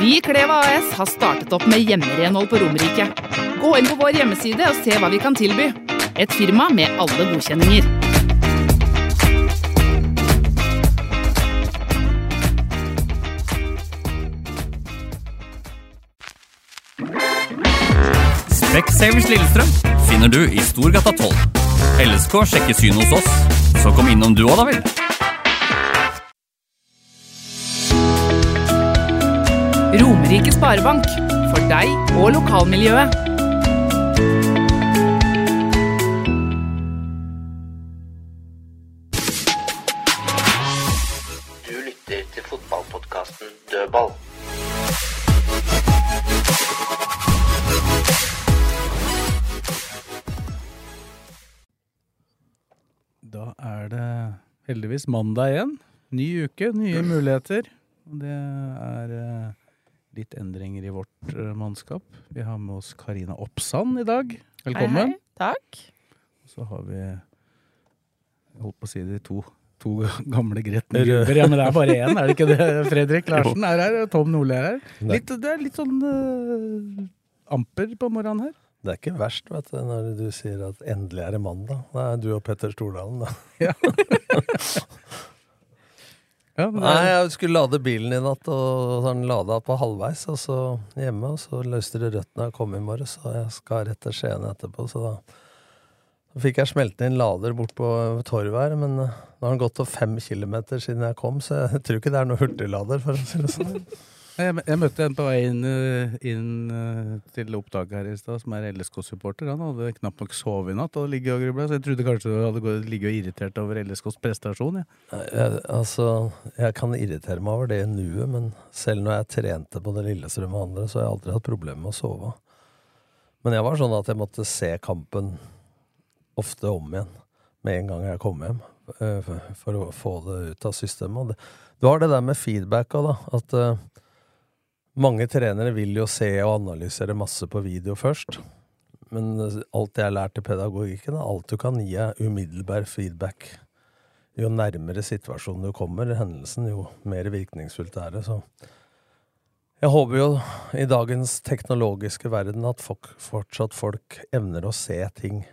Vi i Kleva AS har startet opp med hjemmerenhold på Romerike. Gå inn på vår hjemmeside og se hva vi kan tilby. Et firma med alle godkjenninger. Specsavers Lillestrøm finner du i Storgata 12. LSK sjekker syn hos oss, så kom innom du òg, da vel. Romerike Sparebank. For deg og lokalmiljøet. Du lytter til fotballpodkasten Dødball. Da er det heldigvis mandag igjen. Ny uke, nye muligheter. Og det er eh, litt endringer i vårt eh, mannskap. Vi har med oss Karina Oppsand i dag. Velkommen. Takk. Så har vi Jeg holdt på å si de to, to gamle Gretne Gruber. Ja, men det er bare én, er det ikke det? Fredrik Larsen er her, og Tom Nordli er her. Litt, det er litt sånn uh, amper på morgenen her. Det er ikke verst vet du, når du sier at endelig er det mandag. Det er du og Petter Stordalen, da. Ja. Ja, men Nei, jeg skulle lade bilen i natt, og den lada på halvveis, og så hjemme, og så løste det rødt når jeg kom i morges, så jeg skal rett til Skien etterpå, så da så fikk jeg smelte inn lader bort på torvet her, men eh, nå har den gått til fem kilometer siden jeg kom, så jeg tror ikke det er noe hurtiglader, for å si det sånn. Jeg, jeg møtte en på vei inn, eh, inn eh, til opptaket her i stad, som er LSK-supporter. Han hadde knapt nok sovet i natt og ligget og grubla, så jeg trodde kanskje du hadde ligget og irritert over LSKs prestasjon. Ja. Jeg, altså, jeg kan irritere meg over det i nuet, men selv når jeg trente på det Lillestrøm og andre, så har jeg aldri hatt problemer med å sove. Men jeg var sånn at jeg måtte se kampen ofte om igjen med en gang jeg kom hjem, eh, for- å få det ut av systemet. Du har det der med feedback òg, da. At mange trenere vil jo se og analysere masse på video først. Men alt jeg har lært i pedagogikken, er alt du kan gi er umiddelbar feedback jo nærmere situasjonen du kommer, hendelsen, jo mer virkningsfullt er det. Så jeg håper jo i dagens teknologiske verden at folk, fortsatt folk evner å se ting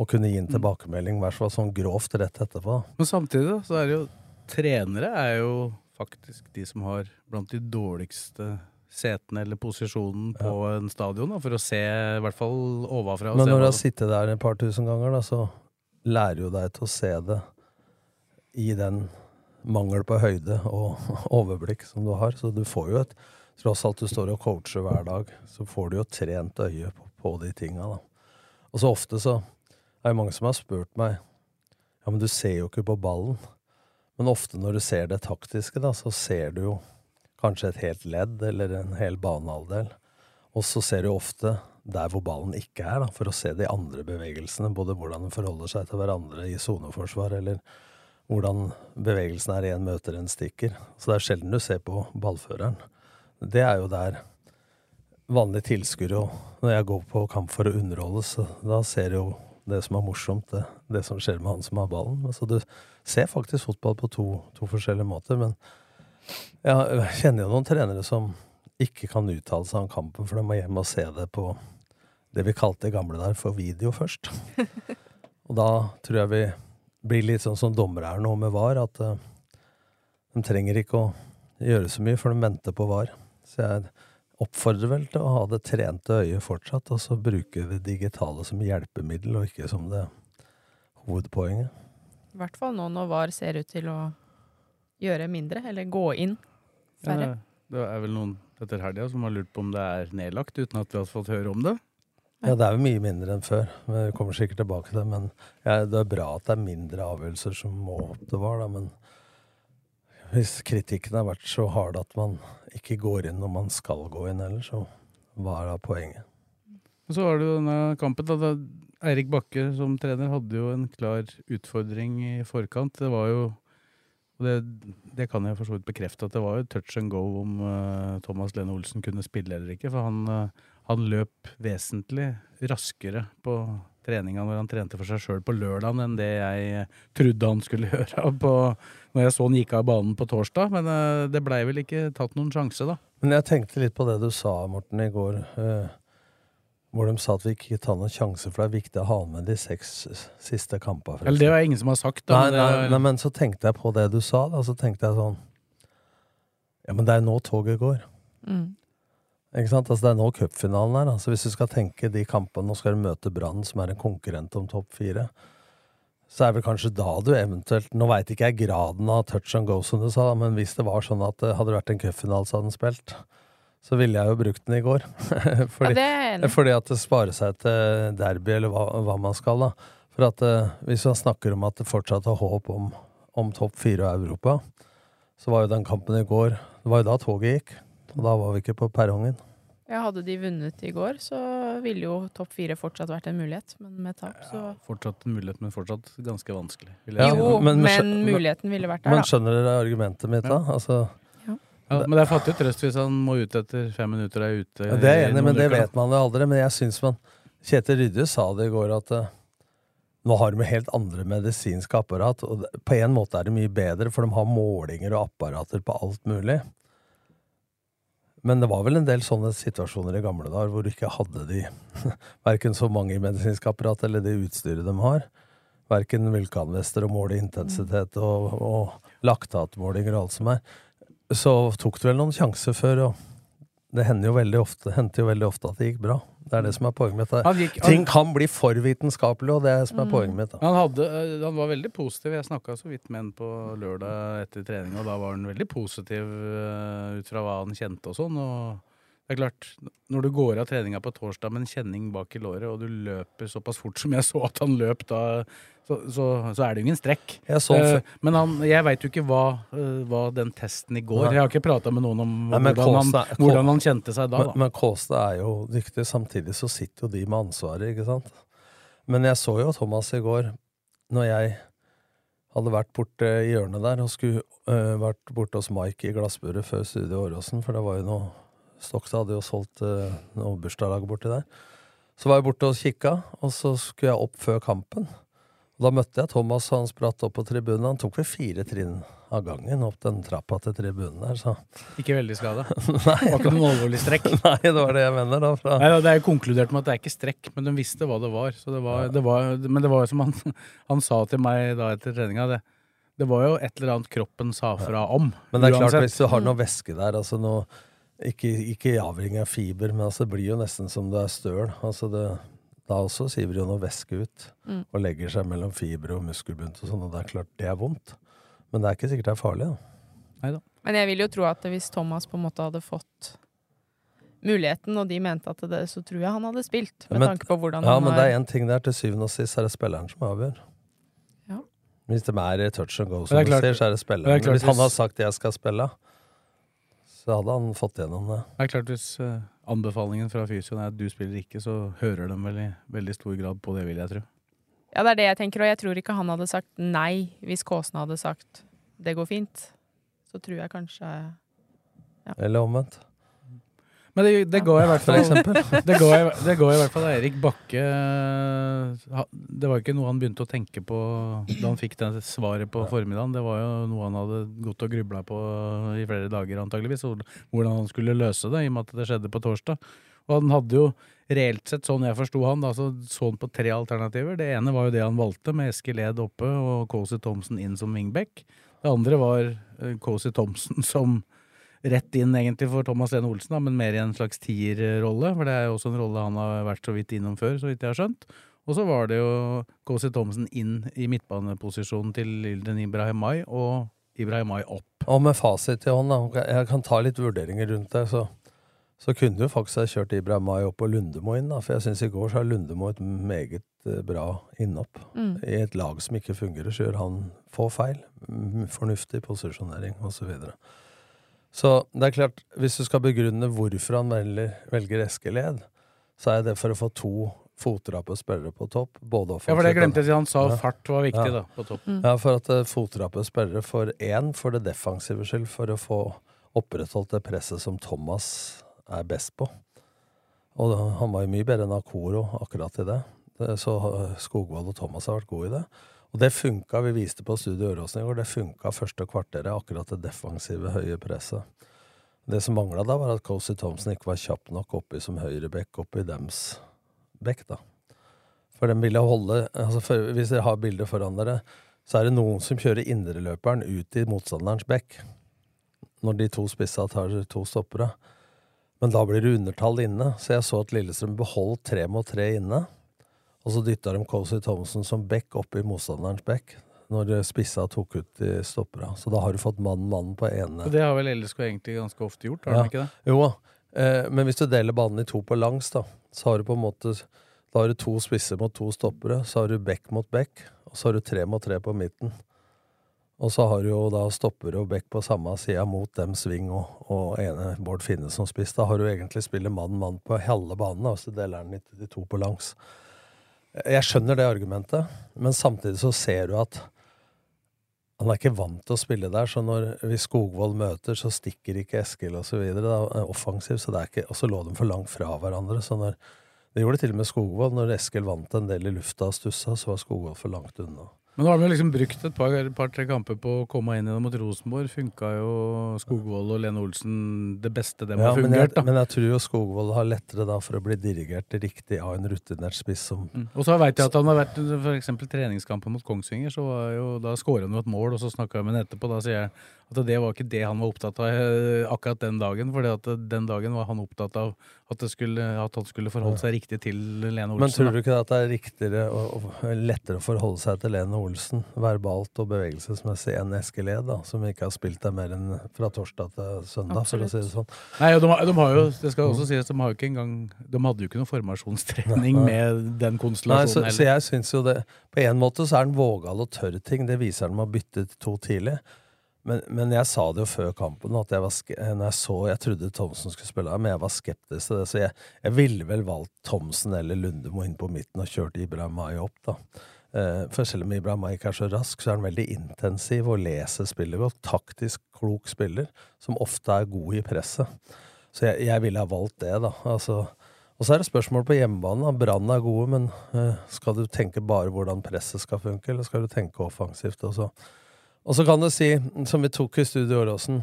og kunne gi en tilbakemelding, i hvert fall sånn grovt rett etterpå. Men samtidig så er det jo trenere er jo faktisk de som har blant de dårligste setene eller posisjonen på en stadion, da, for å se i hvert fall ovenfra. Men når du har sittet der et par tusen ganger, da, så lærer jo deg til å se det i den mangel på høyde og overblikk som du har. Så du får jo et Tross alt du står og coacher hver dag, så får du jo trent øye på, på de tinga, da. Og så ofte så er det mange som har spurt meg Ja, men du ser jo ikke på ballen. Men ofte når du ser det taktiske, da, så ser du jo kanskje et helt ledd eller en hel banehalvdel. Og så ser du ofte der hvor ballen ikke er, da, for å se de andre bevegelsene. Både hvordan de forholder seg til hverandre i soneforsvar, eller hvordan bevegelsen er en møter en stikker. Så det er sjelden du ser på ballføreren. Det er jo der vanlige tilskuere og Når jeg går på kamp for å underholde, så da ser du jo det som er morsomt, det, det som skjer med han som har ballen. Så du ser faktisk fotball på to, to forskjellige måter. Men jeg kjenner jo noen trenere som ikke kan uttale seg om kampen, for de må hjem og se det på det vi kalte det gamle der for video først. og da tror jeg vi blir litt sånn som dommere er nå med VAR, at uh, de trenger ikke å gjøre så mye, for de venter på VAR. Så jeg oppfordrer vel til å ha det trente øyet fortsatt, og så bruke det digitale som hjelpemiddel, og ikke som det hovedpoenget. I hvert fall nå når VAR ser ut til å gjøre mindre, eller gå inn færre. det, det er vel noen etter helga som har lurt på om det er nedlagt, uten at vi har fått høre om det. Ja, det er jo mye mindre enn før. Vi kommer sikkert tilbake til det. Men ja, det er bra at det er mindre avgjørelser som må opp til VAR, da. Men hvis kritikken har vært så hard at man ikke går inn når man skal gå inn heller, så hva er da poenget? Og så var det jo denne kampen. Da, da Eirik Bakke som trener hadde jo en klar utfordring i forkant. Det var jo og det, det kan jeg for så vidt bekrefte, at det var jo touch and go om uh, Thomas Lene Olsen kunne spille eller ikke. For han, uh, han løp vesentlig raskere på treninga når han trente for seg sjøl på lørdagen, enn det jeg trodde han skulle gjøre på, når jeg så han gikk av banen på torsdag. Men uh, det blei vel ikke tatt noen sjanse, da. Men jeg tenkte litt på det du sa, Morten, i går. Hvor de sa at vi ikke tar noen sjanse, for det er viktig å ha med de seks siste kampene. Eller det var ingen som har sagt. Da, nei, men det nei, nei, men så tenkte jeg på det du sa, da. Så tenkte jeg sånn Ja, men det er nå toget går. Mm. Ikke sant? Altså, det er nå cupfinalen er. Altså, hvis du skal tenke de kampene, nå skal du møte Brann, som er en konkurrent om topp fire, så er vel kanskje da du eventuelt Nå veit ikke jeg graden av touch and go, som du sa, men hvis det var sånn at det hadde vært en cupfinale så hadde den spilt, så ville jeg jo brukt den i går. fordi, Ja, det er enig fordi at det sparer seg til derby, eller hva, hva man skal, da. For at eh, hvis man snakker om at det fortsatt er håp om, om topp fire og Europa, så var jo den kampen i går Det var jo da toget gikk. Og da var vi ikke på perrongen. Ja, hadde de vunnet i går, så ville jo topp fire fortsatt vært en mulighet, men med tap, så ja, Fortsatt en mulighet, men fortsatt ganske vanskelig. Ja. Jo, men- men, men muligheten ville vært der, Men da. skjønner dere argumentet mitt, da? Altså, Ja, men det er fattig trøst hvis han må ut etter fem minutter er ute. Ja, det er enig men det uker, vet man jo aldri. Men jeg syns man Kjetil Rydde sa det i går, at uh, nå har de helt andre medisinske apparat. Og på en måte er det mye bedre, for de har målinger og apparater på alt mulig. Men det var vel en del sånne situasjoner i gamle dager hvor du ikke hadde de verken så mange i medisinske apparat eller det utstyret de har. Verken vulkanvester og måle intensitet og, og laktatmålinger og alt som er. Så tok du vel noen sjanser før, og det hender jo veldig ofte, hendte jo veldig ofte at det gikk bra. Det er det som er poenget mitt. Han gikk- Ting kan bli for vitenskapelig, og det er det som er poenget mitt. Da. Han, hadde, eh, han var veldig positiv. Jeg snakka så vidt med han på lørdag etter trening, og da var han veldig positiv eh, ut fra hva han kjente og sånn. Og det er klart, når du går av treninga på torsdag med en kjenning bak i låret, og du løper såpass fort som jeg så at han løp da, så, så, så er det jo ingen strekk. Eh, men han, jeg veit jo ikke hva, uh, hva den testen i går Nei. Jeg har ikke prata med noen om Nei, hvordan, hvordan, han, hvordan han kjente seg da. Men, da. men Kåstad er jo dyktig. Samtidig så sitter jo de med ansvaret, ikke sant. Men jeg så jo Thomas i går, når jeg hadde vært borte i hjørnet der og skulle uh, vært borte hos Mike i glassburet før Studio Åråsen, for det var jo noe Stokstad hadde jo solgt øh, noe bursdagslag borti der. Så var jeg borte og kikka, og så skulle jeg opp før kampen. Og da møtte jeg Thomas, og han spratt opp på tribunen. Han tok vel fire trinn av gangen opp den trappa til tribunen der, så Ikke veldig skada. Var ikke noen alvorlig strekk. Nei, det var det jeg mener, da. Fra. Nei, Det er jo konkludert med at det er ikke strekk, men de visste hva det var. Så det var, det var men det var jo som han, han sa til meg da etter treninga, det, det var jo et eller annet kroppen sa fra om. Men det er klart, hvis du har noe væske der, altså noe Ikke, ikke avring av fiber, men altså det blir jo nesten som det er støl. Altså det, da også siver jo noe væske ut Mm. og legger seg mellom fiber og muskelbunt og sånn, og det er klart det er vondt. Men det er ikke sikkert det er farlig, da. Neida. Men jeg vil jo tro at hvis Thomas på en måte hadde fått muligheten, og de mente at det, så tror jeg han hadde spilt. Med Men- tanke på hvordan ja, han men har det er én ting der. Til syvende og sist er det spilleren som avgjør. Ja. Hvis de er touch and go, som er du ser, så er det det spilleren. er klart hvis han har sagt 'jeg skal spille', så hadde han fått gjennom det. Det er klart Hvis eh, anbefalingen fra fysioen er at du spiller ikke, så hører de vel i veldig stor grad på det, vil jeg tro. Ja, det er det jeg tenker, og jeg tror ikke han hadde sagt nei hvis Kåsen hadde sagt det går fint. Så tror jeg kanskje ja. Eller omvendt. Men det, det går i hvert fall det, går, i- det går i hvert fall Eirik Bakke eh, Det var ikke noe han begynte å tenke på da han fikk det svaret på formiddagen. Det var jo noe han hadde gått og grubla på i flere dager, antageligvis. Hvordan han skulle løse det, i og med at det skjedde på torsdag. Og han hadde jo reelt sett, sånn jeg forsto han, da, så så han på tre alternativer. Det ene var jo det han valgte, med Eskil Ed oppe og Cozy Thomsen inn som wingback. Det andre var eh, Cozy Thomsen som rett inn egentlig for Thomas Lene Olsen, da, men mer i en slags tierrolle. For det er jo også en rolle han har vært så vidt innom før, så vidt jeg har skjønt. Og så var det jo KC Thomsen inn i midtbaneposisjonen til Ilden Ibrahimai, og Ibrahimai opp. Og med fasit i hånd, da, jeg kan ta litt vurderinger rundt det, så, så kunne du faktisk ha kjørt Ibrahimai opp og Lundemo inn, da. For jeg syns i går så har Lundemo et meget eh, bra innopp. Mm. I et lag som ikke fungerer, så gjør han få feil. Fornuftig posisjonering osv. Så, videre. Så det er klart, hvis du skal begrunne hvorfor han velger, velger Eskeled, så er det for å få to fotrappe spillere på topp. Både Ja, for det glemte jeg å si. Han sa Ja. fart var viktig, Ja. da, på topp. Mm. Ja, for at uh, fotrappe spillere for én, for det defensive skyld, for å få opprettholdt det presset som Thomas er best på. Og da, han var jo mye bedre enn Akoro akkurat i det. Det- Så Skogvold og Thomas har vært gode i det. Og det funka, vi viste på Studio Øråsen i går, det funka første kvarteret, akkurat det defensive, høye presset. Det som mangla da, var at Cozy Thompson ikke var kjapp nok oppi som høyrebekk oppi dems bekk, da. For den ville holde altså for, Hvis dere har bildet foran dere, så er det noen som kjører indreløperen ut i motstanderens bekk. Når de to spissa tar to stoppere. Men da blir det undertall inne, så jeg så at Lillestrøm beholdt tre mot tre inne. Og så dytta de Cozy Thompson som bekk opp i motstanderens bekk. Når spissa tok ut de stoppera. Så da har du fått mann-mann på ene. Det har vel LSK egentlig ganske ofte gjort, har Ja. de ikke det? Jo. Eh, men hvis du deler banen i to på langs, da, så har du på en måte Da har du to spisser mot to stoppere, så har du bekk mot bekk, og så har du tre mot tre på midten. Og så har du jo da stoppere og bekk på samme sida mot dem sving og, og ene Bård Finne som spiss. Da har du egentlig spillet mann-mann på halve banen, og så deler den i to på langs. Jeg skjønner det argumentet, men samtidig så ser du at han er ikke vant til å spille der, så når vi Skogvold møter, så stikker ikke Eskil er offensiv, så det er ikke, og så lå de for langt fra hverandre. så når Det gjorde til og med Skogvold. Når Eskil vant en del i lufta og stussa, så var Skogvold for langt unna. Men nå har jo liksom brukt et par-tre par, kamper på å komme inn igjen mot Rosenborg. Funka jo Skogvold og Lene Olsen det beste dem Ja, har men, jeg, fungert, men jeg tror jo Skogvold har lettere da for å bli dirigert riktig av en rutinert spiss som Mm. Og så veit jeg at han har vært for eksempel treningskampen mot Kongsvinger, så var jo, da skåra han jo et mål, og så snakka jeg med ham etterpå. Da sier jeg at det var ikke det han var opptatt av eh, akkurat den dagen. For den dagen var han opptatt av at, det skulle, at han skulle forholde seg riktig til Lene Olsen. Men tror du ikke at det er riktigere og, og lettere å forholde seg til Lene Olsen verbalt og bevegelsesmessig enn Eskil Ed, som ikke har spilt der mer enn fra torsdag til søndag, for å si det sånn? Nei, og de, de har jo, det skal også sies, de har jo ikke engang De hadde jo ikke noe formasjonstrening Nei. med den Nei, konstellasjonen så, så jeg syns jo det På en måte så er han vågal og tørr ting. Det viser han med å bytte to tidlig. Men, men jeg sa det jo før kampen, at jeg var når jeg så Jeg trodde Thomsen skulle spille, men jeg var skeptisk til det. Så jeg, jeg ville vel valgt Thomsen eller Lundemo inn på midten og kjørt Ibrahimai opp, da. Eh, for selv om Ibrahimai ikke er så rask, så er han veldig intensiv og leser spillet godt. Taktisk klok spiller, som ofte er god i presset. Så jeg, jeg ville ha valgt det, da. Altså, og så er det spørsmål på hjemmebane. Brann er gode, men eh, skal du tenke bare hvordan presset skal funke, eller skal du tenke offensivt også? Og så kan du si, som vi tok i Studio Åråsen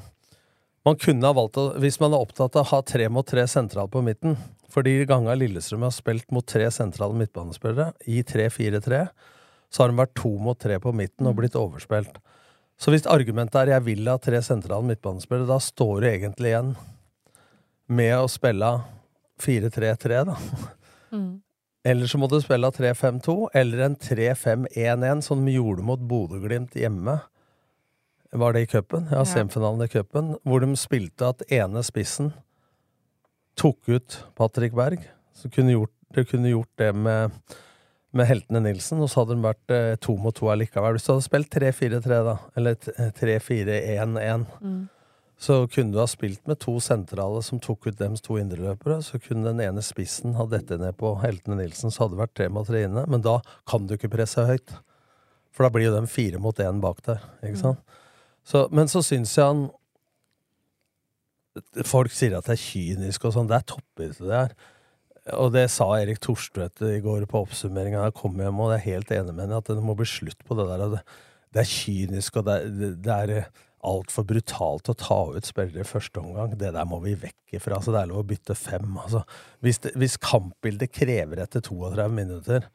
Man kunne ha valgt å Hvis man er opptatt av å ha tre mot tre sentral på midten For de gangene Lillestrøm har spilt mot tre sentrale midtbanespillere i 3-4-3, så har de vært to mot tre på midten og blitt overspilt. Så hvis argumentet er 'jeg vil ha tre sentrale midtbanespillere', da står du egentlig igjen med å spille 4-3-3, da. Mm. Eller så må du spille 3-5-2, eller en 3-5-1-1, som de gjorde mot Bodø-Glimt hjemme. Var det i cupen? Ja, semifinalen i cupen. Hvor de spilte at ene spissen tok ut Patrick Berg. Så kunne gjort, de kunne gjort det med, med heltene Nilsen, og så hadde de vært eh, to mot to allikevel. Hvis du hadde spilt 3-4-3, da, eller 3-4-1-1, Mm. så kunne du ha spilt med to sentrale som tok ut dems to indreløpere. Så kunne den ene spissen ha dette ned på heltene Nilsen, så hadde det vært tre mot tre inne. Men da kan du ikke presse høyt. For da blir jo de fire mot én bak der. Ikke sant? Så, men så syns jeg han Folk sier at det er kynisk og sånn. Det er toppidrett, det her. Og det sa Erik Thorstvedt i går på oppsummeringa. Jeg kom hjem, og jeg er helt enig med henne at det må bli slutt på det der. Det, er kynisk, og det er, det, er altfor brutalt å ta ut spillere i første omgang. Det der må vi vekk ifra. Så det er lov å bytte fem. Altså, hvis, det, hvis kampbildet krever etter 32 minutter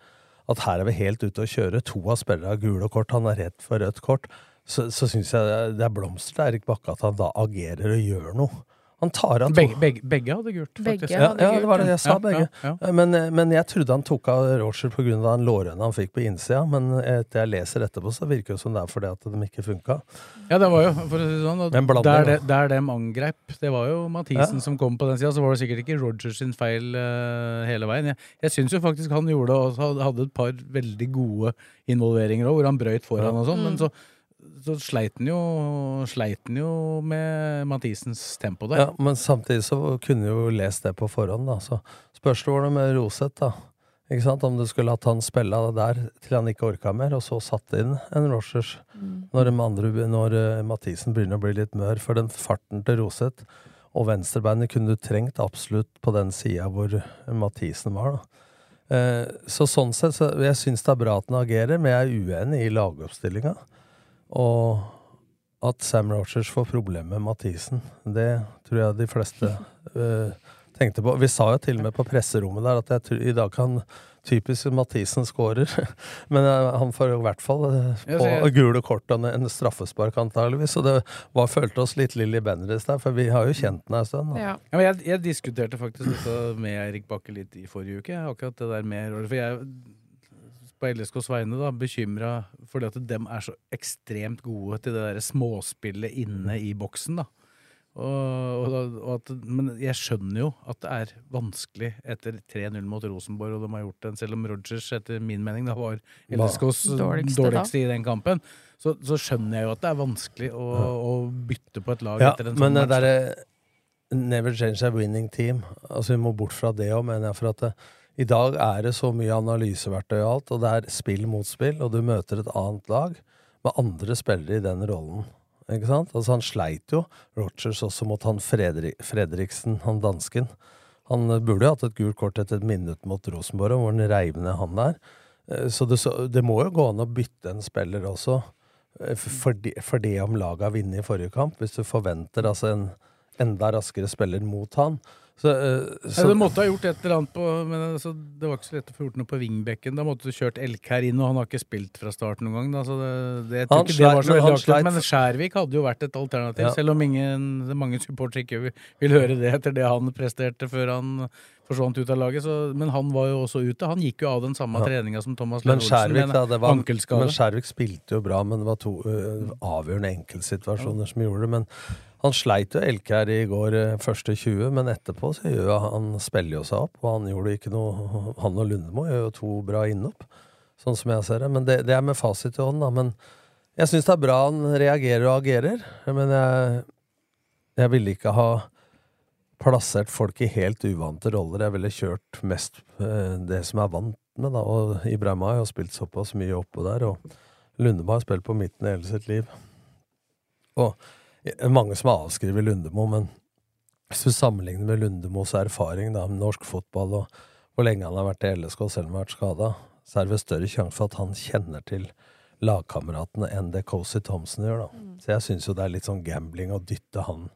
at her er vi helt ute å kjøre, to av spillerne har gule kort, han er redd for rødt kort, så, så syns jeg det er blomster til Erik Bakke at han da agerer og gjør noe. Han tar av to Begge, begge, begge hadde gult, faktisk. ja, ja, det var det jeg sa, begge. ja, ja. Men, eh, men jeg trodde han tok av Roger pga. den lårhøna han fikk på innsida, men etter jeg leser etterpå, så virker det som det er fordi at de ikke funka. Ja, det var jo, for å si sånn, og der, det, der dem angrep, det var jo Mathisen Ja. som kom på den sida, så var det sikkert ikke Rogers sin feil uh, hele veien. Jeg, jeg syns jo faktisk han gjorde det, og hadde et par veldig gode involveringer òg, hvor han brøyt foran og sånn, men så, så sleit han jo, jo med Mathisens tempo der. Ja, men samtidig så kunne jo lest det på forhånd, da. Så spørs det hvordan med Roseth, da. Ikke sant? Om du skulle hatt han spille der til han ikke orka mer, og så satt inn en Rogers når, andre, når eh, Mathisen begynner å bli litt mør. For den farten til Roseth og venstrebeinet kunne du trengt absolutt på den sida hvor Mathisen var, da. Eh, så sånn sett, så jeg syns det er bra at han agerer, men jeg er uenig i lagoppstillinga. Og at Sam Rogers får problemer med Mathisen, det tror jeg de fleste uh, tenkte på. Vi sa jo til og med på presserommet der at jeg tror, i dag kan typisk Mathisen skårer, men eh, han får jo i hvert fall eh, på gule kort og en straffespark antageligvis, så det var, følte oss litt Lilly Bendriss der, for vi har jo kjent den en stund. da. Ja. Ja, jeg, jeg diskuterte faktisk dette med Erik Bakke litt i forrige uke. Akkurat det der med For jeg på LSKs vegne da bekymra fordi at dem er så ekstremt gode til det der småspillet inne i boksen. da. Og, og, og at, men jeg skjønner jo at det er vanskelig etter 3-0 mot Rosenborg, og de har gjort den, selv om Rogers etter min mening da var LSKs Dårligste dårligste, i den kampen, så, så skjønner jeg jo at det er vanskelig å, å bytte på et lag Ja, etter en men sånn det match. Never change a winning team. Altså Vi må bort fra det òg, mener jeg. For at det, i dag er det så mye analyseverktøy og alt, og det er spill mot spill, og du møter et annet lag med andre spillere i den rollen. Ikke sant? Altså Han sleit jo, Rogers, også mot han Fredrik, Fredriksen, han dansken. Han eh, burde jo hatt et gult kort etter et minutt mot Rosenborg, hvor han reiv ned han der. Eh, Så det, så det må jo gå an å bytte en spiller også, for det fordi om laget har vunnet i forrige kamp. Hvis du forventer altså en enda raskere spiller mot han. Så, eh, Ja, du måtte ha gjort et eller annet på Men altså, det var ikke så lett å få gjort noe på vingbekken. Da måtte du kjørt Elkær inn, og han har ikke spilt fra start noen gang. Da, så det, det, Han ikke det var sleit- så men han sleit Men Skjærvik hadde jo vært et alternativ, Ja. selv om ingen, mange supportere ikke vil, vil høre det etter det han presterte før han forsvant ut av laget. Så, men han var jo også ute. Han gikk jo av den samme Ja. treninga som Thomas men Olsen. Skjærvik, da, var, men Skjærvik spilte jo bra, men det var to uh, avgjørende enkeltsituasjoner som gjorde det. Men han sleit jo Elkær i går eh, første 20, men etterpå så gjør han spiller jo seg opp. Og han gjorde ikke noe Han og Lundemo gjør jo to bra innhopp, sånn som jeg ser det. Men det, det er med fasit i hånden, da. Men jeg syns det er bra han reagerer og agerer. Men jeg, jeg ville ikke ha plassert folk i helt uvante roller. Jeg ville kjørt mest eh, det som er vant med, da. Og Ibrahima har spilt såpass mye oppå der, og Lundemo har spilt på midten hele sitt liv. Og mange som har avskrevet Lundemo, men hvis du sammenligner med Lundemos erfaring da, med norsk fotball, og hvor lenge han har vært i LSK selv om han har vært skada, så er det vel større sjanse for at han kjenner til lagkameratene enn det Cozy Thompson gjør. da. Så jeg syns jo det er litt sånn gambling å dytte han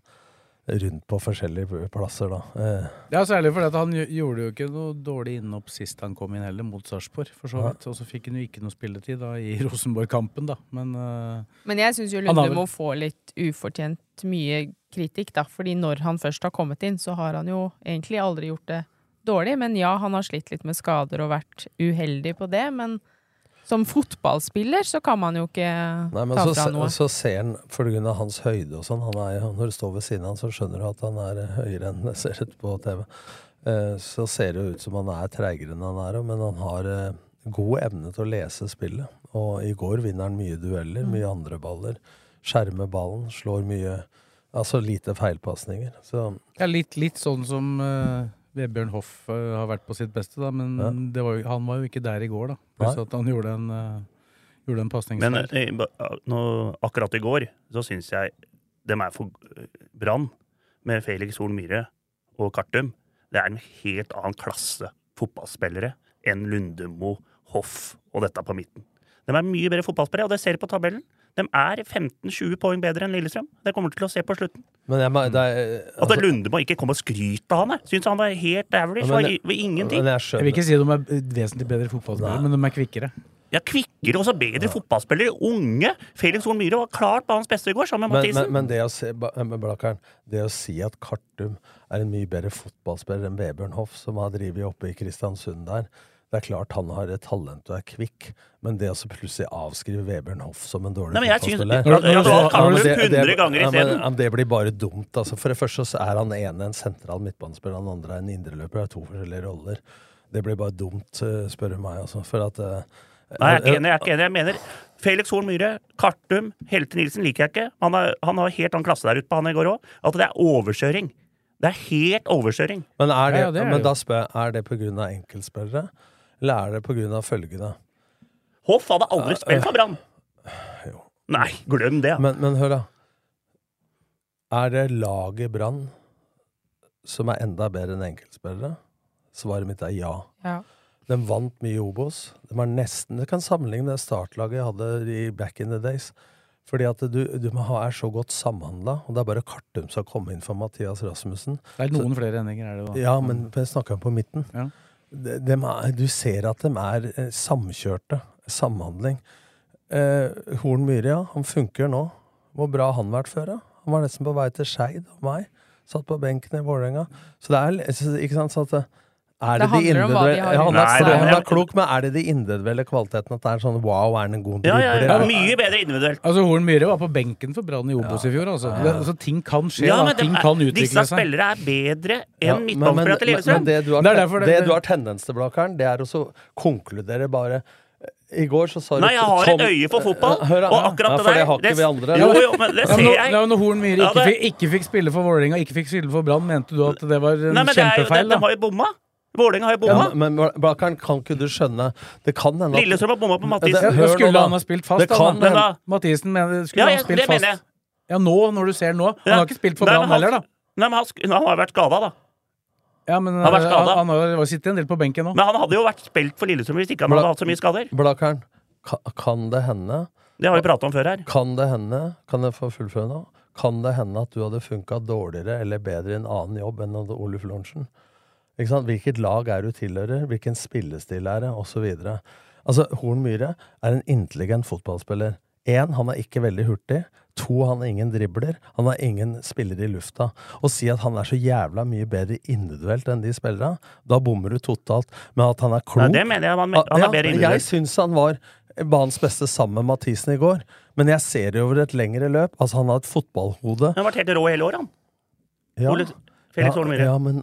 rundt på forskjellige plasser, da. Eh, Ja, særlig fordi at han gjorde jo ikke noe dårlig innhopp sist han kom inn heller, mot Sarpsborg, for så Ja. Og så fikk han jo ikke noe spilletid da i Rosenborg-kampen, da. Men eh, Men jeg syns jo Lunde må få litt ufortjent mye kritikk, da. Fordi når han først har kommet inn, så har han jo egentlig aldri gjort det dårlig. Men ja, han har slitt litt med skader og vært uheldig på det. Men som fotballspiller så kan man jo ikke Nei, men ta så, fra noe. så ser han, av hans høyde og sånn han er, Når du står ved siden av han, så skjønner du at han er høyere enn det ser ut på TV. Eh, Så ser det jo ut som han er treigere enn han er, men han har eh, god evne til å lese spillet. Og i går vinner han mye dueller, Mm. mye andre baller. Skjermer ballen, slår mye Altså lite feilpasninger. Så ja, litt, litt sånn som uh, Vebjørn Hoff eh, har vært på sitt beste, da. Men Ja. det var jo, han var jo ikke der i går, da. Pluss at han gjorde en, uh, gjorde en Men pasningsfeil. eh, nå, akkurat i går så syns jeg dem er for Brann med Felix Horn Myhre og Kartum. Det er en helt annen klasse fotballspillere enn Lundemo, Hoff og dette på midten. De er mye bedre fotballspillere, og det ser du på tabellen. De er 15-20 poeng bedre enn Lillestrøm. Det kommer du til å se på slutten. Men jeg, det er, At altså- Lundemo ikke kom og skryte av han, jeg. Syns han var helt average. Ja, var, men- var ingenting. men jeg Jeg vil ikke si de er vesentlig bedre fotballspillere, men de er kvikkere. ja, kvikkere og så bedre fotballspillere. Unge. Felix Horn Myhre var klart på hans beste i går, sammen med Mathisen. men, men det, å eh, Blakkaren, det å si at Kartum er en mye bedre fotballspiller enn Vebjørn Hoff, som har drevet oppe i Kristiansund der Det er klart han har et talent og er kvikk, men det å plutselig avskrive Vebjørn Hoff som en dårlig Nei, men jeg synes- fotballspiller Ja, det- blir bare dumt. Altså. For det første så er han ene en sentral midtbanespiller, han andre er en indreløper. Det er to forskjellige roller. Det blir bare dumt, eh, spør du meg. Altså. For at eh, Nei, jeg er ikke enig. Jeg er ikke enig. Jeg mener Felix Horn Myhre, Kartum, Helte Nilsen liker jeg ikke. Han har, han har helt annen klasse der ute på han i går òg. At det er overkjøring. Det er helt overkjøring. Men, er det, Ja, ja, det er men da spør jeg, er det av enkeltspillere, eller er det av følgende? Hoff hadde aldri spilt for Brann. Nei, glem det. Men, men hør, da. Er det laget Brann som er enda bedre enn enkeltspillere? Svaret mitt er ja. Ja. De vant mye i Obos. De er nesten, Det kan sammenligne med det startlaget jeg hadde i back in the days. Fordi at du, du må ha, er så godt samhandla, og det er bare Kartum som har kommet inn for Mathias Rasmussen. Det er noen Så- flere endinger, er det da. Ja, men jeg snakker på midten. Ja. De, de er, du ser at de er eh, samkjørte. Samhandling. Eh, Horn Myhre, ja. Han funker nå. Hvor bra har han vært før, da? Han var nesten på vei til Skeid og meg. Satt på benken i Vålerenga. Så det er ikke sant, så at det, er Det det, de handler om hva de har ja, Han er, seg. han er klok, men er det de individuelle kvalitetene? At det er sånn wow, er han en god Ja, ja, ja, mye bedre individuelt. Altså, Horn Myhre var på benken for Brann i Obos i fjor. Altså. Det, altså, ting kan skje, Ja, da. men det ting er- kan disse utvikle seg. spillere er bedre enn midtbanespillere til men- Lillestrøm. Det du har, Det det- det det- du har tendens til, Blakkaren, det er å så konkludere bare I går så sa du Nei, jeg har Tom- et øye for fotball, Hør og akkurat ja, det der det har ikke vi andre. Jo, jo, men det ser når, jeg. ja, når Horn Myhre ikke, ikke fikk spille for Vålerenga, ikke fikk spille for Brann, mente du at det var en Nei, men det er jo, det, kjempefeil? de har jo bomma. Vålerenga har jo Ja, bomma. men men Blakkern, kan ikke du skjønne Det kan hende at Lillestrøm har bomma på Mathisen. det- Ja, hør skulle han ha spilt fast, Det da? kan Men da Mathisen mener, skulle Ja, ja, ha spilt det mener fast? jeg. Ja, nå, når du ser nå. Han Ja. har ikke spilt for Brann heller, da. Nei, men han, han har vært skada, da. Ja, men Han har vært han, han har sittet en del på benken nå. Men han hadde jo vært spilt for Lillestrøm hvis ikke han Bla- hadde hatt så mye skader. Blakkern, kan, kan det hende Det har vi prata om før her. Kan det hende Kan jeg få fullføre nå? Kan det hende at du hadde funka dårligere eller bedre i en annen jobb enn Oluf Lorentzen? Ikke sant? Hvilket lag er du tilhører? Hvilken spillestil er det? Og så videre. Altså, Horn Myhre er en intelligent fotballspiller. Én, han er ikke veldig hurtig. To, han er ingen dribler. Han er ingen spillere i lufta. Å si at han er så jævla mye bedre individuelt enn de spillerne, da bommer du totalt. Men at han er klok Nei, det mener jeg. Han, han er bedre individuelt. Jeg syns han var banens beste sammen med Mathisen i går. Men jeg ser det over et lengre løp. Altså, han har et fotballhode. Han har vært helt rå hele året, han. Ja, Felix ja, Horn Myhre. ja, men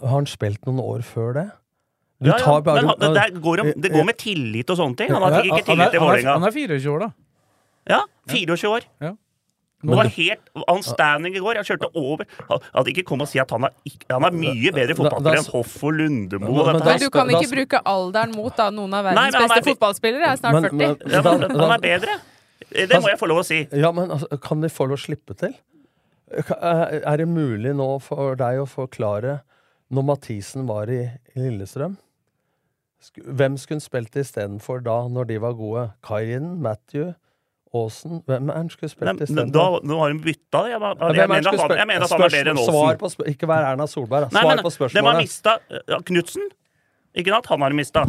Har han spilt noen år før det? Du Ja, ja, tar bare- men han, det, går, om- det går med tillit og sånne ting. Han har ikke tillit til han, er, Vålerenga. han er 24 år, da. Ja, 24 år. Ja. Det var helt outstanding i går. Jeg kjørte over. Han hadde ikke kommet og si at han er, ikke, han er mye bedre fotballspiller enn Hoff og Lundemo. Men- og men Men du kan ikke bruke alderen mot da noen av Nei, verdens men beste er- fotballspillere er snart Men- 40. men- ja, men, han er bedre. Det må jeg få lov å si. Ja, men altså, kan de få lov å slippe til? Ka- Er det mulig nå for deg å forklare når Mathisen var i Lillestrøm? Hvem skulle hun spilt istedenfor da, når de var gode? Kairin? Matthew? Aasen? Hvem er han skulle spilt istedenfor? Nå har hun bytta det. Jeg, jeg, jeg, er mener han jeg mener at han er bedre enn Aasen. på Ikke vær Erna Solberg, da. Nei, Svar men på De har mista ja, Knutsen. Ikke sant? Han har mista.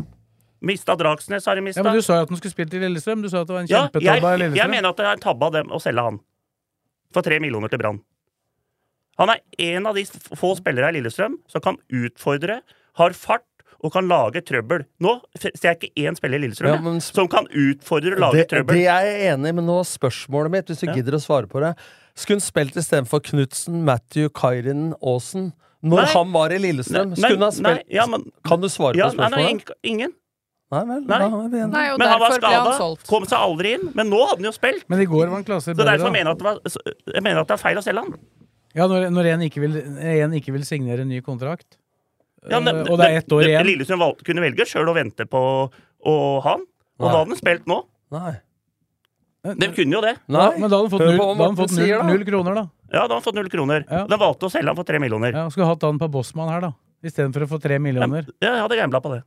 Mista Dragsnes har de mista. Ja, men Du sa jo at han skulle spilt i Lillestrøm. Du sa at det var en Ja, jeg, jeg, jeg mener at det er en tabbe av dem å selge han. For tre millioner til Brann. Han er en av de få spillere i Lillestrøm som kan utfordre, har fart og kan lage trøbbel. Nå ser jeg ikke én spiller i Lillestrøm Ja, men- som kan utfordre og lage det, trøbbel. det er jeg enig i, men nå er spørsmålet mitt, hvis du Ja. gidder å svare på det Skulle hun spilt istedenfor Knutsen, Matthew, Kairin, Aasen? Når Nei. han var i Lillestrøm? Nei, Skulle hun ha nei, ja, men- Kan du svare på nei, nei, ingen. Nei vel, Nei. da vi enige. Nei, og Men han var derfor ble han skada. solgt. Kom seg aldri inn. Men nå hadde han jo spilt. Men i går var han klasser Så bedre. derfor mener jeg at det, var, så- jeg mener at det er feil å selge han. Ja, når, når en, ikke vil, en ikke vil signere en ny kontrakt. Ja, men- Eh, og det er ett år det- igjen. Lillestrøm valgte, kunne velge sjøl å vente på å ha han. Og Nei. da hadde han spilt nå. Nei. De kunne jo det. Nei. Ja, men da hadde han fått Hør null, på hva da hadde han Morten fått null, sier, da. null kroner, da. Ja, da hadde han fått null kroner. Ja. De valgte å selge han for tre millioner. Ja, Skulle hatt han på Bossmann her, da. Istedenfor å få tre millioner. Ja, jeg hadde gambla på det.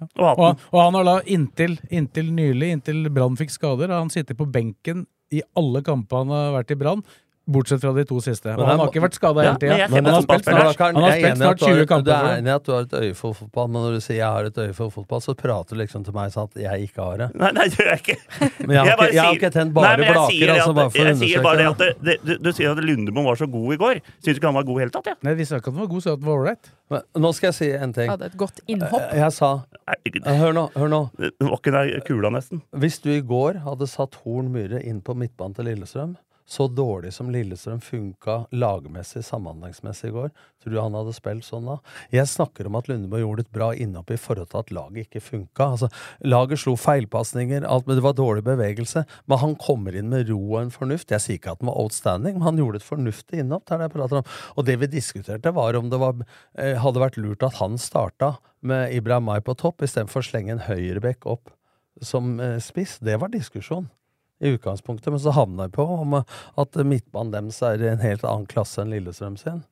Og Og, og han har da inntil, inntil nylig, inntil Brann fikk skader, han sittet på benken i alle kampene han har vært i Brann. Bortsett fra de to siste. Og Men han har ikke vært skada hele tida. men Han har spilt snart, han har er spilt snart at du har- 20 kamper. Du er enig i at du har et øye for fotball, men når du sier 'jeg har et øye for fotball', så prater du liksom til meg sånn at jeg ikke har det. Nei, nei, det gjør jeg ikke. Men jeg har ikke- jeg har ikke tent bare blaker, sier altså, bare for å undersøke det at det, det, du, sier at Lundemo var så god i går. Syns du ikke han var god i hele tatt? Ja. Nei, Vi sa ikke at han var god, så at den var ålreit. Nå skal jeg si en ting. Hadde et godt innhopp. Jeg sa Eh, Hør nå. hør nå Det var ikke der kula, nesten. Hvis du i går hadde satt Horn Myhre inn på midtbanen til Lillestrøm, så dårlig som Lillestrøm funka lagmessig, samhandlingsmessig i går, tror du han hadde spilt sånn da? Jeg snakker om at Lundemo gjorde et bra innhopp i forhold til at laget ikke funka. Altså, laget slo feilpasninger, alt, men det var dårlig bevegelse. Men han kommer inn med ro og en fornuft. Jeg sier ikke at han var outstanding, men han gjorde et fornuftig innhopp. Det er det jeg prater om. Og det vi diskuterte, var om det var, eh, hadde vært lurt at han starta med Ibrahim Mai på topp, istedenfor å slenge en høyrebekk opp som eh, spiss. Det var diskusjon i utgangspunktet, men så havna jeg på om at midtbanen deres er i en helt annen klasse enn Lillestrøm sin.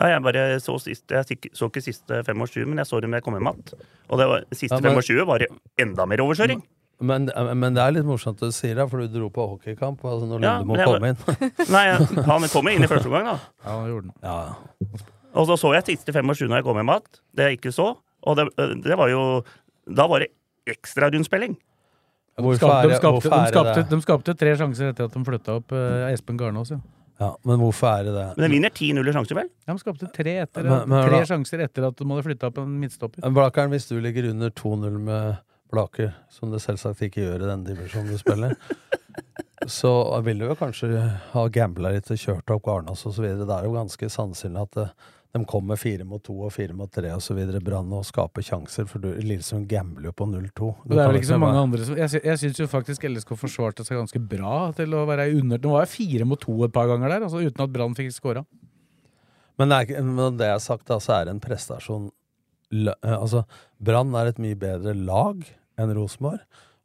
Ja, jeg bare så, sist, jeg så ikke siste 25, men jeg så dem da jeg kom hjem igjen. Og det var, siste Ja, men- 25 var det enda mer overkjøring. Men, men det er litt morsomt at du sier det, for du dro på hockeykamp altså når Ja, Lundemo kom inn. Nei, han kom inn i første omgang, da. Ja, han gjorde den. Ja. Og så så jeg siste 25 når jeg kom hjem igjen. Det jeg ikke så. Og det, det var jo Da var det ekstra rundspilling. De skapte, de, skapte, de, skapte, de skapte tre sjanser etter at de flytta opp uh, Espen Garnås. Ja. Ja, men hvorfor er det det? Men de vinner 10-0 i sjanser, vel? Ja, de skapte tre, etter, Men- men tre da- sjanser etter at de hadde flytta opp en midtstopper. Blakeren, hvis du ligger under 2-0 med Blaker, som det selvsagt ikke gjør i den divisjonen du spiller, så vil du jo kanskje ha gambla litt og kjørt opp Garnås osv. Det er jo ganske sannsynlig at eh, de kommer fire mot to og fire mot tre osv. Brann og skaper sjanser, for du, Lillestrøm gambler jo på 0-2. Det er vel ikke så bare- mange andre som Jeg, sy- jeg syns jo faktisk LSK forsvarte seg ganske bra til å være under. Nå var jeg fire mot to et par ganger der, altså uten at Brann fikk skåra. Men, det er men det jeg har sagt, da, så er en prestasjon eh, Altså, Brann er et mye bedre lag enn Rosenborg.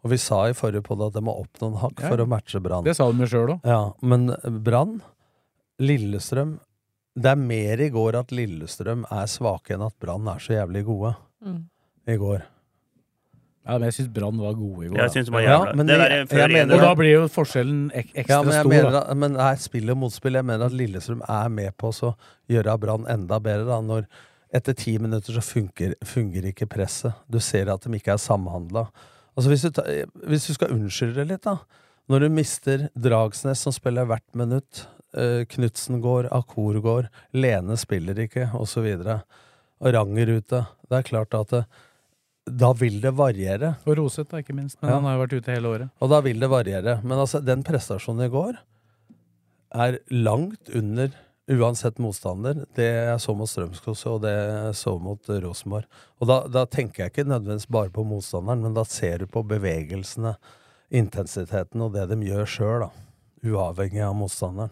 Og vi sa i forrige podd at de må opp noen hakk Ja, for å matche Brann. Det sa de sjøl òg. Ja, men Brann, Lillestrøm Det er mer i går at Lillestrøm er svake enn at Brann er så jævlig gode. Mm. I går. Ja, men jeg syns Brann var gode i går. Jeg synes det var Ja, jævla men det jeg, jeg mener- Og da blir jo forskjellen ek ekstra Ja, men jeg stor, mener da. men det er spill og motspill. Jeg mener at Lillestrøm er med på å gjøre Brann enda bedre. da, når etter ti minutter så funker, fungerer ikke presset. Du ser at de ikke er samhandla. Altså hvis, du ta- hvis du skal unnskylde litt, da. Når du mister Dragsnes, som spiller hvert minutt, uh, Knutsen går, Akor går, Lene spiller ikke, osv. Og Ranger ute. Det er klart at det, da vil det variere. Og Roseth, ikke minst. Men Ja. han har jo vært ute hele året. Og da vil det variere. Men altså, den prestasjonen i går er langt under uansett motstander. Det jeg så mot Strømskog og det jeg så mot eh, Rosenborg. Og da, da tenker jeg ikke nødvendigvis bare på motstanderen, men da ser du på bevegelsene, intensiteten og det de gjør sjøl. Uavhengig av motstanderen.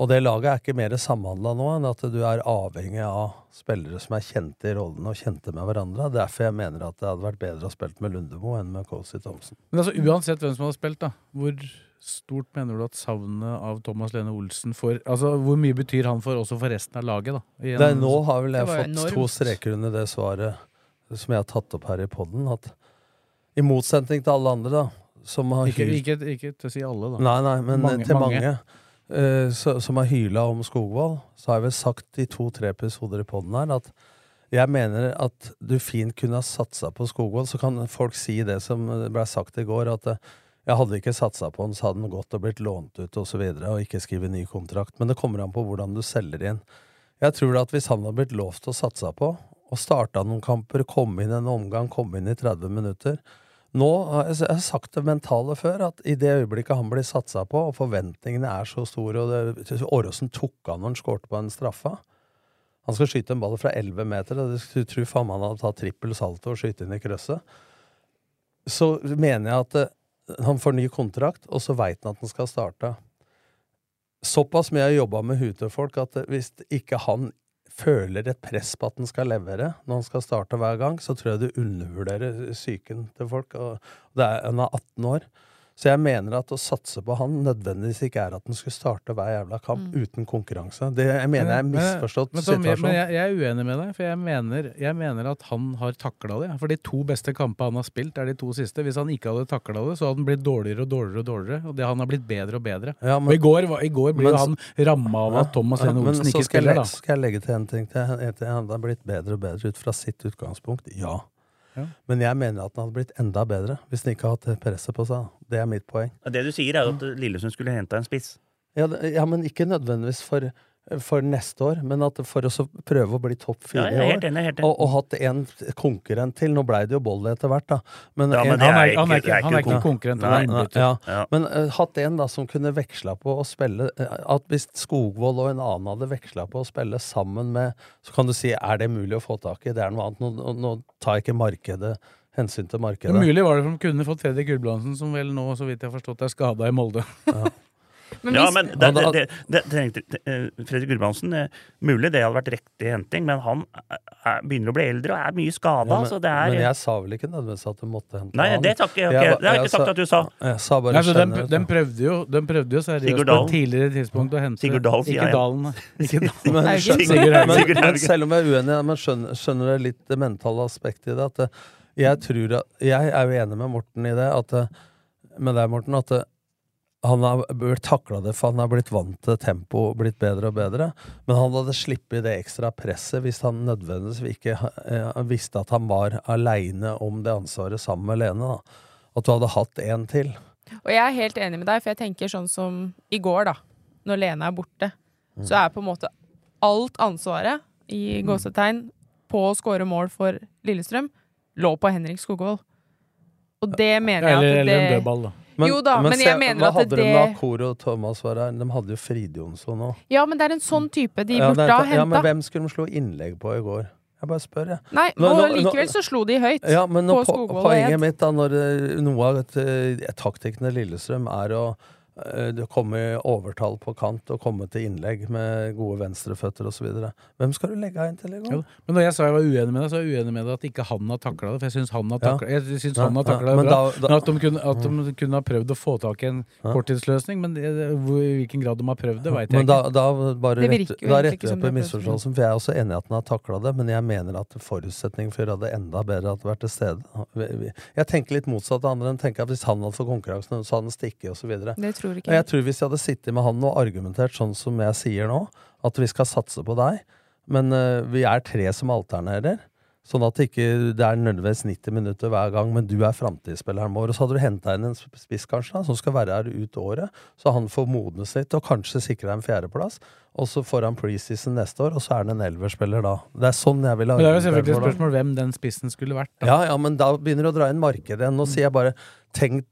Og det laget er ikke mer samhandla nå enn at du er avhengig av spillere som er kjente i rollene og kjente med hverandre. Derfor jeg mener at det hadde vært bedre å spille med Lundemo enn med Cozy Thompson. Men altså, uansett hvem som hadde spilt, da, hvor stort mener du at savnet av Thomas Lene Olsen for Altså, Hvor mye betyr han for også for resten av laget, da? En- Det er nå har vel jeg fått enormt. to streker under det svaret som jeg har tatt opp her i poden. At i motsetning til alle andre, da, som har ikke, hylt ikke, ikke til å si alle, da. Nei, nei, men Mange- til mange. mange, eh, som har hyla om Skogvold, så har jeg vel sagt i to-tre episoder i poden her at jeg mener at du fint kunne ha satsa på Skogvold. Så kan folk si det som ble sagt i går, at eh, jeg hadde ikke satsa på den, så hadde han gått og blitt lånt ut og så videre, og ikke skrevet ny kontrakt. Men det kommer an på hvordan du selger inn. Jeg tror at hvis han hadde blitt lovt å satsa på, og starta noen kamper, komme inn en omgang, komme inn i 30 minutter Nå jeg, har sagt det mentale før, at i det øyeblikket han blir satsa på, og forventningene er så store, og Åråsen tok av når han skårte på en straffa Han skal skyte en ball fra 11 meter, og du tror faen meg han hadde tatt trippel salto og skyte inn i krøsset. Så mener jeg at eh, han får ny kontrakt, og så veit han at han skal starte. Såpass mye har jeg jobba med huet til folk at hvis ikke han føler et press på at den skal levere når den skal starte hver gang, så tror jeg du undervurderer psyken til folk. Og det er, hun er 18 år. Så jeg mener at å satse på han nødvendigvis ikke er at han skulle starte hver jævla kamp uten konkurranse. Det jeg mener jeg er misforstått men, men, men, situasjon. Men jeg, jeg er uenig med deg, for jeg mener, jeg mener at han har takla det. For de to beste kampene han har spilt, er de to siste. Hvis han ikke hadde takla det, så hadde han blitt dårligere og dårligere. Og dårligere Og det, han har blitt bedre og bedre. Ja, og i går, i går ble han ramma av at Thomas Lene Olsen ikke spiller, le- da. Så skal jeg legge til en ting til. Han har blitt bedre og bedre ut fra sitt utgangspunkt, ja. Ja. Men jeg mener at den hadde blitt enda bedre hvis den ikke hadde hatt presset på seg. Det er mitt poeng. Det du sier, er at Lillesund skulle henta en spiss. Ja, det, ja men ikke nødvendigvis for, for neste år, men at for å prøve å bli topp fire Ja, i helt år. enig. Og, og hatt en konkurrent til. Nå blei det jo Bolle etter hvert, da. Men, Ja, men en- er Han er, ikke- han er ikke, konkurrent, Nei, nei, ja. Ja. Men uh, hatt en da som kunne veksla på å spille eh, At hvis Skogvold og en annen hadde veksla på å spille sammen med Så kan du si er det mulig å få tak i? Det er noe annet. Nå, nå, nå tar ikke markedet hensyn til Ja, markedet. mulig var det for de kunne fått Fredrik Gulbrandsen, som vel nå, så vidt jeg har forstått, er skada i Molde. Men Ja, men det, det, det, det, trengte- det, eh, Fredrik Gulbrandsen eh, Mulig det hadde vært riktig henting, men han er, er, begynner å bli eldre og er mye skada. Ja, men, er men jeg sa vel ikke nødvendigvis at du måtte hente Nei, han. det sa okay. jeg. Jeg- Det har jeg ikke sagt at du sa. Jeg sa bare Nei, så den, den, prøvde jo, den prøvde jo seriøst på et tidligere tidspunkt å hente Sigurd Dahl, sier jeg. Dalen. Ikke Dalen. men, skjønner, men, men selv om jeg er uenig, men skjønner, skjønner du litt det mentale aspektet i det? At jeg tror at Jeg er jo enig med Morten i det, at med deg, Morten, at han har blitt takla det, for han har blitt vant til tempo, blitt bedre og bedre. Men han hadde sluppet det ekstra presset hvis han nødvendigvis ikke eh, visste at han var aleine om det ansvaret sammen med Lene. Da. At du hadde hatt en til. Og jeg er helt enig med deg, for jeg tenker sånn som i går, da. Når Lene er borte, så er på en måte alt ansvaret, i gåsetegn, på å skåre mål for Lillestrøm, lå på Henrik Skogvold. Og det mener jeg Eller, det eller en dødball, da. Jo da, men jeg mener at det hva hadde de da Koro og Thomas var her? De hadde jo Fride Jonsson òg. Ja, men det er en sånn type de Ja, burde ha henta. ja, men hvem skulle de slå innlegg på i går? Jeg bare spør, jeg. Nei, Nå- og nå- nå- likevel så slo de høyt Ja, men på Skogvold og poenget mitt da, når eh, noe av et, eh, taktikkene Lillestrøm er å det komme i overtall på kant og komme til innlegg med gode venstreføtter osv. Hvem skal du legge inn til Jo, men når jeg sa jeg var uenig med deg, så er jeg uenig med deg at ikke han har takla det. For jeg syns han har Ja. takla jeg syns Ja, ja, det men bra. da- da- men at de, kunne, at de kunne ha prøvd å få tak i en Ja. korttidsløsning. Men det, det, hvor, i hvilken grad de har prøvd det, veit jeg Men da, ikke. da, bare Det rett, virker da retter jeg som på er misforståelsen, for jeg er også enig i at han har takla det, men jeg mener at forutsetningen for å gjøre det enda bedre at det vært til stede. Jeg tenker litt motsatt av andre enn tenker at hvis han hadde fått konkurransen, så hadde han stukket osv. Tror ikke jeg tror hvis jeg hadde sittet med han og argumentert sånn som jeg sier nå, at vi skal satse på deg, men uh, vi er tre som alternerer, sånn at det ikke det er nødvendigvis 90 minutter hver gang, men du er framtidsspilleren vår. Og så hadde du henta inn en spiss kanskje, da, som skal være her ut året, så han får modnes litt og kanskje sikre en fjerdeplass. Og så får han preseason neste år, og så er han en elverspiller da. Det er sånn jeg ville Men det er jo selvfølgelig et spørsmål hvem den spissen skulle vært. Da. Ja, ja, men da begynner du å dra inn markedet igjen. Nå sier jeg bare tenk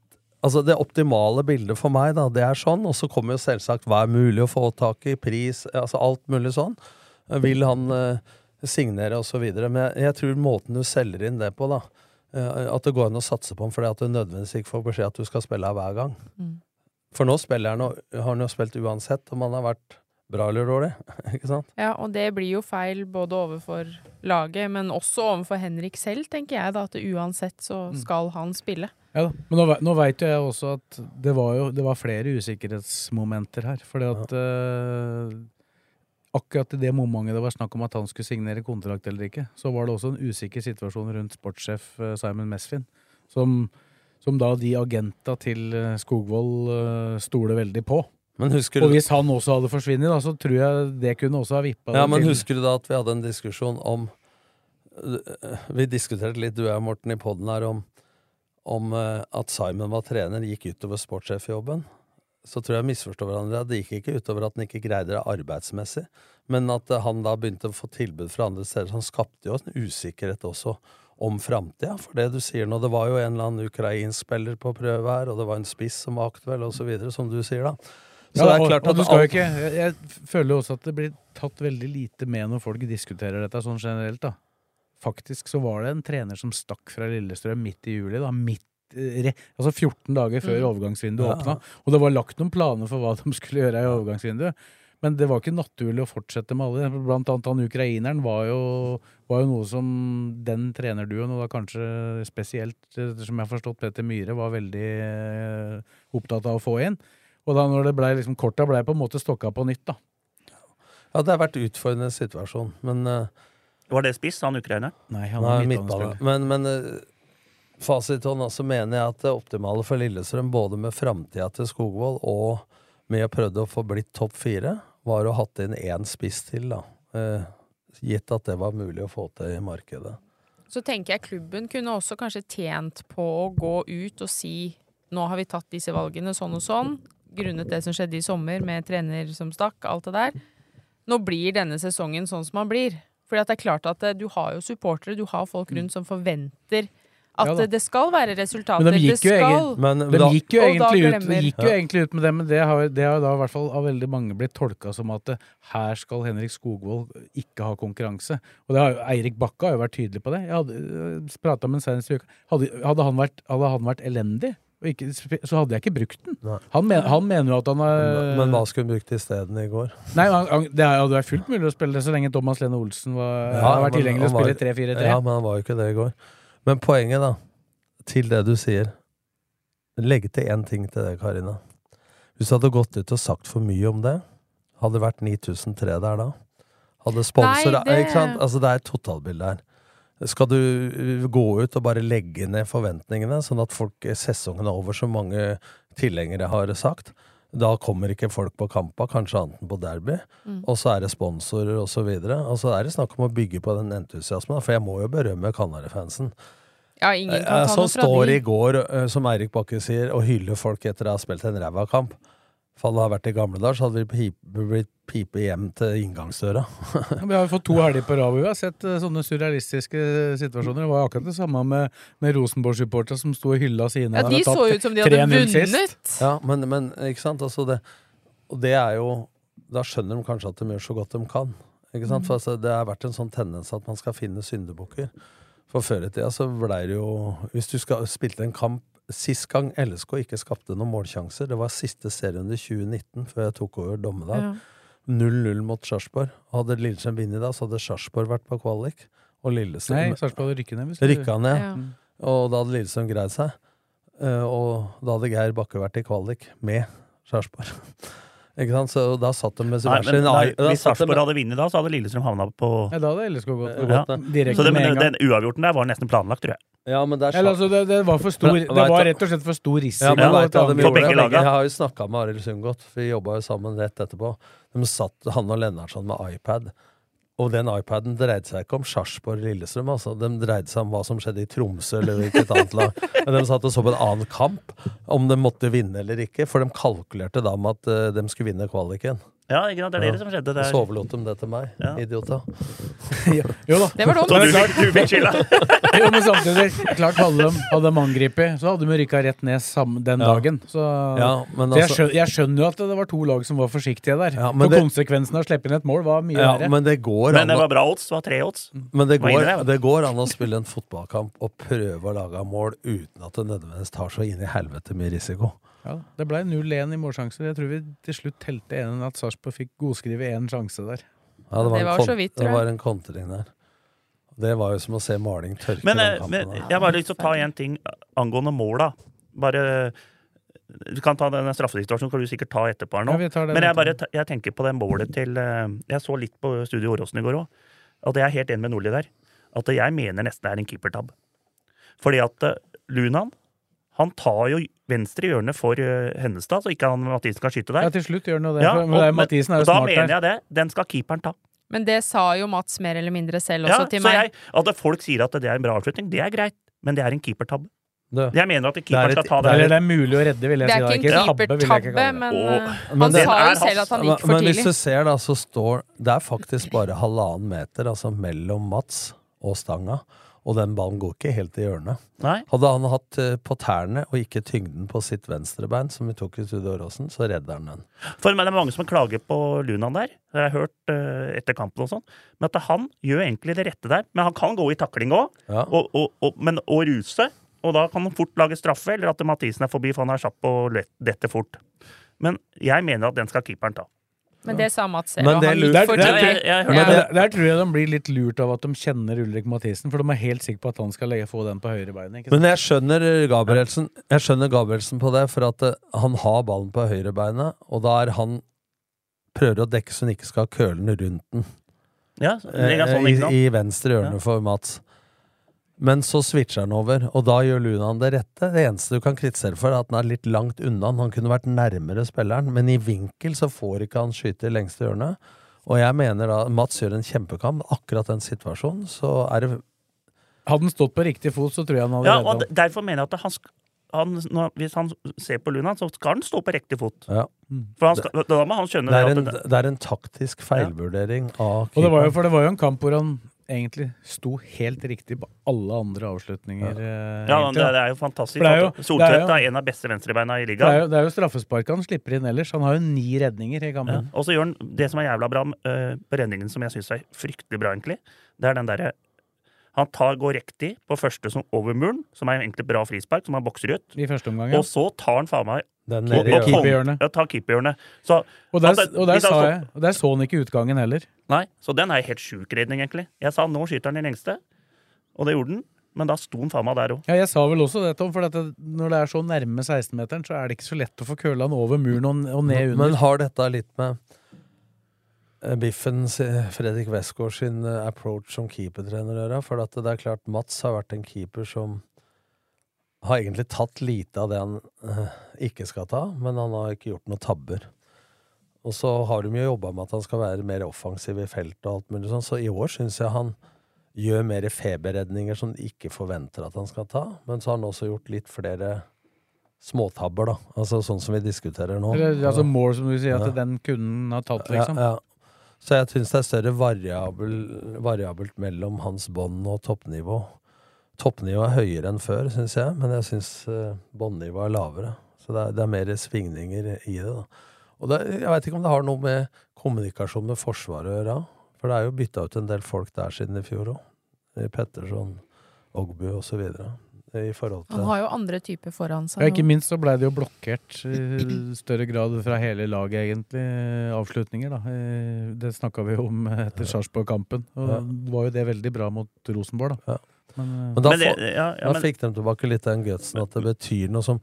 Altså Det optimale bildet for meg, da, det er sånn. Og så kommer jo selvsagt hva er mulig å få tak i, pris, altså alt mulig sånn. Vil han eh, signere videre. Men jeg, jeg tror måten du selger inn det på, da eh, At det går an å satse på ham fordi at du nødvendigvis ikke får beskjed at du skal spille her hver gang. Mm. For nå spiller han, har han jo spilt uansett om han har vært bra eller dårlig. ikke sant? Ja, og det blir jo feil både overfor laget, men også overfor Henrik selv, tenker jeg da, at uansett så skal han spille. Ja, da. Men nå, nå veit jo jeg også at det var jo det var flere usikkerhetsmomenter her. Fordi at eh, akkurat i det momentet det var snakk om at han skulle signere kontrakt eller ikke, så var det også en usikker situasjon rundt sportssjef eh, Simon Mesfin, som, som da de agenta til eh, Skogvold stoler veldig på. Men husker Og hvis han også hadde forsvunnet, da, så tror jeg det kunne også ha vippa Ja, men til husker du da at vi hadde en diskusjon om øh, Vi diskuterte litt, du og jeg, Morten, i poden her om, om øh, at Simon var trener, gikk utover sportssjefjobben. Så tror jeg misforstår hverandre. Det gikk ikke utover at han ikke greide det arbeidsmessig, men at øh, han da begynte å få tilbud fra andre steder. Så han skapte jo en usikkerhet også om framtida, for det du sier nå. Det var jo en eller annen ukrainsk spiller på prøve her, og det var en spiss som var aktuell, og så videre, som du sier, da. Så Ja, det er klart og at du skal alt- ikke, jeg, jeg føler jo også at det blir tatt veldig lite med når folk diskuterer dette sånn generelt. da. Faktisk så var det en trener som stakk fra Lillestrøm midt i juli. da, midt, eh, re, Altså 14 dager før Mm. overgangsvinduet Ja. åpna. Og det var lagt noen planer for hva de skulle gjøre i overgangsvinduet. Men det var ikke naturlig å fortsette med alle. Blant annet han ukraineren var jo, var jo noe som den trenerduoen, og da kanskje spesielt, eh, som jeg har forstått Petter Myhre, var veldig eh, opptatt av å få inn. Og da når det ble liksom, korta ble på en måte stokka på nytt, da. Ja, det har vært utfordrende situasjon, men uh, Var det spiss, han ukrainer? Nei, han var midtbane. midtbanespiller. Men, men uh, fasithånd, altså mener jeg at det optimale for Lillestrøm, både med framtida til Skogvold og med å prøve å få blitt topp fire, var å hatt inn én spiss til, da. Uh, gitt at det var mulig å få til i markedet. Så tenker jeg klubben kunne også kanskje tjent på å gå ut og si nå har vi tatt disse valgene sånn og sånn, grunnet det som skjedde i sommer med trener som stakk, alt det der. Nå blir denne sesongen sånn som han blir. Fordi at det er klart at eh, du har jo supportere, du har folk rundt som forventer at Ja det skal være resultater. Men de gikk jo, egen, Men de da- gikk jo, egentlig, ut, de gikk jo egentlig ut med det, men det har, det har da i hvert fall av veldig mange blitt tolka som at eh, her skal Henrik Skogvold ikke ha konkurranse. Og det har, Eirik Bakke har jo vært tydelig på det. Jeg hadde prata med ham senest i uka. Hadde, hadde, han vært, hadde han vært elendig, ikke, så hadde jeg ikke brukt den. Han, men, han mener jo at han har Men, men hva skulle hun brukt isteden i går? Nei, han, han, Det hadde vært fullt mulig å spille det så lenge Thomas Lene Olsen var, Ja, hadde vært tilgjengelig å spille 3-4-3. Ja, men han var jo ikke det i går. Men poenget, da, til det du sier Legg til én ting til det, Karina. Hvis du hadde gått ut og sagt for mye om det, hadde det vært 9003 der da? Hadde sponsor Nei, det- Ikke sant? Altså, det er et totalbilde her. Skal du uh, gå ut og bare legge ned forventningene, sånn at folk sesongen er over, som mange tilhengere har sagt? Da kommer ikke folk på kampa, kanskje annet enn på derby. Mm. Og så er det sponsorer og så videre. Og så er det snakk om å bygge på den entusiasmen. For jeg må jo berømme Kanarifansen. Ja, ingen kan Eh, ta Som noe fra står de. i går, eh, som Eirik Bakke sier, og hyller folk etter å ha spilt en ræva kamp. For hadde vært i gamle dager, så hadde vi pipe, blitt pipe hjem til inngangsdøra. Ja, Vi har jo fått to helger på rad hvor vi har sett eh, sånne surrealistiske situasjoner. Det var akkurat det samme med, med Rosenborg-supporterne som sto og hylla sine. Ja, de så ut som de hadde 3-0 sist. vunnet. Ja, men, men ikke sant? Altså det, og det er jo Da skjønner de kanskje at de gjør så godt de kan. Ikke sant? For altså, det har vært en sånn tendens at man skal finne syndebukker. For før i tida så blei det jo Hvis du skal, spilte en kamp Sist gang LSK ikke skapte noen målsjanser, det var siste serierunde 2019, før jeg tok over dommedag. Ja. 0-0 mot Sarpsborg. Hadde Lillestrøm vunnet da, så hadde Sarpsborg vært på kvalik. Og Nei, Lillestrøm Sarpsborg hadde rykket ned. hvis rykka ned. Ja. Og da hadde Lillestrøm greid seg. Eh, og da hadde Geir Bakke vært i kvalik med Sarpsborg. Ikke sant? Så da satt de med Nei, hver men, sin nei, da hvis satt de Sarpsborg med- hadde vunnet da, så hadde Lillestrøm havna på Ja, da hadde LSK gått, Ja. gått direkte Så det, med men en gang. den uavgjorten der var nesten planlagt, tror jeg. Ja, men der Eller, altså, det, det, var for stor, Men, det var du- rett og slett for stor risiko. Ja, vet du de For gjorde? begge laga. Jeg har jo snakka med Arild Sundgodt, vi jobba jo sammen rett etterpå. De satt, han og Lennartson, med iPad. Og den iPaden dreide seg ikke om Sarpsborg Lillestrøm, altså. De dreide seg om hva som skjedde i Tromsø eller hvilket annet lag. Men de satt og så på en annen kamp, om de måtte vinne eller ikke. For de kalkulerte da med at eh, de skulle vinne kvaliken. Ja, ikke sant? Det er det som skjedde der. så der. overlot de det til meg. Ja. Idioter. Jo da. Det var dumt. Så du fikk, du fikk skylda? Jo, men samtidig, klart hadde de, hadde de angrepet, så hadde de rykka rett ned sam, den Ja. dagen. Så, Ja, men så jeg, altså- skjønner, jeg skjønner jo at det var to lag som var forsiktige der. Ja, men For det- konsekvensen av å slippe inn et mål var mye Ja, verre. men det går Men det var bra odds. Det var tre odds. Men det går, det går an å spille en fotballkamp og prøve å lage mål uten at det nødvendigvis tar så inn i helvete mye risiko. Ja, det ble 0-1 i målsjanser. Jeg tror vi til slutt telte en at Sarpsborg fikk godskrive én sjanse der. Ja, Det en var så vidt, tror Det var en kontring der. Det var jo som å se maling tørke. Men, eh, men jeg bare lyst til å ta en ting angående måla. Bare Du kan ta den straffesituasjonen, kan du sikkert ta etterpå her nå. Ja, vi tar den Men jeg, bare, jeg tenker på det målet til eh, Jeg så litt på Studio Åråsen i går òg. At jeg er helt enig med Nordli der. At jeg mener nesten det er en keepertabb. Fordi at eh, Lunan han tar jo venstre hjørne for eh, Hennestad, så ikke han Mathisen kan skyte der. Ja, til slutt gjør han jo det. Ja, og- men Mathisen er- jo smart der. da mener jeg det. Den skal keeperen ta. Men det sa jo Mats mer eller mindre selv også Ja, til så meg. jeg, at folk sier at det er en bra avslutning, det er greit, men det er en keepertabbe. Det- Jeg mener at Det keeperen er skal ta det det. er, det er mulig å redde, vil jeg si. Det er ikke en keepertabbe, men Åh. eh, Men han det- sa jo selv at han gikk for tidlig. men hvis du ser, da, så står Det er faktisk bare halvannen meter altså mellom Mats og stanga. Og den ballen går ikke helt i hjørnet. Nei. Hadde han hatt eh, på tærne og ikke tyngden på sitt venstrebein, som vi tok i Studio Åråsen, så redder han den. For meg, det er mange som klager på Lunan der. Det har jeg hørt eh, etter kampen og sånn. Men at han gjør egentlig det rette der. Men han kan gå i takling òg, Ja. og, og, og, men å ruse. Og da kan han fort lage straffe, eller at Mathisen er forbi, for han er kjapp og lett- detter fort. Men jeg mener at den skal keeperen ta. Men det sa Mats selv, Men det han der- der- der- Ja. men der- Der tror jeg de blir litt lurt av at de kjenner Ulrik Mathisen, for de er helt sikre på at han skal legge, få den på høyrebeinet. Men jeg skjønner Gabrielsen Jeg skjønner Gabrielsen på det, for at eh, han har ballen på høyrebeinet, og da er han prøver å dekke så han ikke skal ha kølene rundt den. Ja, sånn, Eh, ikke sant? I, I venstre hjørne Ja. for Mats. Men så switcher han over, og da gjør Lunan det rette. Det eneste du kan kritisere for, er at han er litt langt unna. Han kunne vært nærmere spilleren, men i vinkel så får ikke han skyte i lengste hjørne. Og jeg mener da Mats gjør en kjempekamp. Akkurat den situasjonen, så er det Hadde han stått på riktig fot, så tror jeg han hadde Ja, og derfor mener jeg at han, han når, Hvis han ser på Lunan, så skal han stå på riktig fot. Ja. For han skal, da må han skjønne Det er det en, det, det er en taktisk feilvurdering av Og det var jo, for det var jo en kamp hvor han egentlig sto helt riktig på alle andre avslutninger. eh, Ja, det, det er jo fantastisk. Er jo- er Soltvedt er en av beste venstrebeina i Det er, ligaen. jo, det er jo straffespark han slipper inn ellers. Han har jo ni redninger i Ja. Og så gjør han det som er jævla bra uh, på redningen, som jeg syns er fryktelig bra, egentlig. Det er den derre Han tar, går riktig på første som over muren, som er egentlig bra frispark, som han bokser ut. I første omgang, ja. Og så tar han faen meg Den nede i keeperhjørnet. Ja, ta keeperhjørnet. Og der, og der sa jeg Og der så han ikke utgangen heller. Nei, så den er helt sjuk redning, egentlig. Jeg sa nå skyter han i lengste, og det gjorde han. Men da sto han faen meg der òg. Ja, jeg sa vel også det, Tom, for at når det er så nærme 16-meteren, så er det ikke så lett å få køla han over muren og, og ned under. Men har dette litt med eh, Biffen, Fredrik Westgård sin eh, approach som keepertrener å gjøre? For at det er klart Mats har vært en keeper som har egentlig tatt lite av det han eh, ikke skal ta, men han har ikke gjort noen tabber. Og så har de jo jobba med at han skal være mer offensiv i feltet og alt mulig sånn, så i år syns jeg han gjør mer feberredninger som de ikke forventer at han skal ta. Men så har han også gjort litt flere småtabber, da. Altså sånn som vi diskuterer nå. Eller, altså mål, som du sier, at Ja. den kunden har tatt, liksom. Ja, ja. Så jeg syns det er større variabel, variabelt mellom hans bånd og toppnivå. Toppnivået er høyere enn før, syns jeg, men jeg syns uh, båndnivået er lavere. Så det er, det er mer svingninger i det. da. Og det, jeg veit ikke om det har noe med kommunikasjon med Forsvaret å gjøre. For det er jo bytta ut en del folk der siden i fjor òg. Petterson, Ogbu osv. I forhold til Han har jo andre typer foran seg. Ja, ikke minst så blei det jo blokkert i større grad fra hele laget, egentlig. Avslutninger, da. Eh, Det snakka vi om etter Sarpsborg-kampen. Og Ja. var jo det veldig bra mot Rosenborg, da. Men, eh, Men da, Men det- ja, ja, da men- fikk de tilbake litt den gutsen at det betyr noe som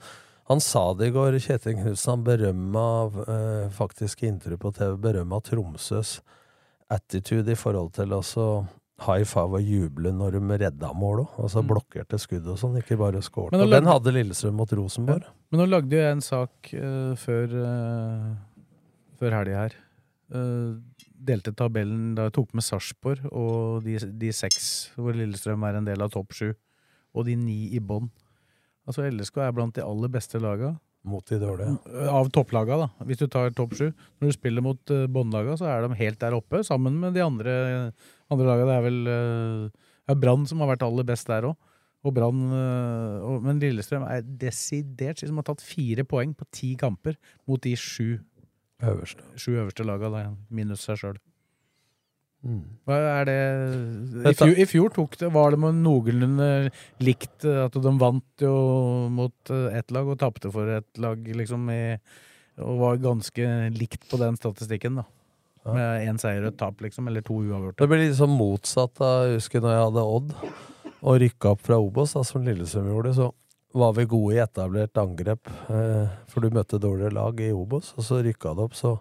Han sa det i går, Kjetil Knutsen. Han berømma eh, faktisk i intervju på TV berømma Tromsøs attitude i forhold til også high five og juble når de redda mål òg. Altså Mm. blokkerte skudd og sånn, ikke bare skåret. Men Og den hadde Lillestrøm mot Rosenborg. Men nå lagde jo jeg en sak uh, før, uh, før helga her. Eh, delte tabellen da jeg tok med Sarpsborg og de, de seks, hvor Lillestrøm er en del av topp sju, og de ni i bånn. Altså LSK er blant de aller beste laga. Mot de dårlige. Av topplaga, da. Hvis du tar topp sju. Når du spiller mot uh, båndlaga, så er de helt der oppe, sammen med de andre, andre laga. Det er vel uh, Brann som har vært aller best der òg. Og Brann øh, Men Lillestrøm er desidert som har tatt fire poeng på ti kamper mot de sju øverste, sju øverste laga, da, minus seg sjøl. Mm. Hva er det I fjor, I fjor tok det, var det med noenlunde likt eh, at de vant jo mot eh, ett lag og tapte for ett lag, liksom, i, og var ganske likt på den statistikken, da. Med én seier og et tap, liksom, eller to uavgjorte. Det blir liksom motsatt. da, Jeg husker når jeg hadde Odd og rykka opp fra Obos, da, som Lillestrøm gjorde, så var vi gode i etablert angrep. Eh, for du møtte dårligere lag i Obos, og så rykka det opp. Så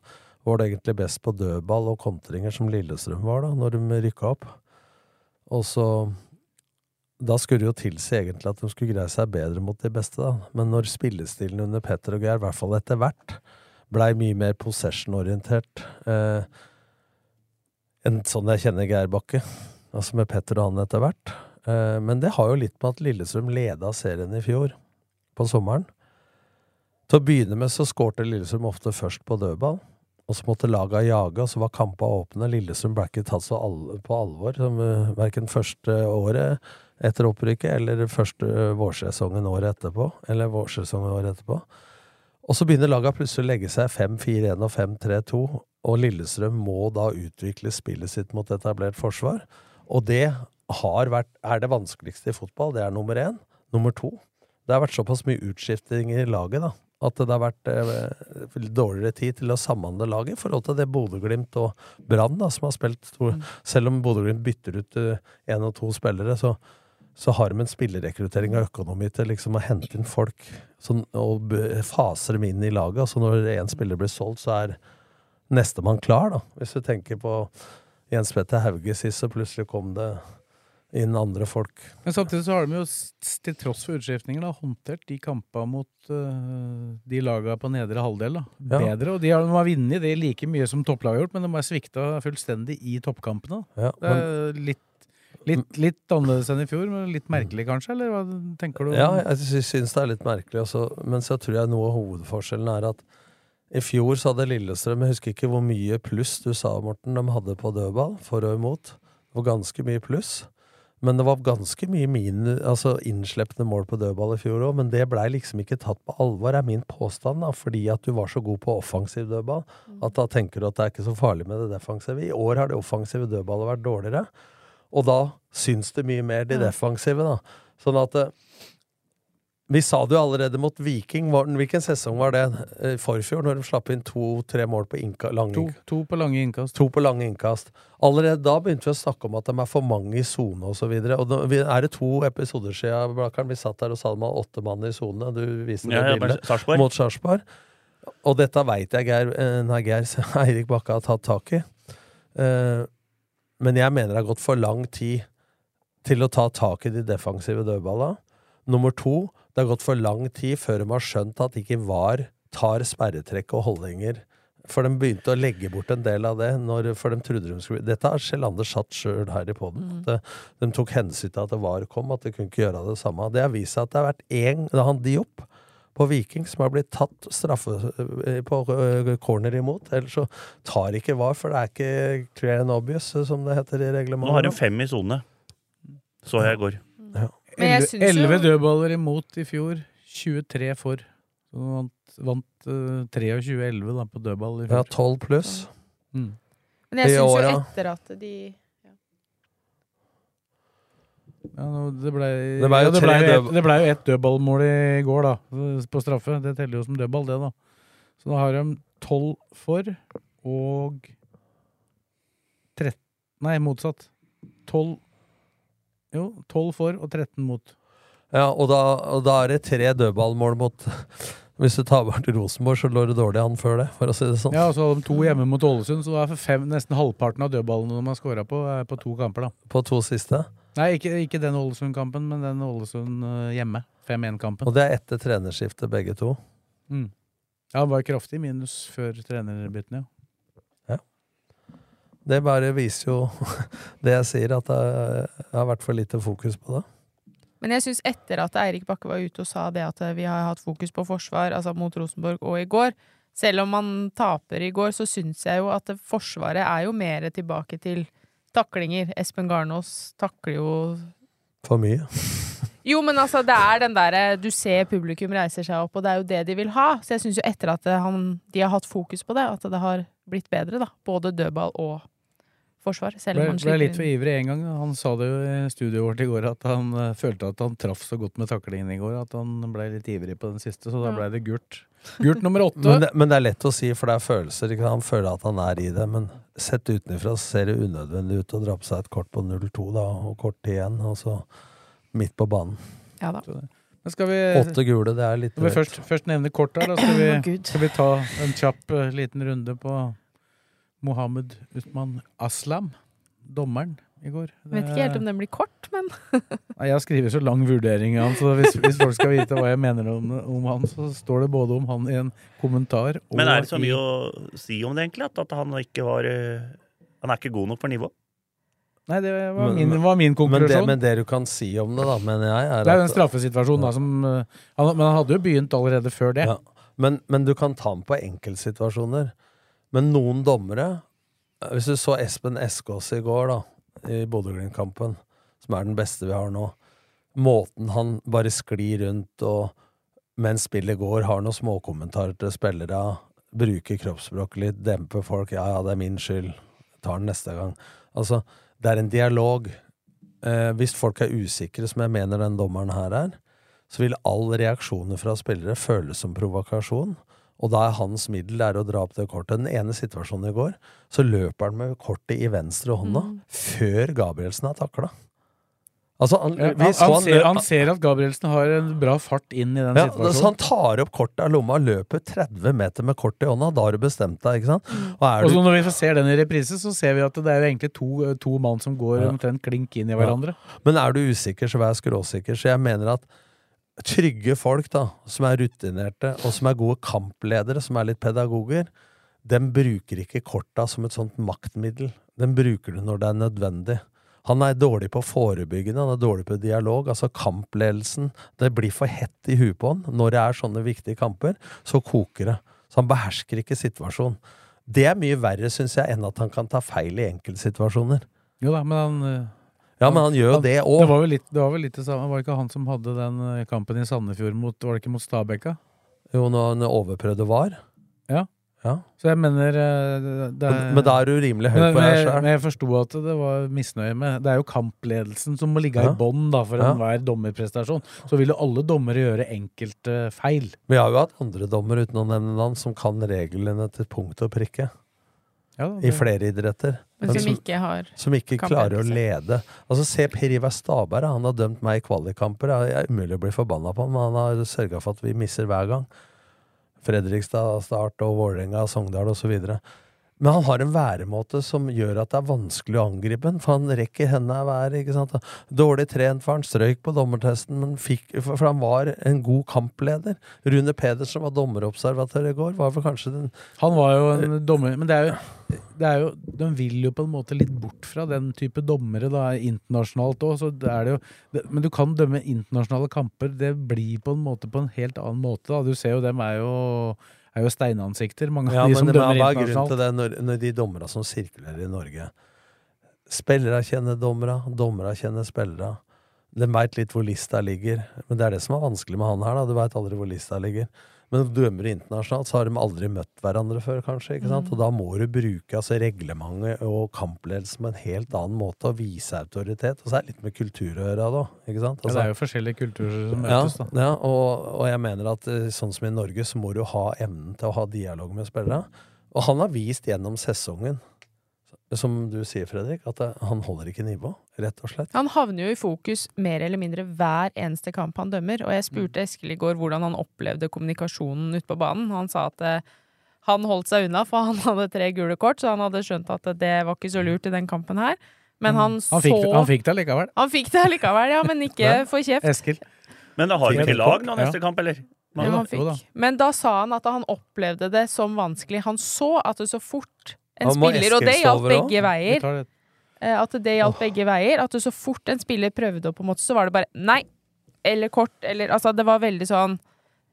var det egentlig best på dødball og kontringer, som Lillestrøm var da, når de rykka opp. Og så Da skulle det jo tilsi egentlig at de skulle greie seg bedre mot de beste, da. Men når spillestilen under Petter og Geir, i hvert fall etter hvert, blei mye mer possession-orientert eh, enn sånn jeg kjenner Geir Bakke, altså med Petter og han etter hvert. Eh, men det har jo litt med at Lillestrøm leda serien i fjor, på sommeren. Til å begynne med så skårte Lillestrøm ofte først på dødball, og så måtte laga jage, og så var kampa åpne. Lillestrøm ble ikke tatt på alvor, som uh, verken første året etter opprykket eller første vårsesongen året etterpå, eller vårsesongen året etterpå. Og så begynner laga plutselig å legge seg 5-4-1 og 5-3-2, og Lillestrøm må da utvikle spillet sitt mot etablert forsvar. Og det vært, er det vanskeligste i fotball. Det er nummer én. Nummer to. Det har vært såpass mye utskiftinger i laget, da. At det har vært eh, dårligere tid til å samhandle laget i forhold til det Bodø-Glimt og Brann som har spilt stor, Selv om Bodø-Glimt bytter ut én og to spillere, så, så har de en spillerekruttering av økonomi til liksom å hente inn folk sånn, og faser fase dem inn i laget. Altså når én spiller blir solgt, så er nestemann klar, da. Hvis du tenker på Jens Petter Hauge sist, så plutselig kom det inn andre folk. Men samtidig så har de jo, til tross for utskiftninger, da, håndtert de kampene mot uh, de lagene på nedre halvdel da, Ja. bedre. Og de har, de har vunnet det like mye som topplaget har gjort, men de har svikta fullstendig i toppkampene. Ja, det er litt, litt, litt annerledes enn i fjor, men litt merkelig kanskje, eller hva tenker du? Ja, jeg sy- syns det er litt merkelig også, men så tror jeg noe av hovedforskjellen er at i fjor så hadde Lillestrøm, jeg husker ikke hvor mye pluss du sa, Morten, de hadde på dødball, for og imot. Det var ganske mye pluss. Men det var ganske mye min, altså innsleppende mål på dødball i fjor òg, men det blei liksom ikke tatt på alvor, er min påstand, da, fordi at du var så god på offensiv dødball, at da tenker du at det er ikke så farlig med det defensive. I år har det offensive dødballet vært dårligere, og da syns det mye mer de defensive, da. Sånn at eh, vi sa det jo allerede mot Viking. Hvilken sesong var det? Eh, I forfjor, når de slapp inn to-tre mål på inka, lange To, to på lange innkast. To på lange innkast. Allerede da begynte vi å snakke om at de er for mange i sone osv. Er det to episoder siden, Blakkaren, vi satt der og sa de var åtte mann i sone. Du viste Ja, det bildet mot Sarpsborg. Og dette veit jeg Geir, eh, nei, Geir Eirik Bakke har tatt tak i. Uh, men jeg mener det har gått for lang tid til å ta tak i de defensive dødballene. Nummer to, det har gått for lang tid før de har skjønt at ikke VAR tar sperretrekk og holdninger. For de begynte å legge bort en del av det, når, for de trodde de skulle Dette har Kjell Anders satt sjøl her i poden. Mm. Eh, de, tok hensyn til at det var kom, at de kunne ikke gjøre det samme. Det har vist seg at det har vært én Det er han Diop på Viking som har blitt tatt straffe eh, på eh, corner imot. Ellers så tar ikke VAR, for det er ikke clear and obvious, som det heter i reglementet. Nå har de fem i sone, så jeg går. Ja. 11 dødballer imot i fjor, 23 for. Så vant, vant eh, uh, 23-11 på dødball i fjor. Ja, 12 pluss. Mm. Men jeg syns jo etter at de ja. Ja, det blei det ble jo, det ble et, ble dødballmål i går, da. På straffe. Det teller jo som dødball, det, da. Så nå har de 12 for og 13 Nei, motsatt. 12 jo, 12 for og 13 mot. Ja, og da, og da er det tre dødballmål mot Hvis du tar bort Rosenborg, så lå det dårlig an før det, for å si det sånn. Ja, og så hadde de to hjemme mot Ålesund, så da er fem, nesten halvparten av dødballene de har scora på, er på to kamper, da. På to siste. Nei, ikke, ikke den Ålesund-kampen, men den Ålesund eh, hjemme. 5-1-kampen. Og det er etter trenerskiftet, begge to. Mm. Ja, han var kraftig minus før trenerbyttene, ja. Det bare viser jo det jeg sier, at det har vært for lite fokus på det. Men jeg syns etter at Eirik Bakke var ute og sa det at vi har hatt fokus på forsvar, altså mot Rosenborg og i går Selv om man taper i går, så syns jeg jo at Forsvaret er jo mer tilbake til taklinger. Espen Garnås takler jo For mye. Jo, men altså, det er den derre Du ser publikum reiser seg opp, og det er jo det de vil ha. Så jeg syns jo etter at han, de har hatt fokus på det, at det har blitt bedre, da. Både dødball og forsvar. Selv Ble, om han ble sliter litt for ivrig en gang. Han sa det jo i studioet vårt i går at han uh, følte at han traff så godt med taklingen i går at han ble litt ivrig på den siste, så da Ja. ble det gult. Gult nummer åtte. Men det, men det er lett å si, for det er følelser. Ikke? Han føler at han er i det, men sett utenfra ser det unødvendig ut å dra på seg et kort på 0-2, da, og kort til igjen, og så midt på banen. Ja da. Men skal vi, Åtte gule, det er litt Når vi drøyt. først, først nevner kort her, da skal vi, skal vi ta en kjapp eh, liten runde på Mohammed Usman Aslam, dommeren i går. Jeg vet ikke helt om den blir kort, men Nei, Jeg har skrevet så lang vurdering av han, så hvis, hvis folk skal vite hva jeg mener om, om han, så står det både om han i en kommentar og Men er det så i- mye å si om det, egentlig? At, at han ikke var eh, Han er ikke god nok for nivå? Nei, det var Men- min, var min Men det, men det du kan si om det, da, mener jeg, er det er jo en straffesituasjon, da, som eh, han, Men han hadde jo begynt allerede før det. Ja. Men, men du kan ta den på enkeltsituasjoner. Men noen dommere eh, Hvis du så Espen Eskås i går, da, i Bodø-Glimt-kampen, som er den beste vi har nå Måten han bare sklir rundt og mens spillet går, har noen småkommentarer til spillere, bruker kroppsspråk litt, demper folk 'ja, ja, det er min skyld', tar den neste gang. Altså, det er en dialog. Eh, hvis folk er usikre, som jeg mener den dommeren her er, så vil all reaksjoner fra spillere føles som provokasjon. Og da er hans middel er å dra opp det kortet. Den ene situasjonen i går, så løper han med kortet i venstre hånda før Gabrielsen har takla. Altså, han, Ja, han, han, ser, han ser at Gabrielsen har en bra fart inn i den ja, så han tar opp kortet av lomma, løper 30 meter med kortet i hånda. Da har du bestemt deg, ikke sant? Og er Og du så når vi ser den i reprise, så ser vi at det er egentlig to, to mann som går Ja. omtrent klink inn i hverandre. Ja. Men er du usikker, så vær skråsikker. Så jeg mener at trygge folk, da, som er rutinerte, og som er gode kampledere, som er litt pedagoger, den bruker ikke korta som et sånt maktmiddel. Den bruker det når det er nødvendig. Han er dårlig på forebyggende, han er dårlig på dialog. Altså kampledelsen. Det blir for hett i huet på han. Når det er sånne viktige kamper, så koker det. Så han behersker ikke situasjonen. Det er mye verre, syns jeg, enn at han kan ta feil i enkeltsituasjoner. Jo da, men han eh, Ja, men han gjør jo det òg. Det var vel litt det var vel litt det samme. Var det ikke han som hadde den eh, kampen i Sandefjord mot Var det ikke mot Stabekka? Jo, når han overprøvde var. Ja. Ja. Så jeg mener det, det, Men, da er du rimelig høy på deg sjøl. men jeg forsto at det var misnøye med Det er jo kampledelsen som må ligge Ja. i bånn for Ja. enhver dommerprestasjon. Så vil jo alle dommere gjøre enkelte feil. Vi har jo hatt andre dommer uten å nevne navn som kan reglene til punkt og prikke. Ja, I flere idretter. Men som ikke har som ikke klarer å kampledelse. lede. Altså Se Per Ivar Staberg. Han har dømt meg i kvalikkamper. Det er umulig å bli forbanna på, men han har sørga for at vi misser hver gang. Fredrikstad, Start og Vålerenga, Sogndal osv. Men han har en væremåte som gjør at det er vanskelig å angripe ham, for han rekker hendene i været. ikke sant? Dårlig trent for han, strøyk på dommertesten, men fikk, for, han var en god kampleder. Rune Pedersen var dommerobservatør i går. var vel kanskje den Han var jo en dommer Men det er jo, det er jo De vil jo på en måte litt bort fra den type dommere da, internasjonalt òg. Er det, Men du kan dømme internasjonale kamper. Det blir på en måte på en helt annen måte. Da. Du ser jo dem er jo, er jo steinansikter, mange Ja, av de men som det dømmer hva er grunnen internasjonalt. til det når, når de dommerne som sirkulerer i Norge Spillere kjenner dommere, dommere kjenner spillere. De veit litt hvor lista ligger. Men det er det som er vanskelig med han her. da Du veit aldri hvor lista ligger. Men dømmer internasjonalt, så har de aldri møtt hverandre før, kanskje. ikke sant? Mm. Og da må du bruke altså, reglementet og kampledelsen på en helt annen måte og vise autoritet. Og så er det litt med kultur å gjøre da. ikke sant? Ja, Altså- det er jo forskjellige kulturer som ja, møtes, da. ja og, og jeg mener at eh, sånn som i Norge, så må du ha evnen til å ha dialog med spillere. Og han har vist gjennom sesongen, som du sier, Fredrik, at eh, han holder ikke nivå, rett og slett. Han havner jo i fokus mer eller mindre hver eneste kamp han dømmer, og jeg spurte Eskil i går hvordan han opplevde kommunikasjonen ute på banen. Han sa at eh, han holdt seg unna, for han hadde tre gule kort, så han hadde skjønt at det var ikke så lurt i den kampen her. Men han, Mm. Han fikk, så han fikk det allikevel. Han fikk det allikevel, ja, men ikke Ja. for kjeft. Eskil. Men det har ikke lag nå neste ja. kamp, eller? Jo, han fikk. Men da sa han at han opplevde det som vanskelig. Han så at det så fort en ja, spiller, og det gjaldt begge veier. Eh, At det gjaldt begge veier. At det så fort en spiller prøvde å på en måte, så var det bare nei. Eller kort. Eller altså, det var veldig sånn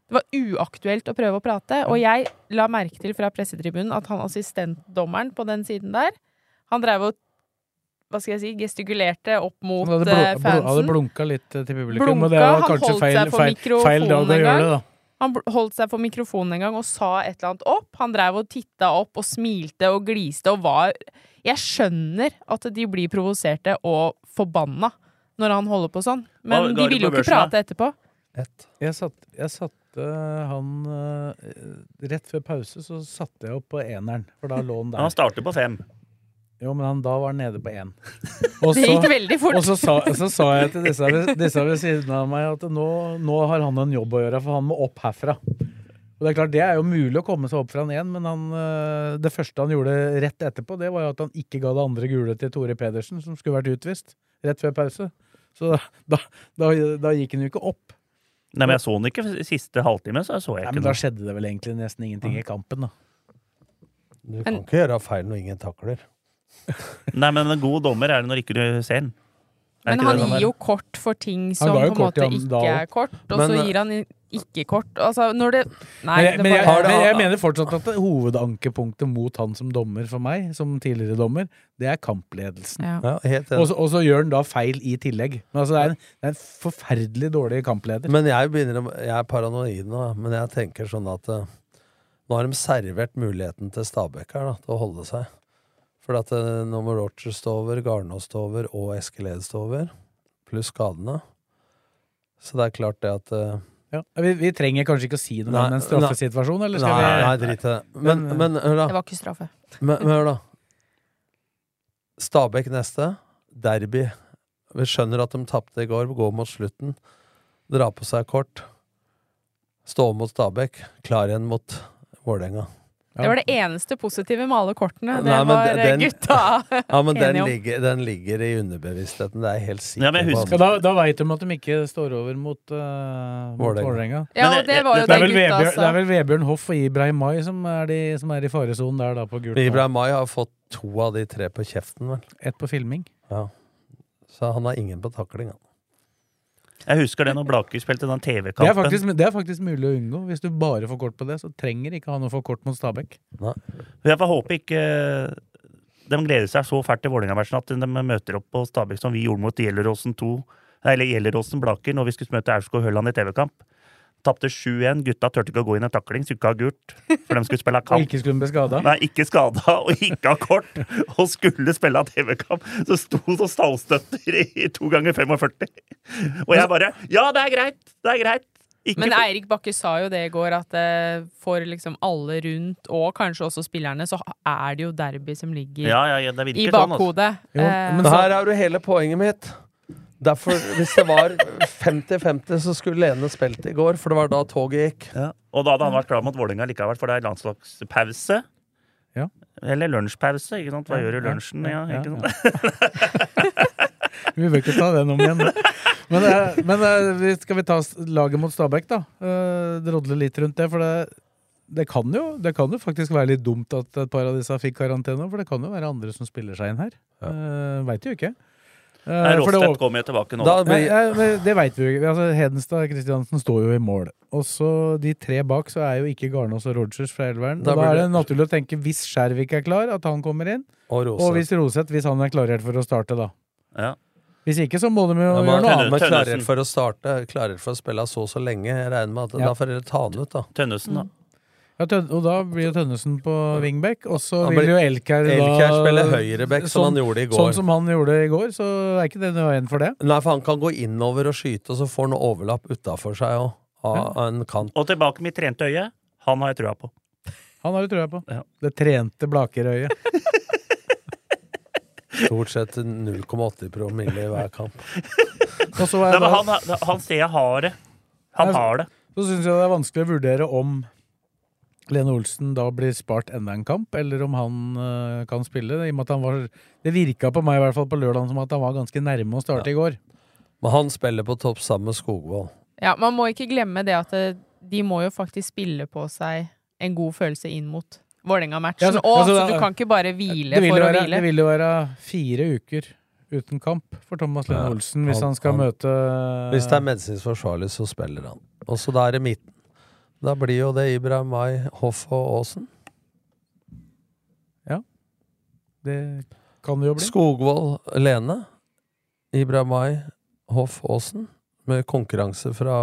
Det var uaktuelt å prøve å prate. Og jeg la merke til fra pressetribunen at han assistentdommeren på den siden der, han drev og hva skal jeg si, gestikulerte opp mot Han hadde, eh, hadde blunka litt eh, til publikum, Blunka, og det var han kanskje feil, feil, feil dag å gjøre det, da. Han holdt seg for mikrofonen en gang og sa et eller annet opp. Han drev og titta opp og smilte og gliste og var Jeg skjønner at de blir provoserte og forbanna når han holder på sånn, men Hva de vil jo ikke børsen, da? prate etterpå. Jeg, satt, jeg satte han uh, Rett før pause så satte jeg opp på eneren, for da lå han der. Han starter på fem. Jo, men han, da var han nede på én. Og Det gikk veldig fort. Og så sa, så sa jeg til disse, disse ved siden av meg at nå, nå har han en jobb å gjøre, for han må opp herfra. Og Det er klart, det er jo mulig å komme seg opp fra en én, men han, eh, det første han gjorde rett etterpå, det var jo at han ikke ga det andre gule til Tore Pedersen, som skulle vært utvist, rett før pause. Så da, da, da gikk han jo ikke opp. Nei, men jeg så den ikke siste halvtime, så så jeg Nei, ikke men da skjedde det vel egentlig nesten ingenting i kampen, da. Du kan ikke gjøre feil når ingen takler. Nei, men en god dommer er det når ikke du ser den. Er Men han det sånn gir jo kort for ting som på en måte ikke er kort, og Men, så eh, gir han ikke kort. Altså, når det Nei, men jeg, det men, jeg, bare, men jeg mener fortsatt at hovedankepunktet mot han som dommer for meg, som tidligere dommer, det er kampledelsen. Ja. Ja, Og så- gjør han da feil i tillegg. Men altså, det, er en, det er en forferdelig dårlig kampleder. Men jeg begynner Jeg er paranoid nå, men jeg tenker sånn at eh, Nå har de servert muligheten til Stabæk her da, til å holde seg. For at eh, nå må Roger stå over, Garnås stå over og Eskiled stå over. Pluss skadene. Så det er klart det at eh, Ja. Vi, vi trenger kanskje ikke å si noe om en straffesituasjon, eller skal nei, vi Nei, drit i det. Men, Men, men hør, Det var ikke straffe. Men, men hør, da. Stabæk neste. Derby. Vi skjønner at de tapte i går, går mot slutten. Drar på seg kort. Stå mot Stabæk. Klar igjen mot Vålerenga. Det var det eneste positive med alle kortene. Det Nei, men var den- gutta Ja, men den om. ligger, den ligger i underbevisstheten. Det er jeg helt sikker Ja, men jeg på. Da, da veit de at de ikke står over mot, uh, Vålerenga. Ja, det det- Det det er vel Vebjørn Hoff og Ibrahim Mai som er, de, som er i faresonen der, da, på gult. Ibrahim Mai har fått to av de tre på kjeften, vel. Ett på filming. Ja. Så han har ingen på takling, han. Jeg husker det når Blaker spilte den Det er, TV-kampen. faktisk, det er faktisk mulig å unngå. Hvis du bare får kort på det, så trenger ikke han å få kort mot Stabæk. Jeg får håpe ikke de gleder seg så fælt til Vålerenga-matchen at de møter opp på Stabæk som vi gjorde mot Gjelleråsen 2, eller Gjelleråsen Blaker når vi skulle møte Aurskog Høland i TV-kamp. Tapte 7-1. Gutta turte ikke å gå inn i en takling, så ikke ha gult. For de skulle spille Og kamp. ikke skulle bli skada. Nei, ikke skada og ikke ha kort, og skulle spille TV-kamp. Så sto som stallstøtter i to ganger 45. Og jeg bare Ja, det er greit! Det er greit! Ikke Men Eirik Bakke sa jo det i går, at eh, for liksom alle rundt, og kanskje også spillerne, så er det jo derby som ligger Ja, ja, ja, i sånn, altså. Jo, Eh, Men her er jo hele poenget mitt. Derfor, hvis det var 50-50, så skulle Lene spilt i går, for det var da toget gikk. Ja. Og da hadde han vært klar mot Vålerenga likevel, for det er landslagspause. Ja. Eller lunsjpause, ikke sant? Hva Ja, gjør du i lunsjen? Ja, ikke ja. sant? Vi bør ikke ta den om igjen. Men, eh, men eh, skal vi ta laget mot Stabæk, da? Uh, Drodle litt rundt det. For det, det, kan jo, det kan jo faktisk være litt dumt at et par av disse fikk karantene. For det kan jo være andre som spiller seg inn her. Ja. Veit jo ikke. Eh, Nei, for det- Rostedt kommer jo tilbake nå. Da men, Nei, nei, det veit vi jo ikke. Altså, Hedenstad Kristiansen står jo i mål. Og så de tre bak, så er jo ikke Garnås og Rogers fra Elveren. Da Da, er det naturlig å tenke, hvis Skjervik er klar, at han kommer inn. og Og hvis Roseth, hvis han er klarert for å starte, da. Ja. Hvis ikke, så må de jo gjøre noe annet. er klarert for å starte, klarert for å spille så så lenge. Jeg regner med at Ja. da får dere ta han ut, da. Tønnesen, da. Ja, og da blir jo Tønnesen på wingback, og så vil jo Elkær da Elkær spille høyreback, som han gjorde i går. Sånn som han gjorde i går, så er ikke det noe igjen for det. Nei, for han kan gå innover og skyte, og så får han overlapp utafor seg òg. Av en kant. Og tilbake mitt trente øye. Han har jeg trua på. Han har du trua på. Ja. Det trente Blakerøyet. Stort sett 0,80 promille i hver kamp. Og så er Nei, men han, han ser jeg har det. Han har det. Så syns jeg det er vanskelig å vurdere om Lene Olsen da blir spart enda en kamp, eller om han uh, kan spille. I og med at han var, det virka på meg i hvert fall på lørdag som at han var ganske nærme å starte i går. Men han spiller på topp sammen med Skogvold. Ja, man må ikke glemme det at det, de må jo faktisk spille på seg en god følelse inn mot Vålerenga-matchen. Ja, så- og altså, så du kan ikke bare hvile for å være, hvile. det vil jo være fire uker uten kamp for Thomas Lene Ja, Olsen hvis han- skal han- møte Hvis det er medisinsk forsvarlig, så spiller han. Og så der i midten. Da blir jo det Ibrahim Mai, Hoff og Aasen. Det kan det jo bli. Skogvold Lene. Ibrahim Mai, Hoff Aasen. Med konkurranse fra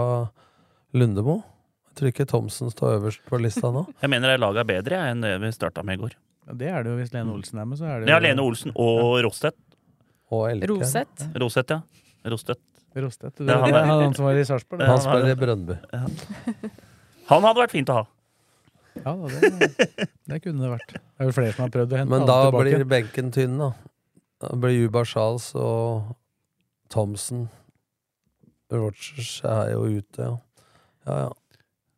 Lundemo. Jeg tror ikke Thomsen står øverst på lista nå. Jeg mener det laget er bedre jeg, enn det vi starta med i går. Ja, det er det jo hvis Lene Olsen er med, så er det jo er Lene Olsen og Rostedt. Og Elke. Roseth. Ja. Rostedt. Rostedt. Det, Det er han han som var i Sarpsborg. Ja. Han spiller i Brøndby. Han hadde vært fint å ha. Ja, det, det kunne det vært. Det er jo flere som har prøvd å hente Men da blir benken tynn, da. Da blir Juba Charles og Thomsen Rogers er jo ute, ja. Ja, ja.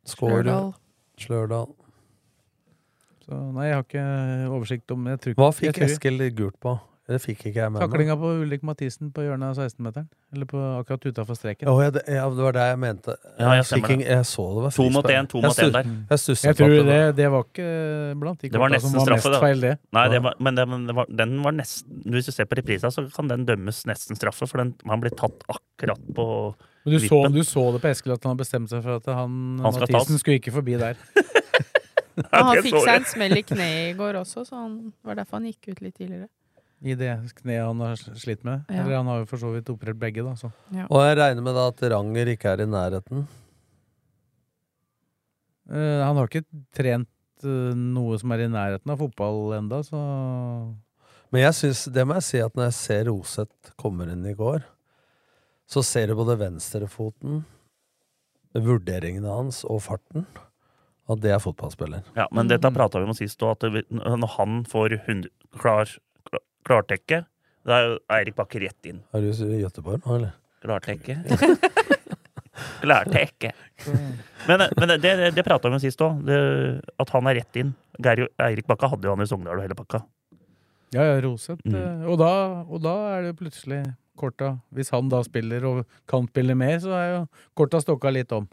Skårer Slørdal. Slørdal. Så, nei, jeg har ikke oversikt om jeg tror, Hva jeg fikk tror- Eskil gult på? Det fikk ikke jeg med meg. Taklinga på Ulrik Mathisen på hjørnet av 16-meteren. Eller på, akkurat utafor streken. Oh, ja, det, ja, det var det jeg mente. Ja, jeg fikk jeg så det var To mot én, to mot én der. Jeg stusset Jeg tror det, det var ikke blant de Det var nesten som var straffe, mest da. feil, det. Nei, det var, men, det, men det var, den var nesten Hvis du ser på reprisa, så kan den dømmes nesten straffe, for den, han blir tatt akkurat på Men du så, du så det på Eskil at han har bestemt seg for at han, Han Mathisen skulle ikke forbi der. Han fikk seg en smell i kneet i går også, så han, det var derfor han gikk ut litt tidligere. I det kneet han har slitt med. Ja. Eller han har jo for så vidt operert begge, da. Så. Ja. Og jeg regner med da at Ranger ikke er i nærheten. Uh, han har ikke trent uh, noe som er i nærheten av fotball enda, så Men jeg synes, det må jeg si at når jeg ser Roseth kommer inn i går, så ser du både venstrefoten, vurderingene hans og farten, at det er fotballspiller. Ja, men dette prata vi om sist òg, at når han får hund, klar, klar, klartekke, da er jo Eirik Bakke rett inn. Er du i Göteborg nå, eller? Klartekke. Klartekke. Men, men det, det, det prata vi om sist òg, at han er rett inn. Geir, Eirik Bakka hadde jo han i Sogndal og hele pakka. Ja, ja, Roseth. Mm. eh, Og, og da er det plutselig korta Hvis han da spiller og kan spille mer, så er jo korta stokka litt om.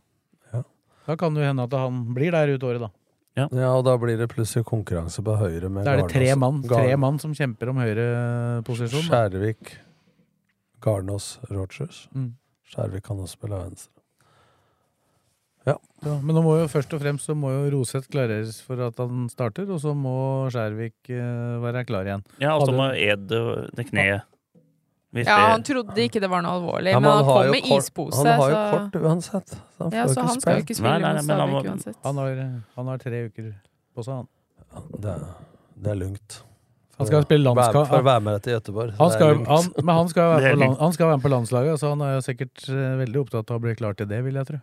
Ja. Da kan det jo hende at han blir der ut året, da. Ja. og da blir det plutselig konkurranse på høyre med Da er det tre mann, tre mann som kjemper om høyreposisjon. Skjærvik, Garnås, Rogers. Mm. Skjærvik kan også spille venstre. Ja, men nå må jo først og fremst så må jo Roseth klareres for at han starter, og så må Skjærvik eh, være klar igjen. Ja, og så må Ed øh, det kneet. Ja, han trodde ikke det var noe alvorlig, Ja, men han har kom med kort- ispose. Han har jo så... kort uansett. Så han Ja, så han skal jo ikke spille Nei, nei, mot han Stabæk uansett. Han har, han har tre uker på seg, han. Det, det er lugnt. Han skal spille landskamp. For å være med til Gøteborg. Han skal, han, men han skal, være på land, han skal være med på landslaget, så han er jo sikkert eh, veldig opptatt av å bli klar til det, vil jeg tro.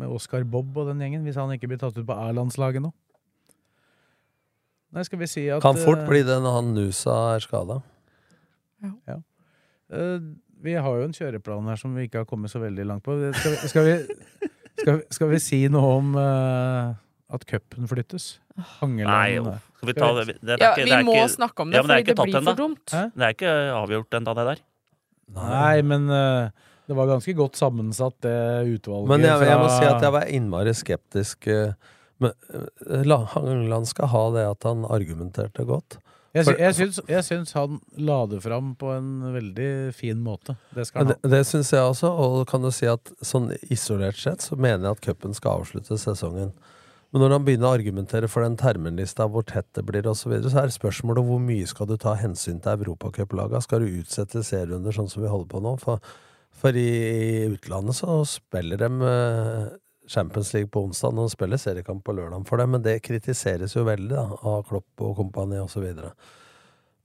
Med Oscar Bob og den gjengen, hvis han ikke blir tatt ut på A-landslaget nå. Nei, skal vi si at Kan fort eh, bli det når han Nusa er skada. Ja. Eh, vi har jo en kjøreplan her som vi ikke har kommet så veldig langt på. Skal vi, skal vi, skal vi, skal vi si noe om uh, at cupen flyttes? Nei, jo. Skal vi ta det? det, det er Ja, ikke- vi det er må ikke- snakke om det, ja, fordi er det blir for dumt. Hæ? Det er ikke avgjort ennå, det der. Nei, men uh, det var ganske godt sammensatt, det utvalget. Men jeg, jeg må si at jeg var innmari skeptisk. eh, Men eh, Hangeland skal ha det at han argumenterte godt. Jeg, jeg, syns, jeg syns han la det fram på en veldig fin måte. Det skal han Det, det syns jeg også, og kan du si at sånn isolert sett så mener jeg at cupen skal avslutte sesongen. Men når han begynner å argumentere for den terminlista, hvor tett det blir osv., så, videre, så er spørsmålet hvor mye skal du ta hensyn til europacuplaga? Skal du utsette serierunder sånn som vi holder på nå? For, for i, i utlandet så spiller de eh, Champions League på onsdag, når de spiller seriekamp på lørdag for det, men det kritiseres jo veldig da, av Klopp og kompani osv.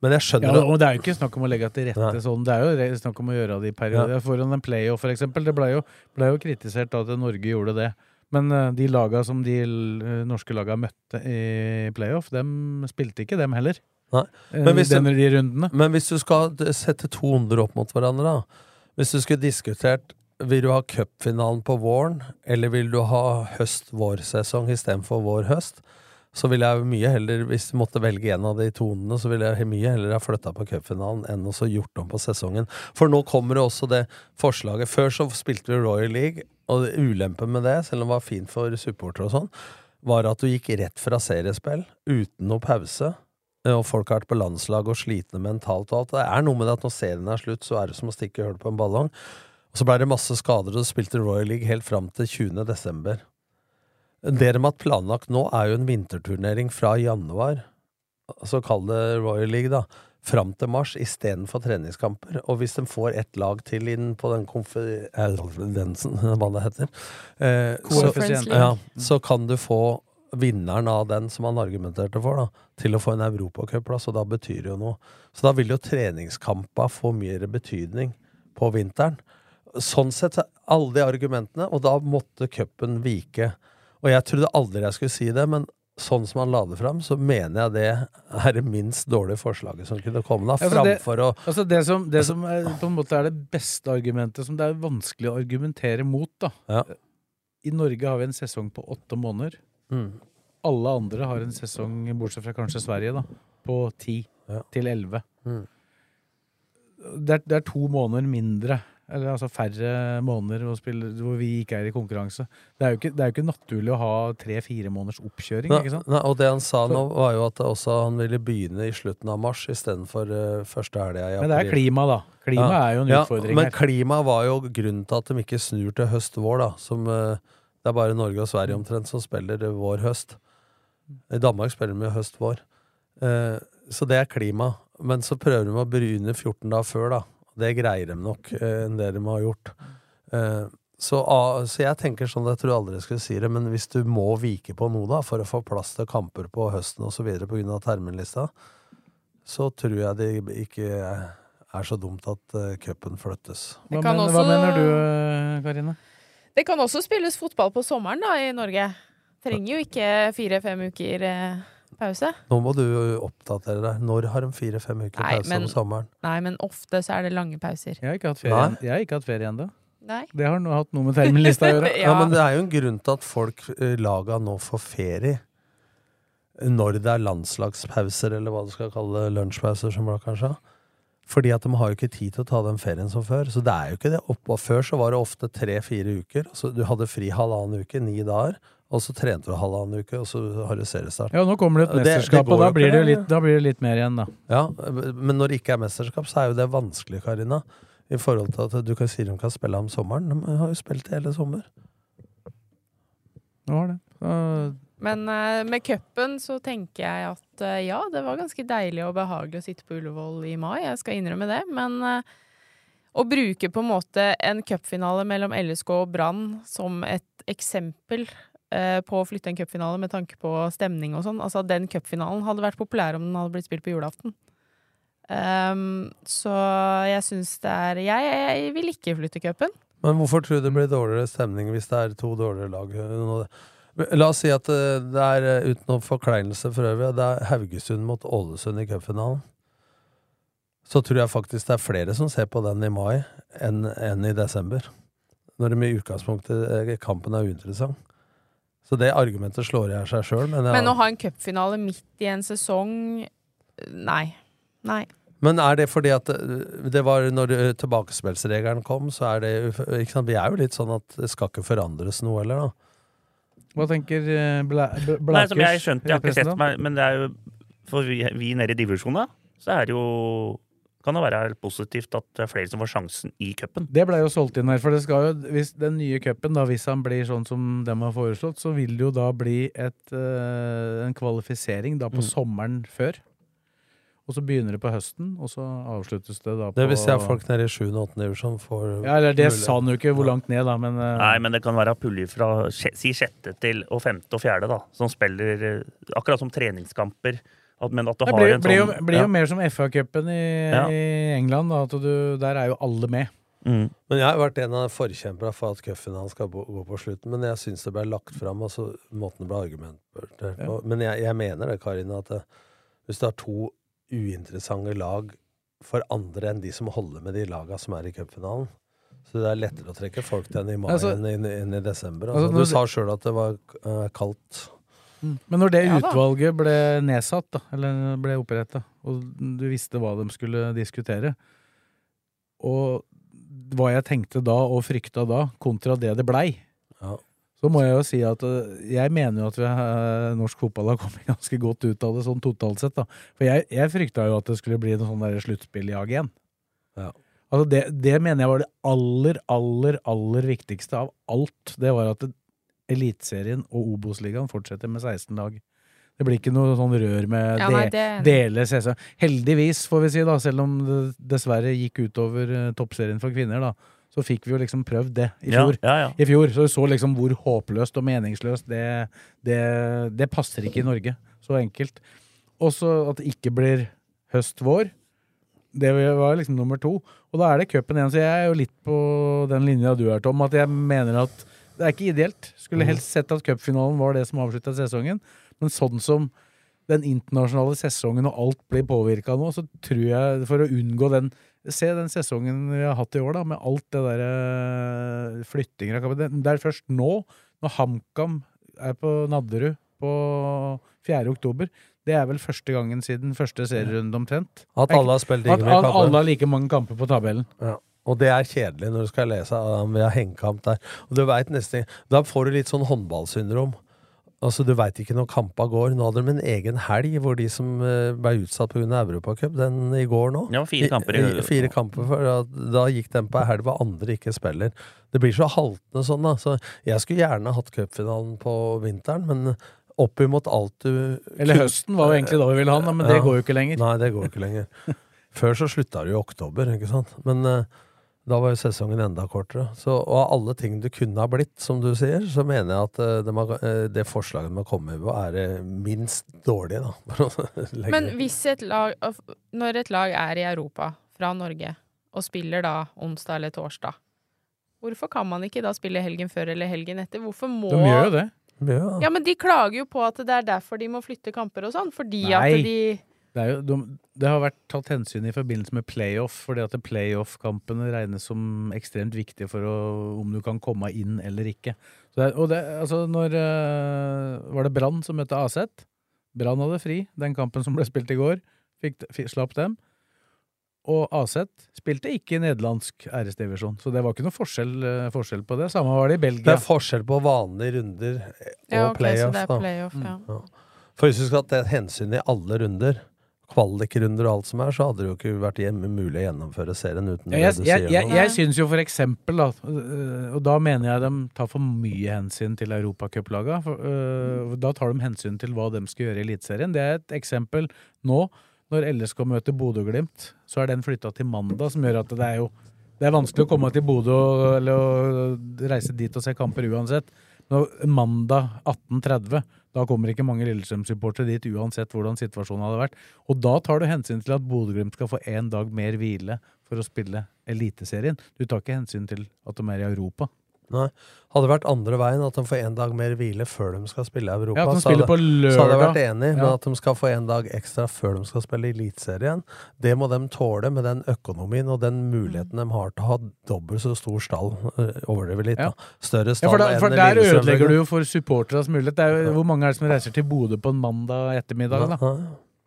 Men jeg skjønner Ja, og det er jo ikke snakk om å legge til rette Nei. sånn, det er jo snakk om å gjøre det i perioder. Foran en playoff, for eksempel. Det ble jo, ble jo kritisert at Norge gjorde det. Men eh, de laga som de eh, norske laga møtte i playoff, dem spilte ikke dem heller. Nei. Eh, Men hvis, du, de men hvis du skal sette to onder opp mot hverandre, da. Hvis du skulle diskutert Vil du ha cupfinalen på våren, eller vil du ha høst-vårsesong istedenfor vår-høst? Så ville jeg mye heller, hvis du måtte velge en av de tonene, så ville jeg mye heller ha flytta på cupfinalen enn å gjort om på sesongen. For nå kommer det også det forslaget. Før så spilte vi Royal League, og ulempen med det, selv om det var fint for supportere og sånn, var at du gikk rett fra seriespill uten noe pause. Og folk har vært på landslag og slitne mentalt og alt. Det er noe med det at når serien er slutt, så er det som å stikke hull på en ballong. Og så ble det masse skader, og spilte Royal League helt fram til 20. desember. Det de har planlagt nå, er jo en vinterturnering fra januar, altså kall det Royal League, da, fram til mars istedenfor treningskamper. Og hvis de får ett lag til inn på den konferensen, hva det heter, eh, så, ja, så kan du få vinneren av den som han argumenterte for, da, til å få en europacupplass, og da betyr det jo noe. Så da vil jo treningskampa få mer betydning på vinteren. Sånn sett, alle de argumentene, og da måtte cupen vike. Og jeg trodde aldri jeg skulle si det, men sånn som han la det fram, så mener jeg det er det minst dårlige forslaget som kunne komme da, Altså, det- framfor å Altså det som, det som er, på en måte er det beste argumentet, som det er vanskelig å argumentere mot, da. Ja. I Norge har vi en sesong på åtte måneder. Mm. Alle andre har en sesong, bortsett fra kanskje Sverige, da, på ti Ja. til elleve. Mm. Det, det er to måneder mindre, eller altså færre måneder spille, hvor vi ikke er i konkurranse. Det er jo ikke, det er jo ikke naturlig å ha tre-fire måneders oppkjøring, sant? nei, og det han sa Så- nå, var jo at han ville begynne i slutten av mars istedenfor uh, første helga i april. Men det er klima, da. Klima Ja. er jo en Ja, utfordring Men her. klima var jo grunnen til at de ikke snur til høst-vår, da. Som, uh, det er bare Norge og Sverige omtrent som spiller eh, vår-høst. I Danmark spiller de høst-vår. Uh, så det er klima. Men så prøver de å bryne 14 dager før, da. Det greier de nok eh, enn det de har gjort. Eh, så, ah, så jeg tenker sånn, jeg tror aldri jeg skulle si det, men hvis du må vike på noe da, for å få plass til kamper på høsten osv. pga. terminlista, så tror jeg det ikke er så dumt at uh, cupen flyttes. Hva, men, også- hva mener du, eh, Karine? Det kan også spilles fotball på sommeren da, i Norge. Trenger jo ikke fire-fem uker eh, pause. Nå må du oppdatere deg. Når har de fire-fem uker Nei, pause men- om sommeren? Nei, men ofte så er det lange pauser. Jeg har ikke hatt ferie, jeg har ikke hatt ferie ennå. Det har nå hatt noe med terminlista å gjøre. Ja. men det er jo en grunn til at folk, eh, laga nå får ferie. Når det er landslagspauser, eller hva du skal kalle det, lunsjpauser, som det kanskje. Fordi at de har jo ikke tid til å ta den ferien som før. Så det er jo ikke det. Oppå før så var det ofte tre-fire uker. Altså, du hadde fri halvannen uke, ni dager. Og så trente du halvannen uke, og så har du seriestart. Ja, nå kommer det et Det- det mesterskap, og da blir, det litt, da blir det litt mer igjen, da. Ja, men når det ikke er mesterskap, så er jo det vanskelig, Karina. I forhold til at du kan si de kan spille om sommeren. De har jo spilt hele sommer. Det var det. Uh, Men uh, med cupen så tenker jeg at uh, ja, det var ganske deilig og behagelig å sitte på Ullevål i mai, jeg skal innrømme det. Men eh, å bruke på en måte en cupfinale mellom LSK og Brann som et eksempel på å flytte en cupfinale med tanke på stemning og sånn Altså, den cupfinalen hadde vært populær om den hadde blitt spilt på julaften. Um, så jeg syns det er jeg, jeg vil ikke flytte cupen. Men hvorfor tror du det blir dårligere stemning hvis det er to dårligere lag? La oss si at eh, det er, eh, uten noen forkleinelse for øvrig, det er Haugesund mot Ålesund i cupfinalen. Så tror jeg faktisk det er flere som ser på den i mai enn enn i desember. Når de i utgangspunktet eh, kampen er uinteressant. Så det argumentet slår jeg seg sjøl, men, Men å ha en cupfinale midt i en sesong Nei. Nei. men er det fordi at eh, det var når eh, tilbakespillsregelen kom, så er det ikke sant? Vi er jo litt sånn at det skal ikke forandres noe heller, da. hva tenker Blakers? Bla, Bla- Nei, som jeg skjønte, jeg har ikke sett meg, men det er jo For vi, vi nede i divisjonen, da, så er det jo Kan det være positivt at det er flere som får sjansen i cupen. Det ble jo solgt inn her, for det skal jo, hvis den nye cupen, hvis han blir sånn som dem har foreslått, så vil det jo da bli et, eh, en kvalifisering da på Mm. sommeren før. Og så begynner det på høsten, og så avsluttes det da på Det vil si at folk nede i 7. og 8. divisjon får Ja, eller det sa han jo ikke hvor langt ned, da, men eh, Nei, men det kan være puljer fra si sjette til og femte og fjerde, da, som spiller eh, akkurat som treningskamper. At, men at du det har blir, en blir, jo, sånn blir ja. jo mer som FA-cupen i, Ja. i England, da, at du, der er jo alle med. Mm. Men jeg har vært en av forkjemperne for at cupfinalen skal gå på slutten. Men jeg syns det ble lagt fram, altså måten det ble argumentert på. Men jeg, jeg mener det, Karin, at det, hvis du har to uinteressante lag for andre enn de som holder med de laga som er i cupfinalen Så det er lettere å trekke folk til enn i mai Altså- enn, i, enn i desember. Altså, Altså, du sa sjøl at det var uh, kaldt. Men når det Ja utvalget ble nedsatt, da, eller ble oppretta, og du visste hva de skulle diskutere, og hva jeg tenkte da og frykta da, kontra det det blei, Ja. så må jeg jo si at øh, jeg mener jo at vi, øh, norsk fotball har kommet ganske godt ut av det sånn totalt sett. da. For jeg, jeg frykta jo at det skulle bli noe sånn der sluttspilljag igjen. Ja. Altså det, det mener jeg var det aller, aller, aller viktigste av alt. Det var at det- Eliteserien og Obos-ligaen fortsetter med 16 lag. Det blir ikke noe sånn rør med Ja, de, nei, det dele sesong. Heldigvis, får vi si, da, selv om det dessverre gikk utover eh, toppserien for kvinner, da, så fikk vi jo liksom prøvd det i fjor. ja, ja. I fjor, Så vi så liksom hvor håpløst og meningsløst det, det, det passer ikke i Norge. Så enkelt. Også at det ikke blir høst-vår. Det var liksom nummer to. Og da er det cupen igjen. Så jeg er jo litt på den linja du er, Tom, at jeg mener at det er ikke ideelt. Skulle helst sett at cupfinalen var det som avslutta sesongen. Men sånn som den internasjonale sesongen og alt blir påvirka nå, så tror jeg for å unngå den Se den sesongen vi har hatt i år, da, med alt det derre flyttinger av. Det er først nå, når HamKam er på Nadderud på 4. oktober. Det er vel første gangen siden første serierunde omtrent. At alle har spilt like At at alle har like mange kamper på tabellen. Ja. Og det er kjedelig når du skal lese om vi har hengekamp der. Og du vet nesten, Da får du litt sånn håndballsyndrom. Altså Du veit ikke når kampa går. Nå hadde de en egen helg hvor de som eh, ble utsatt pga. Europacup, den i går nå. Ja, fire kamper i- I, fire kamper for da, Da gikk den på ei helg hvor andre ikke spiller. Det blir så haltende sånn, da. Så jeg skulle gjerne hatt cupfinalen på vinteren, men opp imot alt du Eller høsten var jo egentlig da vi ville ha den, men men det går jo ikke lenger. Nei, det går ikke lenger. Før så slutta det jo i oktober, ikke sant. Men eh, da var jo sesongen enda kortere. Så, og av alle ting du kunne ha blitt, som du sier, så mener jeg at eh, det, eh, det forslaget man kommer komme på, er eh, minst dårlig, da. For å legge Men hvis et lag Når et lag er i Europa fra Norge og spiller da onsdag eller torsdag, hvorfor kan man ikke da spille helgen før eller helgen etter? Hvorfor må De gjør jo det. Ja, men de klager jo på at det er derfor de må flytte kamper og sånn, fordi Nei. at de Det, er jo, de, det har vært tatt hensyn i forbindelse med playoff, fordi at playoff-kampene regnes som ekstremt viktige for å, om du kan komme inn eller ikke. Så det, og det, altså når eh, Var det Brann som møtte Aset? Brann hadde fri, den kampen som ble spilt i går. Fikk, fikk, slapp dem. Og Aset spilte ikke i nederlandsk æresdivisjon, så det var ikke noe forskjell, eh, forskjell på det. Samme var det i Belgia. Det er forskjell på vanlige runder og Ja, ok, så playoff. det er da. ja. Ja. For hvis du skal ha hensyn i alle runder, kvalikrunder og alt som er, så hadde det jo ikke vært mulig å gjennomføre serien uten jeg, jeg, jeg, jeg syns jo for eksempel, da, øh, og da mener jeg de tar for mye hensyn til europacuplaga. øh, Da tar de hensyn til hva de skal gjøre i Eliteserien. Det er et eksempel nå, når LSK møter Bodø-Glimt, så er den flytta til mandag, som gjør at det er jo det er vanskelig å komme til Bodø eller å reise dit og se kamper uansett. Nå, mandag 18.30, da kommer ikke mange Lillestrøm-supportere dit uansett hvordan situasjonen hadde vært. Og da tar du hensyn til at Bodø-Glimt skal få én dag mer hvile for å spille Eliteserien. Du tar ikke hensyn til at de er i Europa. Nei. Hadde det vært andre veien, at de får en dag mer hvile før de skal spille i Europa, Ja, så, hadde, så hadde jeg vært enig. Men at de skal få en dag ekstra før de skal spille Eliteserien, det må de tåle med den økonomien og den muligheten de har til å ha dobbelt så stor stall. øh, Overdriver litt, da. Større Ja, stall for, da, enn for der ødelegger du jo for supporternes mulighet. Det er jo, hvor mange er det som reiser til Bodø på en mandag ettermiddag, da? Ja,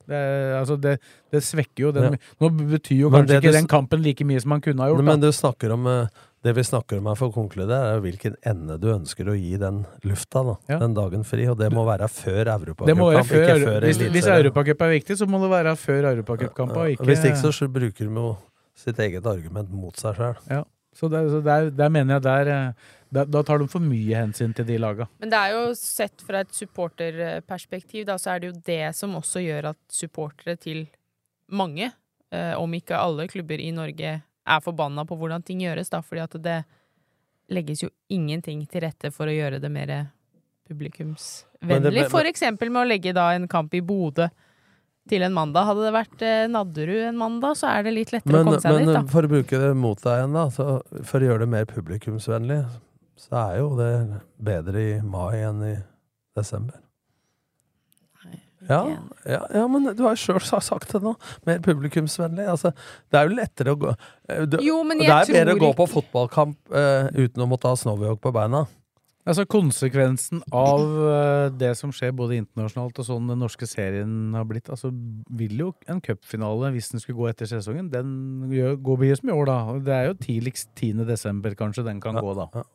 Det, altså det, det svekker jo den Ja. Nå betyr jo kanskje ikke du den kampen like mye som man kunne ha gjort. Men da. du snakker om eh, Det vi snakker om her for å konkludere, er hvilken ende du ønsker å gi den lufta, da. Den dagen fri. Og det må være før Det må Europacupkamp, ikke før hvis, hvis. Europacup er viktig, så må det være før Europacupkampen. Ja, ikke- Hvis ikke så så bruker de jo sitt eget argument mot seg sjøl. Ja. Så, der, så der, der mener jeg der, eh, der Da tar de for mye hensyn til de laga. Men det er jo sett fra et supporterperspektiv, da, så er det jo det som også gjør at supportere til mange, eh, om ikke alle klubber i Norge, er forbanna på hvordan ting gjøres, da, fordi at det legges jo ingenting til rette for å gjøre det mer publikumsvennlig. For eksempel med å legge da en kamp i Bodø til en mandag. Hadde det vært eh, Nadderud en mandag, så er det litt lettere Men, å komme seg men dit, da. for å bruke det mot deg igjen, da, så for å gjøre det mer publikumsvennlig, så er jo det bedre i mai enn i desember. Ja, ja, ja, men du har jo sjøl sagt det nå. Mer publikumsvennlig. Altså, det er jo lettere å gå eh, du, Jo, men Det er bedre å gå på fotballkamp uh, uten å måtte ha snowyoke på beina. Altså Konsekvensen av uh, det som skjer både internasjonalt og sånn den norske serien har blitt, altså vil jo en cupfinale, hvis den skulle gå etter sesongen, den gjør, går mye som i år, da. Det er jo tidligst 10. desember kanskje den kan gå, da.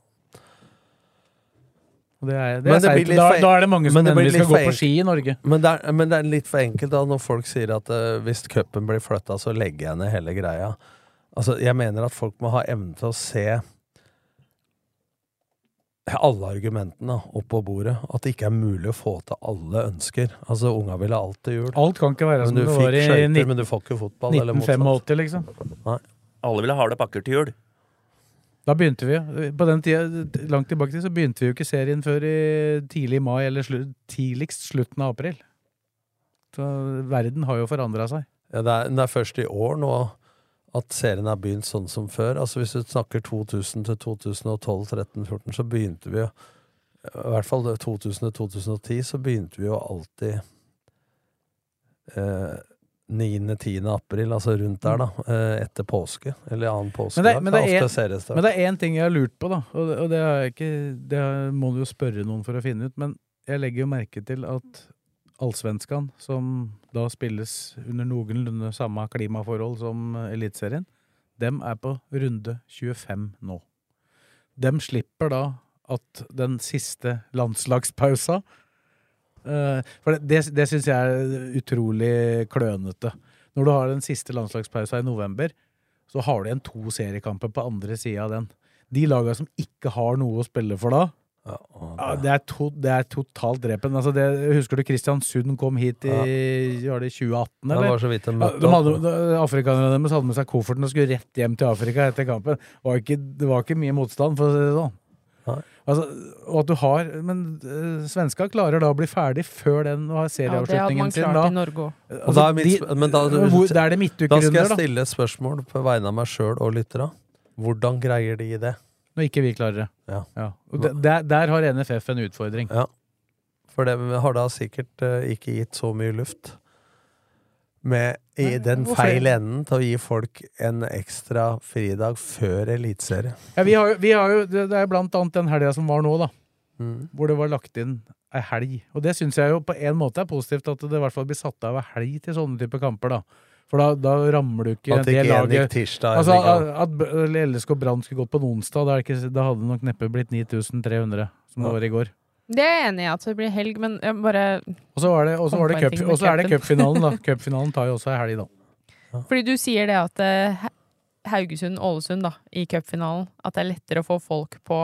Det er, det Men er det blir litt da, da er det mange som endelig skal gå på ski i Norge. Men det, er, men det er litt for enkelt da når folk sier at uh, hvis cupen blir flytta, så legger jeg ned hele greia. Altså, jeg mener at folk må ha evne til å se alle argumentene opp på bordet. At det ikke er mulig å få til alle ønsker. Altså, Unga ville alltid jul. Alt kan ikke være som det var i skøyter, 19 men du får ikke fotball. 1985, liksom. Nei. Alle vil ha harde pakker til jul. Da begynte vi. På den tida, langt tilbake til, så begynte vi jo ikke serien før i tidlig mai, eller slu, tidligst slutten av april. Så verden har jo forandra seg. Ja, det, er, det er først i år nå at serien har begynt sånn som før. Altså Hvis du snakker 2000 til 2012, 13, 14, så begynte vi jo I hvert fall 2000 til 2010, så begynte vi jo alltid eh, 9.-10. april, altså rundt der, da. Eh, etter påske. Eller annen påske. Men det, men, det er, en, men det er én ting jeg har lurt på, da. Og, og det, ikke, det må du jo spørre noen for å finne ut. Men jeg legger jo merke til at Allsvenskan, som da spilles under noenlunde samme klimaforhold som Eliteserien, dem er på runde 25 nå. Dem slipper da at den siste landslagspausa For det, det, det syns jeg er utrolig klønete. Når du har den siste landslagspausa i november, så har du igjen to seriekamper på andre sida av den. De laga som ikke har noe å spille for da, ja, det, er to, det er totalt drepen. Altså det, husker du Kristiansund kom hit i var det 2018, Det var så vidt de møtte de hadde, de- Afrikanerne deres hadde med seg kofferten og skulle rett hjem til Afrika etter kampen. Det var ikke, det var ikke mye motstand, for å si det sånn. Altså, og at du har Men uh, svenska klarer da å bli ferdig før den og har serieavslutningen sin Ja, det Norge man klart da i Norge sp- men da, da det da skal jeg stille et spørsmål på vegne av meg sjøl og lytterne. Hvordan greier de det? Når ikke vi klarer det. Ja. Og der, der har NFF en utfordring. Ja. For det har da sikkert uh, ikke gitt så mye luft. Med i den hvorfor feil enden til å gi folk en ekstra fridag før eliteserie. Ja, vi har, vi har jo, det det er blant annet den helga som var nå, da. Mm. Hvor det var lagt inn ei helg. Og det syns jeg jo på en måte er positivt, at det i hvert fall blir satt av ei helg til sånne type kamper, da. For da, da rammer du ikke gikk tirsdag, Altså, at, at LSK Brann skulle gått på en onsdag, da, er det ikke, da hadde det nok neppe blitt 9300, som det Ja. var i går. Det er jeg enig i, at det blir helg, men jeg bare Og så det, det er det cupen. cupfinalen, da. Cupfinalen tar jo også ei helg, da. Fordi du sier det at eh, Ha- Haugesund-Ålesund, da, i cupfinalen, at det er lettere å få folk på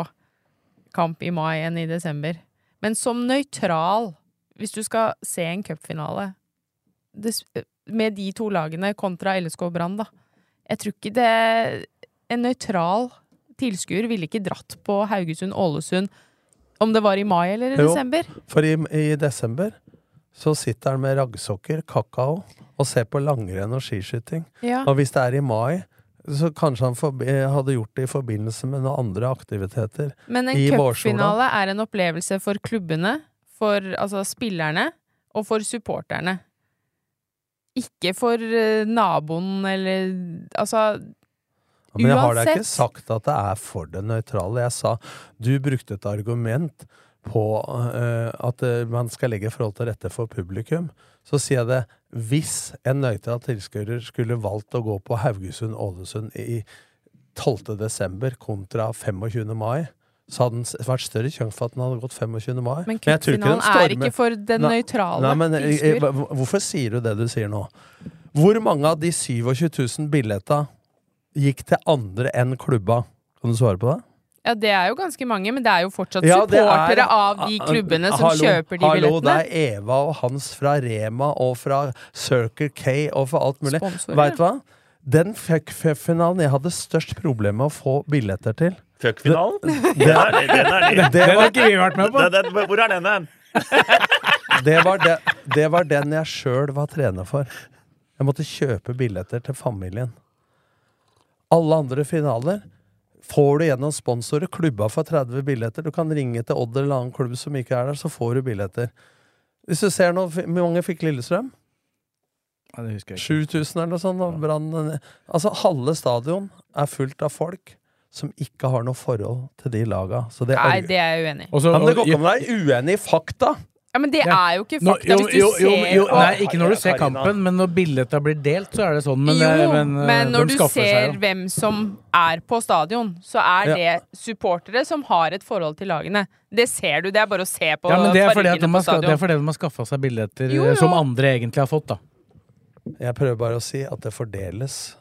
kamp i mai enn i desember. Men som nøytral, hvis du skal se en cupfinale med de to lagene kontra LSK og Brann, da Jeg tror ikke det En nøytral tilskuer ville ikke dratt på Haugesund-Ålesund om det var i mai eller i Jo, desember. For i, i desember så sitter han med raggsokker, kakao, og ser på langrenn og skiskyting. Ja. Og hvis det er i mai, så kanskje han forbi, hadde gjort det i forbindelse med noen andre aktiviteter. Men en cupfinale er en opplevelse for klubbene, for altså, spillerne og for supporterne. Ikke for eh, naboen eller Altså Ja, Men jeg har da ikke sagt at det er for det nøytrale. Jeg sa du brukte et argument på uh, at eh, man skal legge forhold til rette for publikum. Så sier jeg det hvis en nøytral tilskuer skulle valgt å gå på Haugesund-Ålesund i 12. desember kontra 25. mai, så hadde den vært større sjanse for at den hadde gått 25. mai. Men cupfinalen er ikke for den nøytrale eh, tilskuer. Hvorfor sier du det du sier nå? Hvor mange av de 27 000 billetta gikk til andre enn klubba? Kan du svare på det? Ja, det er jo ganske mange, men det er jo fortsatt Ja, supportere er- av de klubbene som Hallo, kjøper de hallo, billettene. det er Eva og Hans fra Rema og fra Circle K og fra alt mulig. Vet du hva? Den fuck-finalen jeg hadde størst problem med å få billetter til Fuck-finalen? Det- Den er- den er- Det den var- har ikke vi vært med på. Den- den- Hvor er den hen? det, det, det var den jeg sjøl var trener for. Jeg måtte kjøpe billetter til familien. Alle andre finaler får du gjennom sponsorer. Klubba får 30 billetter. Du kan ringe til Odd eller annen klubb som ikke er der, så får du billetter. Hvis du ser nå, hvor mange fikk Lillestrøm? Ja, det husker jeg ikke. 7000 eller noe sånt. og Branden, Altså, halve stadion er fullt av folk som ikke har noe forhold til de laga. Så det Nei, det er jeg uenig i. Ja, men det går ikke an å være uenig i fakta! Ja, men det er jo ikke Nå- fakta. jo, jo, jo, jo, Nei, ikke når du ser kampen, men når billetta blir delt, så er det sånn. Men, jo, eh, men, men, eh, når du ser seg hvem som er på stadion, så er Ja. det supportere som har et forhold til lagene. Det ser du. Det er bare å se på Ja, men det er fordi fargene på har, ska- det er fordi de har skaffa seg billetter eh, som andre egentlig har fått, da. Jeg prøver bare å si at det fordeles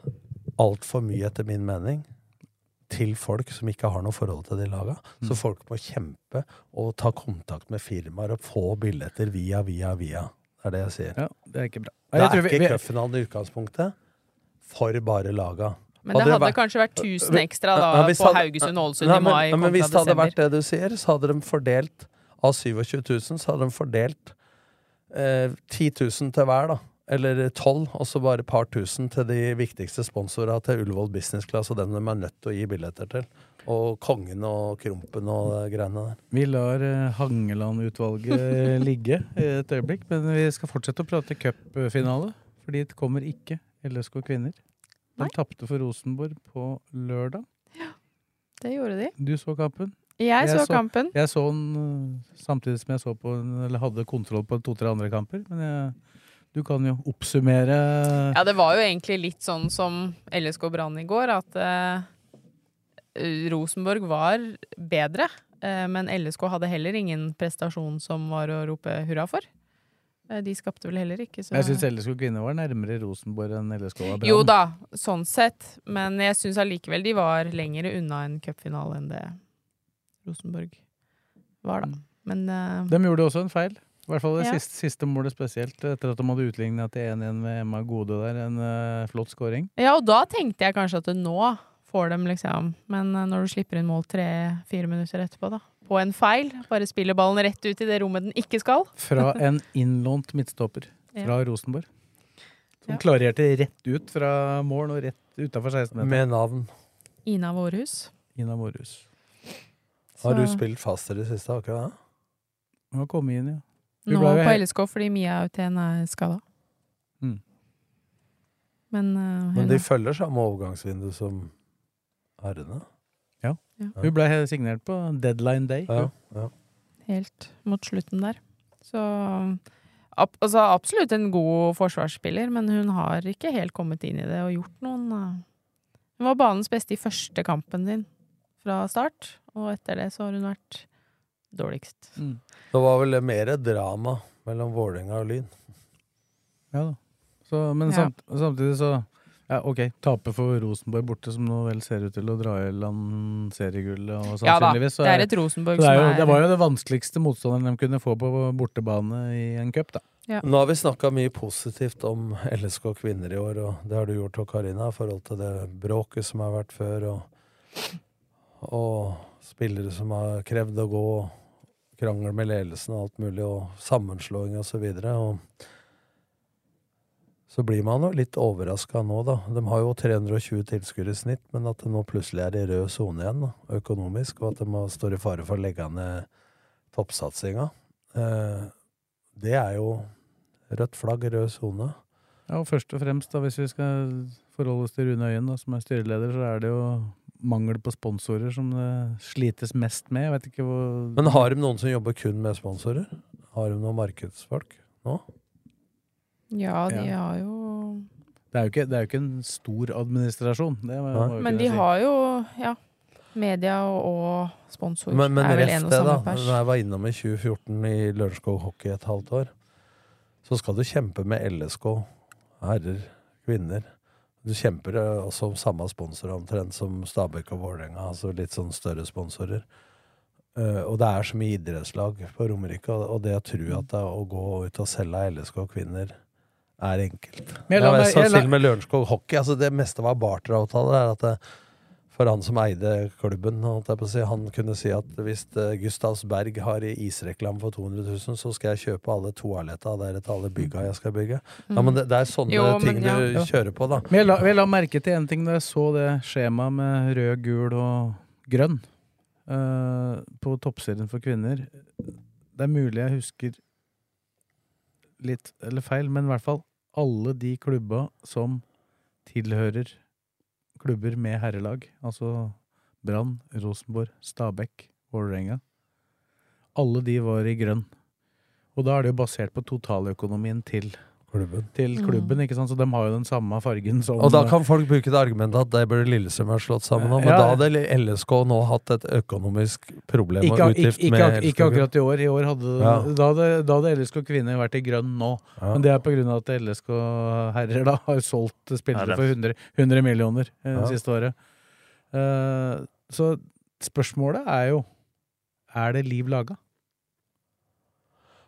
altfor mye, etter min mening, til folk som ikke har noe forhold til de laga. Mm. Så folk må kjempe og ta kontakt med firmaer og få billetter via, via, via. Det er det jeg sier. Ja, det er ikke bra. Det er vi- ikke cupfinalen i utgangspunktet for bare laga. Men det hadde kanskje vært 1000 ekstra da Ja, på Haugesund-Ålesund Nei, i mai ja, Men kontra hvis det hadde desember. vært det du sier, så hadde de fordelt Av 27 000, så hadde de fordelt eh, 10 000 til hver, da. Eller 12, og så bare et par tusen til de viktigste sponsorene til Ullevål Business Class, og dem de er nødt til å gi billetter til. Og Kongen og Krompen og de greiene der. Vi lar eh, Hangeland-utvalget ligge et øyeblikk, men vi skal fortsette å prate cupfinale. For dit kommer ikke LSK kvinner. De tapte for Rosenborg på lørdag. Ja, Det gjorde de. Du så kampen? Jeg så kampen. Jeg så den eh, samtidig som jeg så på eller hadde kontroll på to-tre andre kamper. Men jeg, du kan jo oppsummere Ja, det var jo egentlig litt sånn som LSK Brann i går, at eh, Rosenborg var bedre. eh, men LSK hadde heller ingen prestasjon som var å rope hurra for. Eh, de skapte vel heller ikke, så Jeg syns LSK kvinner var nærmere Rosenborg enn LSK var Brann. Jo da, sånn sett. Men jeg syns allikevel de var lenger unna en cupfinale enn det Rosenborg var, da. Men uh... De gjorde også en feil. I hvert fall det Ja. siste, siste målet spesielt, etter at de hadde utligna til 1-1 med Emma Gode der. En uh, flott scoring. Ja, og da tenkte jeg kanskje at nå får dem liksom Men uh, når du slipper inn mål tre-fire minutter etterpå, da, på en feil, bare spiller ballen rett ut i det rommet den ikke skal Fra en innlånt midtstopper fra Ja. Rosenborg. Som Ja. klarerte rett ut fra mål og rett utafor 16-meteren. Med navn. Ina Vårhus. Ina Vårhus. Har du spilt fast i det siste? akkurat ikke? Hun har kommet inn, ja. Nå ble på LSK fordi Mia Auten er skada. Mm. Men, uh, Men de følger samme overgangsvindu som herrene? Ja. Ja. Hun ble signert på deadline day. Ja, ja. helt mot slutten der. Så ab altså, absolutt en god forsvarsspiller, men hun har ikke helt kommet inn i det og gjort noen eh, Hun var banens beste i første kampen sin fra start, og etter det så har hun vært dårligst. Mm. Det var vel mer drama mellom Vålerenga og Lyn. Ja da. Så, men Ja. samtidig så ja, ok, tape for Rosenborg borte, som nå vel ser ut til å dra i land seriegullet. Og Ja da, det er et Rosenborg det, er jo, som er- det var jo det vanskeligste motstanderen de kunne få på bortebane i en cup, da. Ja. Nå har vi snakka mye positivt om LSK kvinner i år, og det har du gjort og Karina, i forhold til det bråket som har vært før, og, og spillere som har krevd å gå, og krangel med ledelsen og alt mulig, og sammenslåing og så videre. Så blir man jo litt overraska nå, da. De har jo 320 tilskuere i snitt, men at det nå plutselig er i rød sone igjen, da, økonomisk, og at de står i fare for å legge ned toppsatsinga. Eh, det er jo rødt flagg, rød sone. Ja, og først og fremst, da, hvis vi skal forholde oss til Rune Øyen, da, som er styreleder, så er det jo mangel på sponsorer som det slites mest med. Jeg vet ikke hvor Men har de noen som jobber kun med sponsorer? Har de noen markedsfolk nå? Ja, de Ja. har jo det er, jo ikke, det er jo ikke en stor administrasjon. Det må, må Men de si. har jo, ja, media og, og sponsor Men, men er vel en og det, da. samme pers. Når jeg var innom i 2014 i Lørenskog Hockey et halvt år, så skal du kjempe med LSK, herrer, kvinner. Du kjemper eh, også om samme sponsor omtrent som Stabæk og Vålerenga, altså litt sånn større sponsorer. Uh, og det er så mye idrettslag på Romerike, og, og det å tro at det å gå ut og selge LSK kvinner er enkelt. Men jeg Jeg la jeg la- til og med Lørenskog Hockey, altså det meste var barteravtaler. er at det, for han som eide klubben, holdt jeg på å si, han kunne si at hvis eh, Gustavsberg har i isreklame for 200 000, så skal jeg kjøpe alle toaletter der til alle bygga jeg skal bygge. Ja, men det, det er sånne Jo, ting men ja. du kjører på, da. Men jeg la, jeg la merke til en ting da jeg så det skjemaet med rød, gul og grønn uh, på toppserien for kvinner. Det er mulig jeg husker litt eller feil, men i hvert fall alle de klubba som tilhører klubber med herrelag, altså Brann, Rosenborg, Stabæk, Vålerenga. Alle de var i grønn. Og da er det jo basert på totaløkonomien til klubben. Til klubben, ikke sant? Så de har jo den samme fargen som Og da kan folk bruke det argumentet at det burde Lillestrøm ha slått sammen om. Men Ja. da hadde LSK nå hatt et økonomisk problem ikke, og ikke, utgift ikke, med ak- ikke akkurat i år. I år hadde, Ja. da, hadde, da hadde LSK kvinner vært i grønn nå. Ja. Men det er på grunn av at LSK herrer da har solgt spillere for 100, 100 millioner eh, Ja. siste året. Uh, så spørsmålet er jo Er det liv laga?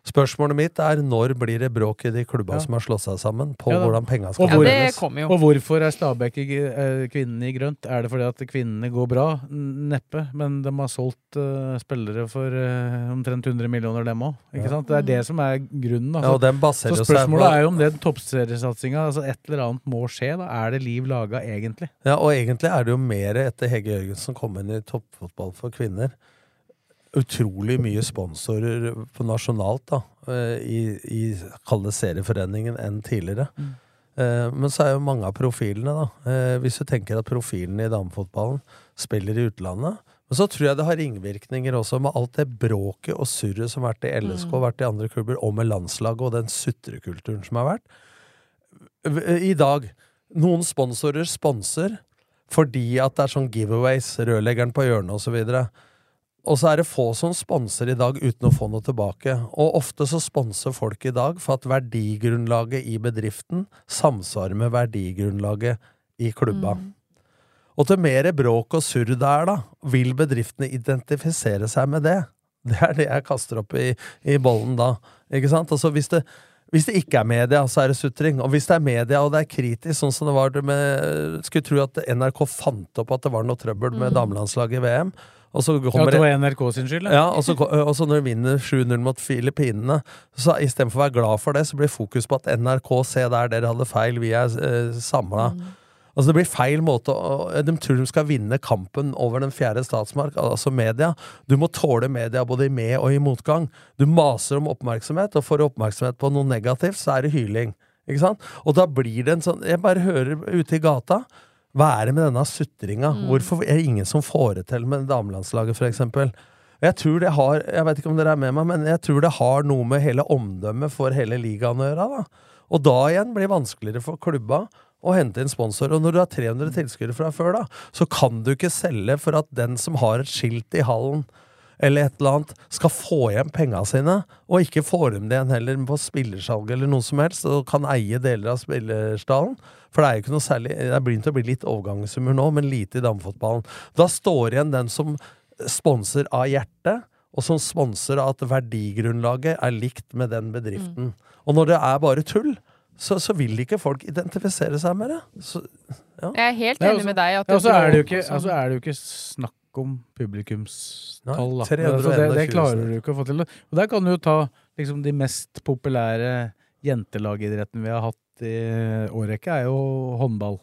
Spørsmålet mitt er når blir det bråk i de klubba Ja. som har slått seg sammen, på Ja hvordan penga Og, skal hvor, fordeles? og hvorfor er Stabæk i, eh, kvinnene i grønt? Er det fordi at kvinnene går bra? Neppe. Men de har solgt uh, spillere for uh, omtrent 100 millioner, dem òg. Ja. Det er det som er grunnen. Ja, og den baserer så spørsmålet er jo om den toppseriesatsinga altså Et eller annet må skje. da Er det liv laga, egentlig? Ja, og egentlig er det jo mer etter Hege Jørgensen kom inn i toppfotball for kvinner. Utrolig mye sponsorer på nasjonalt da, eh, i, i kall serieforeningen enn tidligere. Mm. Men så er jo mange av profilene, da. eh, Hvis du tenker at profilene i damefotballen spiller i utlandet. Men så tror jeg det har ringvirkninger også med alt det bråket og surret som har vært i LSK og vært i andre klubber, og med landslaget og den sutrekulturen som har vært. I dag Noen sponsorer sponser fordi at det er sånn giveaways, rørleggeren på hjørnet osv. Og så er det få som sponser i dag uten å få noe tilbake. Og ofte så sponser folk i dag for at verdigrunnlaget i bedriften samsvarer med verdigrunnlaget i klubba. Og til mer bråk og surr det er, da, vil bedriftene identifisere seg med det. Det er det jeg kaster opp i, i bollen da. Ikke sant? Altså hvis det Hvis det ikke er media, så er det sutring. Og hvis det er media, og det er kritisk, sånn som det var med Skulle tro at NRK fant opp at det var noe trøbbel med Mm. damelandslaget i VM. Og så kommer ja, det var NRK sin skyld? ja, og så, og så når de vinner 7-0 mot Filippinene, så istedenfor å være glad for det, så blir fokus på at NRK se der, dere hadde feil, vi er eh, samla. Altså Det blir feil måte å De tror de skal vinne kampen over den fjerde statsmark, altså media. Du må tåle media både i med og i motgang. Du maser om oppmerksomhet, og får du oppmerksomhet på noe negativt, så er det hyling. Ikke sant? Og da blir det en sånn Jeg bare hører ute i gata hva er det med denne sutringa? Mm. Hvorfor er det ingen som får det til med damelandslaget, eksempel? Jeg tror det har Jeg vet ikke om dere er med meg, men jeg tror det har noe med hele omdømmet for hele ligaen å gjøre. da. Og da igjen blir det vanskeligere for klubba å hente inn sponsor. Og når du har 300 tilskuere fra før, da, så kan du ikke selge for at den som har et skilt i hallen eller et eller annet, skal få igjen penga sine, og ikke får dem det igjen heller på spillersalg eller noe som helst, og kan eie deler av spillerstallen. For det er jo ikke noe særlig Det er begynt å bli litt overgangssummer nå, men lite i damefotballen. Da står igjen den som sponser av hjertet, og som sponser av at verdigrunnlaget er likt med den bedriften. Og når det er bare tull, så, så vil ikke folk identifisere seg med det. Så, ja. Jeg er helt enig altså- med deg. At ja, så er det jo ikke, altså er det jo ikke snakk om publikumstall. Nei, da. 321 Altså, det, det000. klarer du ikke å få til. Og der kan du jo ta liksom, de mest populære jentelagidrettene vi har hatt i årrekke, er jo håndball.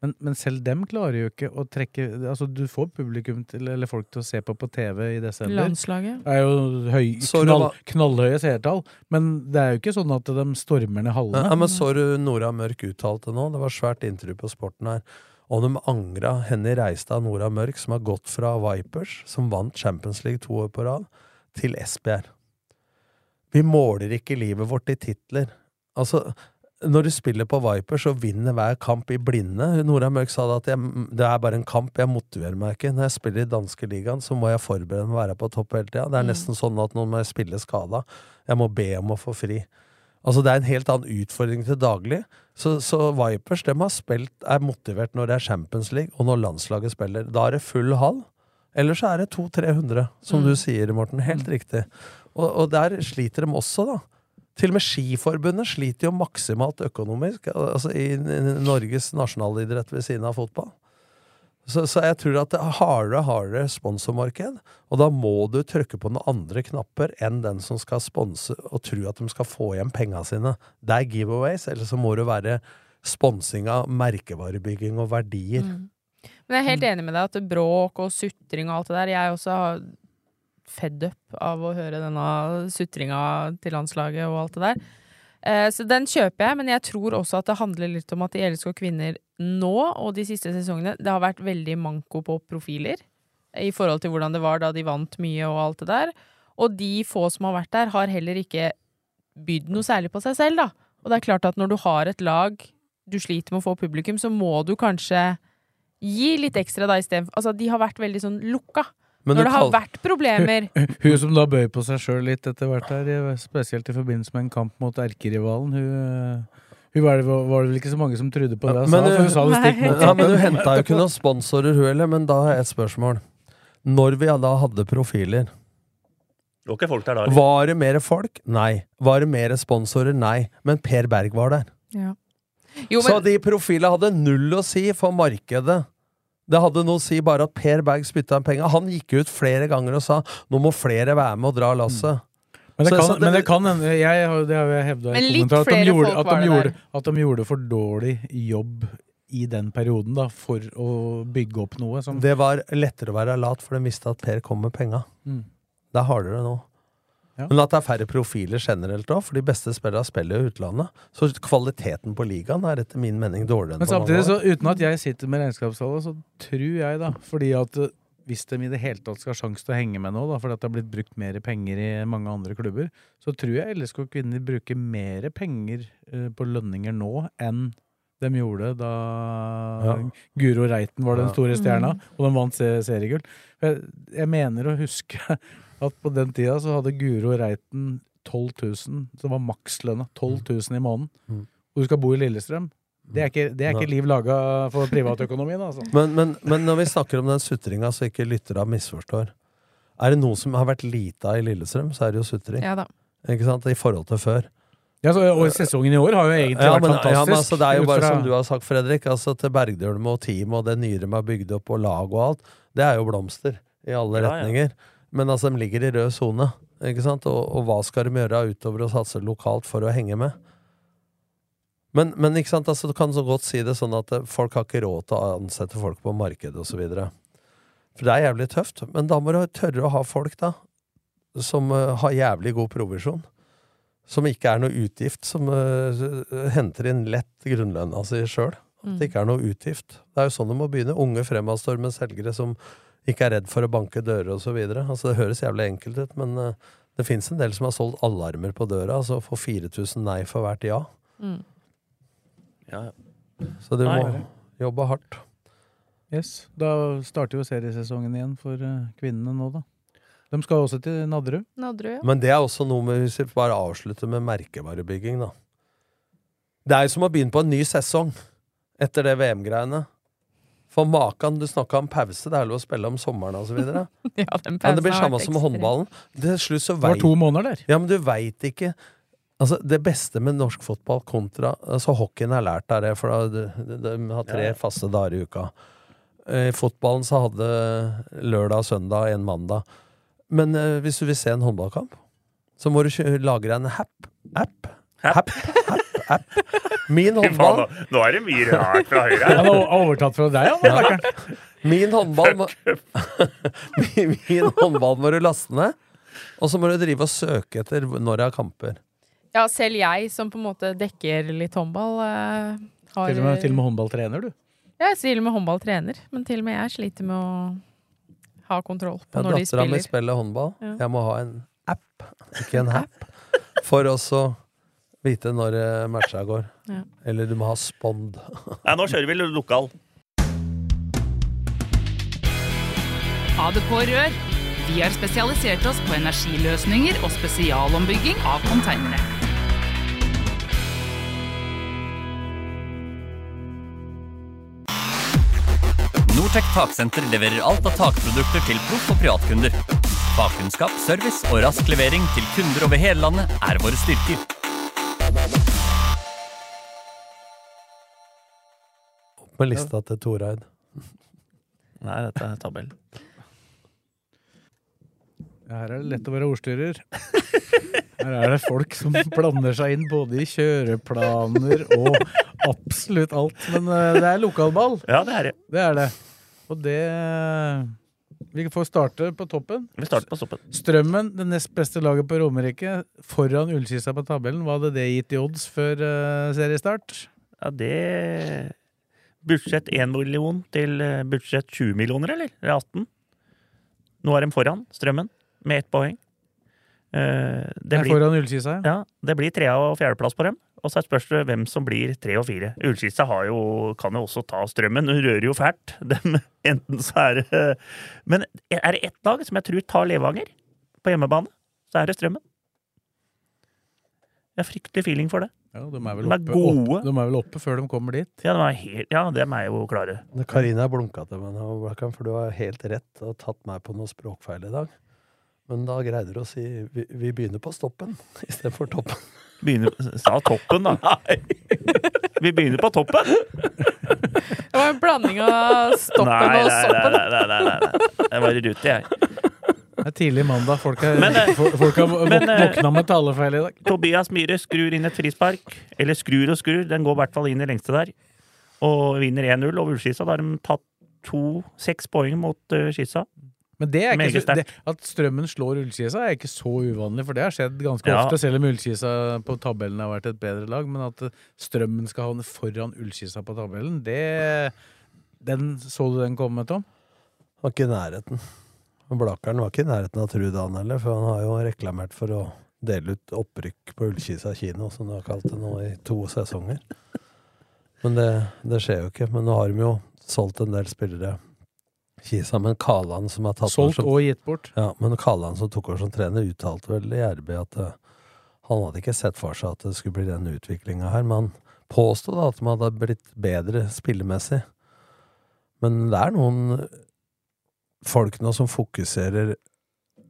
Men, men selv dem klarer jo ikke å trekke Altså, du får publikum til, eller folk til å se på på TV i desember. Landslaget. Det er jo høy, knall, knallhøye seertall, men det er jo ikke sånn at de stormer ned hallene. Ja, men Så du Nora Mørk uttalte nå? Det var svært intervju på Sporten her. Og de angra Henny Reistad Nora Mørk, som har gått fra Vipers, som vant Champions League to år på rad, til Esbjerg. Vi måler ikke livet vårt i titler. Altså, når du spiller på Vipers og vinner hver kamp i blinde Nora Mørk sa da at jeg, det er bare en kamp, jeg motiverer meg ikke. Når jeg spiller i danske ligaen, så må jeg forberede meg å være på topp hele tida. Det er Mm. nesten sånn at nå må jeg spille skada. Jeg må be om å få fri. Altså Det er en helt annen utfordring til daglig. Så, så Vipers de har spilt, er motivert når det er Champions League, og når landslaget spiller. Da er det full hall. Eller så er det 200-300, som Mm. du sier, Morten. Helt riktig. Og, og der sliter de også, da. Til og med Skiforbundet sliter jo maksimalt økonomisk, altså i i Norges nasjonalidrett ved siden av fotball. Så, så jeg tror at det er hardere og hardere sponsormarked, og da må du trykke på noen andre knapper enn den som skal sponse og tro at de skal få igjen penga sine. Det er giveaways, eller så må det være sponsing av merkevarebygging og verdier. Men jeg er helt enig med deg at bråk og sutring og alt det der Jeg også har fedd up av å høre denne sutringa til landslaget og alt det der. Eh, så den kjøper jeg, men jeg tror også at det handler litt om at de elsker Kvinner nå og de siste sesongene, det har vært veldig manko på profiler. I forhold til hvordan det var da de vant mye og alt det der. Og de få som har vært der, har heller ikke bydd noe særlig på seg selv, da. Og det er klart at når du har et lag du sliter med å få publikum, så må du kanskje gi litt ekstra da istedenfor Altså, de har vært veldig sånn lukka. Men Når det har vært problemer Hun som da bøyer på seg sjøl litt etter hvert her, spesielt i forbindelse med en kamp mot erkerivalen. Hun, eh, hun var, det, var det vel ikke så mange som trodde på det hun sa, hun sa det stikk mot ja, men hun henta jo ikke noen sponsorer, hun heller. Men da har jeg et spørsmål. Når vi da hadde profiler, folk der var det mer folk? Nei. Var det mer sponsorer? Nei. Men Per Berg var der. Ja. Jo, Så de profilene hadde null å si for markedet. Det hadde noe å si bare at Per Berg spytta inn penger. Han gikk ut flere ganger og sa nå må flere være med og dra lasset. Men det Så- kan, så men det kan hende jeg, har- Det har jeg hevda i Men at de, gjorde, at, de gjorde, at de gjorde for dårlig jobb i den perioden da, for å bygge opp noe som Det var lettere å være lat, for de visste at Per kom med penga. Mm. Det er hardere nå. Ja. Men at det er færre profiler generelt òg, for de beste spillerne spiller jo i utlandet. Så kvaliteten på ligaen er etter min mening dårligere enn Men på mange samtidig, så uten at jeg sitter med regnskapstallet, så tror jeg, da Fordi at eh, hvis de i det hele tatt skal ha sjanse til å henge med nå, da, fordi at det har blitt brukt mer penger i mange andre klubber, så tror jeg LSK Kvinner bruker mer penger eh, på lønninger nå enn de gjorde da Ja. Guro Reiten var den store stjerna, Mm. og de vant se- seriegull. Jeg, jeg mener å huske at på den tida så hadde Guro Reiten 12 000, som var makslønna. 12 000 i måneden. Mm. Og du skal bo i Lillestrøm. Det er ikke, det er ikke liv laga for privatøkonomien, altså. Men, men, men når vi snakker om den sutringa, så ikke lytterne misforstår Er det noe som har vært lite av i Lillestrøm, så er det jo sutring. ja da. Ikke sant? I forhold til før. Ja, så, og sesongen i år har jo egentlig ja, vært men, fantastisk. Ja, men altså, det er jo bare fra- som du har sagt, Fredrik. Altså, til Bergdølme og team og det Nyrem de har bygd opp, og lag og alt, det er jo blomster i alle Ja, ja. retninger. Men altså, de ligger i rød sone. Ikke sant? Og, og hva skal de gjøre utover å satse lokalt for å henge med? Men, men ikke sant, altså, du kan så godt si det sånn at eh, folk har ikke råd til å ansette folk på markedet osv. For det er jævlig tøft. Men da må du tørre å ha folk da som uh, har jævlig god provisjon. Som ikke er noe utgift, som uh, henter inn lett grunnlønna si sjøl. At det ikke er noe utgift. Det er jo sånn det må begynne. Unge fremadstormende selgere som ikke er redd for å banke dører osv. Altså, det høres jævlig enkelt ut, men uh, det fins en del som har solgt alarmer på døra, altså får 4000 nei for hvert ja. Mm. Ja, Så du Nei. må jobbe hardt. Yes, Da starter jo seriesesongen igjen for uh, kvinnene nå, da. De skal også til Nadderud. Nadderud, ja. Men det er også noe med Hvis vi bare avslutter med merkevarebygging, da. Det er jo som å begynne på en ny sesong etter det VM-greiene. For makan, du snakka om pause, det er lov å spille om sommeren videre. Ja, Men det blir samme som håndballen. Til slutt så Det var to måneder der. Ja, men du veit ikke Altså, Det beste med norsk fotball kontra altså Hockeyen har lært deg det, for de, de, de har tre faste dager i uka. I fotballen så hadde lørdag, søndag, en mandag. Men uh, hvis du vil se en håndballkamp, så må du lage deg en app. App. App. App. App. Min håndball nå, er det mye rart fra høyre Han har overtatt fra deg, han. Ja. Min håndball må, min, min håndball må du laste ned. Og så må du drive og søke etter når jeg har kamper. Ja, selv jeg som på en måte dekker litt håndball, eh, har Til og med, til og med håndballtrener, du. Jeg er til og med håndballtrener, men til og med jeg sliter med å ha kontroll på Ja, når de Dattera mi spiller. spiller håndball. Ja. Jeg må ha en app, ikke en app, for også vite når eh, matcha går. Ja. Eller du må ha spond. Nei, nå kjører vi lokal. ADK Rør. Vi har spesialisert oss på energiløsninger og spesialombygging av konteinere. Nortec Taksenter leverer alt av takprodukter til proff- og privatkunder. Fagkunnskap, service og rask levering til kunder over hele landet er våre styrker. Opp med lista til Toreid. Nei, dette er tabell. Her er det lett å være ordstyrer. Her er det folk som blander seg inn både i kjøreplaner og absolutt alt. Men eh, det er lokalball. Ja, det er det. Det er det. Og det Vi får starte på toppen. Vi starter på toppen. Strømmen, det nest beste laget på Romerike, foran Ullkista på tabellen. Hva hadde det gitt i odds før uh, seriestart? Ja, det Budsjett 1 million til eh, budsjett 20 millioner, eller? Eller 18? Nå er de foran Strømmen, med ett poeng. Uh, Det er foran Ullkisa, ja. ja. Det blir tre- og fjerdeplass på dem. Og så er det hvem som blir tre og fire. Ullskissa kan jo også ta strømmen. Hun rører jo fælt. Dem, enten så er det Men er det ett lag som jeg tror tar Levanger på hjemmebane, så er det Strømmen. Jeg har fryktelig feeling for det. ja de, er vel De er oppe, gode. opp, de er vel oppe før de kommer dit. Ja, de er, helt, ja, dem er jo klare. Karina blunka til meg nå, for du har helt rett og tatt meg på noe språkfeil i dag. Men da greide du å si vi, vi begynner på stoppen istedenfor toppen. Begynner, sa toppen, da. Vi begynner på toppen! Det var en blanding av stoppen Nei, og soppen. nei, nei, nei, nei, nei. Jeg var i rute, jeg. Det er tidlig mandag. Folk, er, Men, eh, folk, har men, eh, våkna med talefeil i dag. Tobias Myhre skrur inn et frispark. Eller skrur og skrur, den går i hvert fall inn i lengste der. Og vinner 1-0 over Ullskissa. Da har de tatt to, seks poeng mot uh, Skissa. Men det er ikke, så- det, at Strømmen slår Ullkisa er ikke så uvanlig, for det har skjedd ganske Ja. ofte, selv om Ullkisa på tabellen har vært et bedre lag. Men at eh, Strømmen skal havne foran Ullkisa på tabellen, det den, Så du den komme, Tom? Var ikke i nærheten. Blakeren var ikke i nærheten av Trud han heller, for han har jo reklamert for å dele ut opprykk på Ullkisa kino, som du har kalt det nå, i to sesonger. Men det, det skjer jo ikke. Men nå har de jo solgt en del spillere. Kisa, men Kaland som har tatt Solgt som- og gitt bort. Ja, men Kaland som tok over som trener, uttalte vel i RB at uh, han hadde ikke sett for seg at det skulle bli den utviklinga her, men han påstod da at de hadde blitt bedre spillemessig. Men det er noen folk nå som fokuserer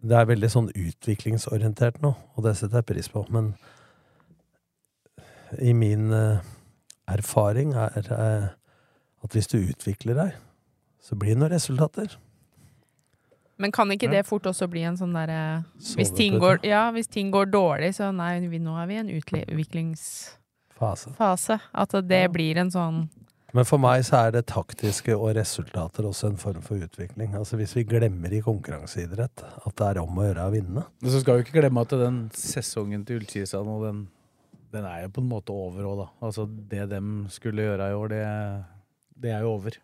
Det er veldig sånn utviklingsorientert nå, og det setter jeg pris på, men i min uh, erfaring er uh, at hvis du utvikler deg, så blir det noen resultater. Men kan ikke det fort også bli en sånn derre hvis, ting går- ja, hvis ting går dårlig, så nei, vi, nå er vi i en utviklingsfase. Fase. At det blir en sånn Men for meg så er det taktiske og resultater også en form for utvikling. Altså Hvis vi glemmer i konkurranseidrett at det er om å gjøre å vinne. Men så skal vi ikke glemme at den sesongen til Ullkisa nå, den, den er jo på en måte over òg, da. Altså det dem skulle gjøre i år, det, det er jo over.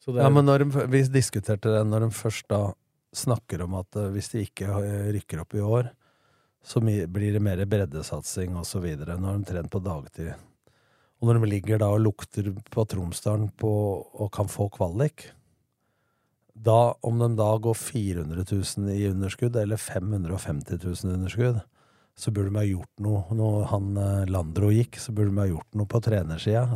Så det, Ja, men de, Vi diskuterte det når de først da snakker om at eh, hvis de ikke eh, rykker opp i år, så blir det mer breddesatsing osv. Nå har de trent på dagtid. Og når de ligger da og lukter på Tromsdalen og kan få kvalik da, Om de da går 400 000 i underskudd, eller 550 000 i underskudd, så burde de ha gjort noe. Når han eh, Landro gikk, så burde de ha gjort noe på trenersida.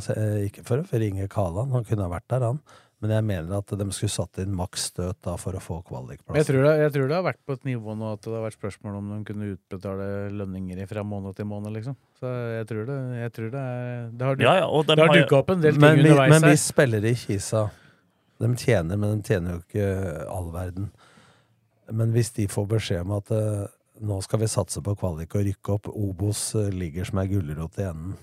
Ikke for å ringe Kalan, han kunne ha vært der, han. Men jeg mener at de skulle satt inn maks støt da for å få jeg, kvalikplass. tror det, jeg tror det har vært på et nivå nå at det har vært spørsmål om de kunne utbetale lønninger fra måned til måned, liksom. Så jeg tror det, jeg tror det er Det har, Ja, ja, de har dukka opp en del ting men, her. underveis men vi spiller i Kisa De tjener, men de tjener jo ikke all verden. Men hvis de får beskjed om at eh, nå skal vi satse på kvalik og rykke opp, Obos eh, ligger som ei gulrot i enden,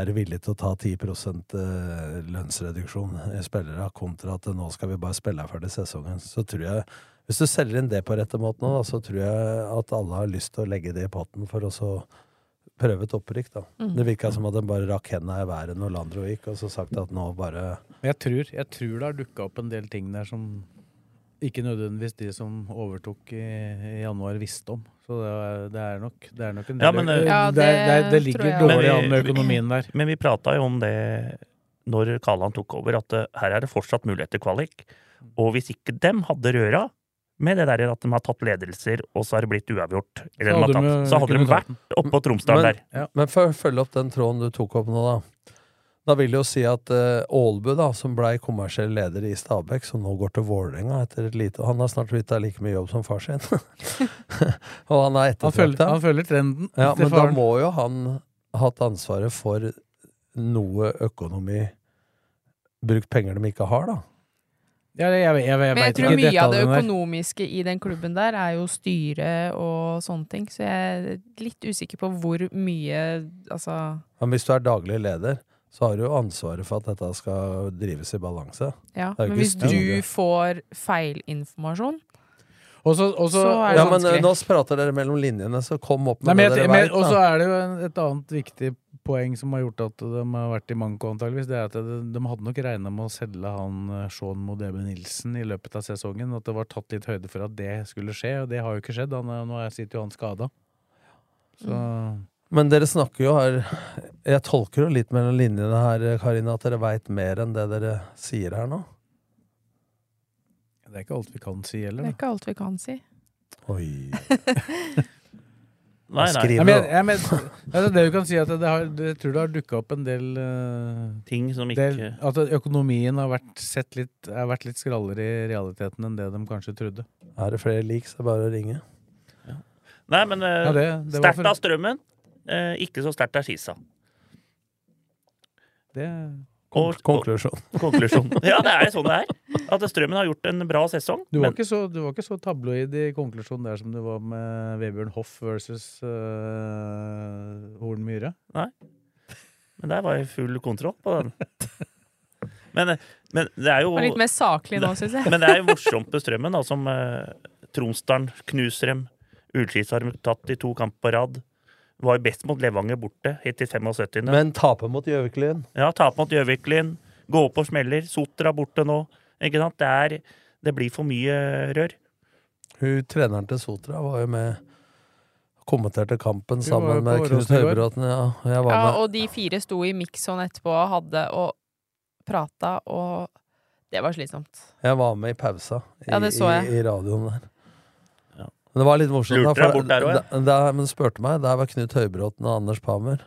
er villig til å ta 10 eh, lønnsreduksjon i spillere, kontra at nå skal vi bare spille ferdig sesongen, så tror jeg Hvis du selger inn det på rette måten, nå, da, så tror jeg at alle har lyst til å legge det i potten for å så prøve et opprykk, da. Mm. Det virka som at de bare rakk henda i været når Landro gikk, og så sagt at nå bare Jeg tror, jeg tror det har dukka opp en del ting der som ikke nødvendigvis de som overtok i, i januar, visste om. Så det er, det er, nok, det er nok en del Ja, men, eh, det, Ja, det, det, det tror ligger dårlig an med økonomien der. Men vi prata jo om det når Kalan tok over, at eh, her er det fortsatt mulighet til kvalik. Og hvis ikke dem hadde røra med det der at de har tatt ledelser, og så har det blitt uavgjort, eller Så de hadde tatt, de, så hadde de vært oppå Tromsdalen der. der. Men for å følge opp den tråden du tok opp nå, da. Da vil det jo si at uh, Aalbu, da, som blei kommersiell leder i Stabæk, som nå går til Vålerenga etter et lite Han har snart blitt av like mye jobb som far sin. og han er Han ettertrakta. han følger trenden. Ja, men men da må jo han ha hatt ansvaret for noe økonomi Brukt penger de ikke har, da. Ja, jeg, jeg, jeg, jeg, Men jeg tror ikke mye av det økonomiske i den klubben der er jo styre og sånne ting, så jeg er litt usikker på hvor mye Altså Men hvis du er daglig leder, så har du jo ansvaret for at dette skal drives i balanse. Ja, men hvis du får feilinformasjon, Også, også, så er det ja, men vanskelig. eh, nå prater dere mellom linjene, så kom opp med Nei, det dere vet. veit. Og så er det jo en, et annet viktig poeng som har gjort at de har vært i manko, antageligvis. Det er at de, de hadde nok regna med å selge han eh, Sean Modebe Nilsen i løpet av sesongen. At det var tatt litt høyde for at det skulle skje, og det har jo ikke skjedd. Han, er- nå er- sitter jo han skada. Så Men dere snakker jo her Jeg tolker jo litt mellom linjene her, Karina, at dere veit mer enn det dere sier her nå. det er ikke alt vi kan si heller. det er ikke alt vi kan si. Oi. Nei, nei. Jeg, men, jeg, men, altså det vi kan si er at det har, jeg tror det har dukka opp en del uh, Ting som ikke del, At økonomien har vært, sett litt, har vært litt skrallere i realiteten enn det de kanskje trodde. Er det flere lik, så er det bare å ringe. Nei, men uh, Ja, sterkt av Strømmen, eh, ikke så sterkt av Skisa. Det Og- Konklusjon. Konklusjon. Ja, det er sånn det er. At Strømmen har gjort en bra sesong. Du var, men- ikke så, du var ikke så tabloid i konklusjonen der som du var med Vebjørn Hoff versus uh, Horn Myhre. Nei. Men der var jeg full kontroll på den. Men, men det er jo Det litt mer saklig nå, synes jeg. Men det er jo morsomt med Strømmen, da, som uh, Tromsdalen knuser dem. Ullskis har tatt i to kamper på rad. Var best mot Levanger borte, helt til 75. Men tape mot Gjøviklyn. Ja, tape mot Gjøviklyn. Gå opp og smeller. Sotra borte nå. Ikke sant? Det, er, det blir for mye rør. Hun, treneren til Sotra var jo med kommenterte kampen sammen med Knut. Høybråten. Ja, jeg var Ja, med. og de fire sto i Mixon etterpå og hadde og prata, og det var slitsomt. Jeg var med i pausa i, Ja, i, i radioen der. Men det var litt morsomt. Lurte deg bort der òg, ja? da, men spurte meg, der var Knut Høybråten og Anders Pammer.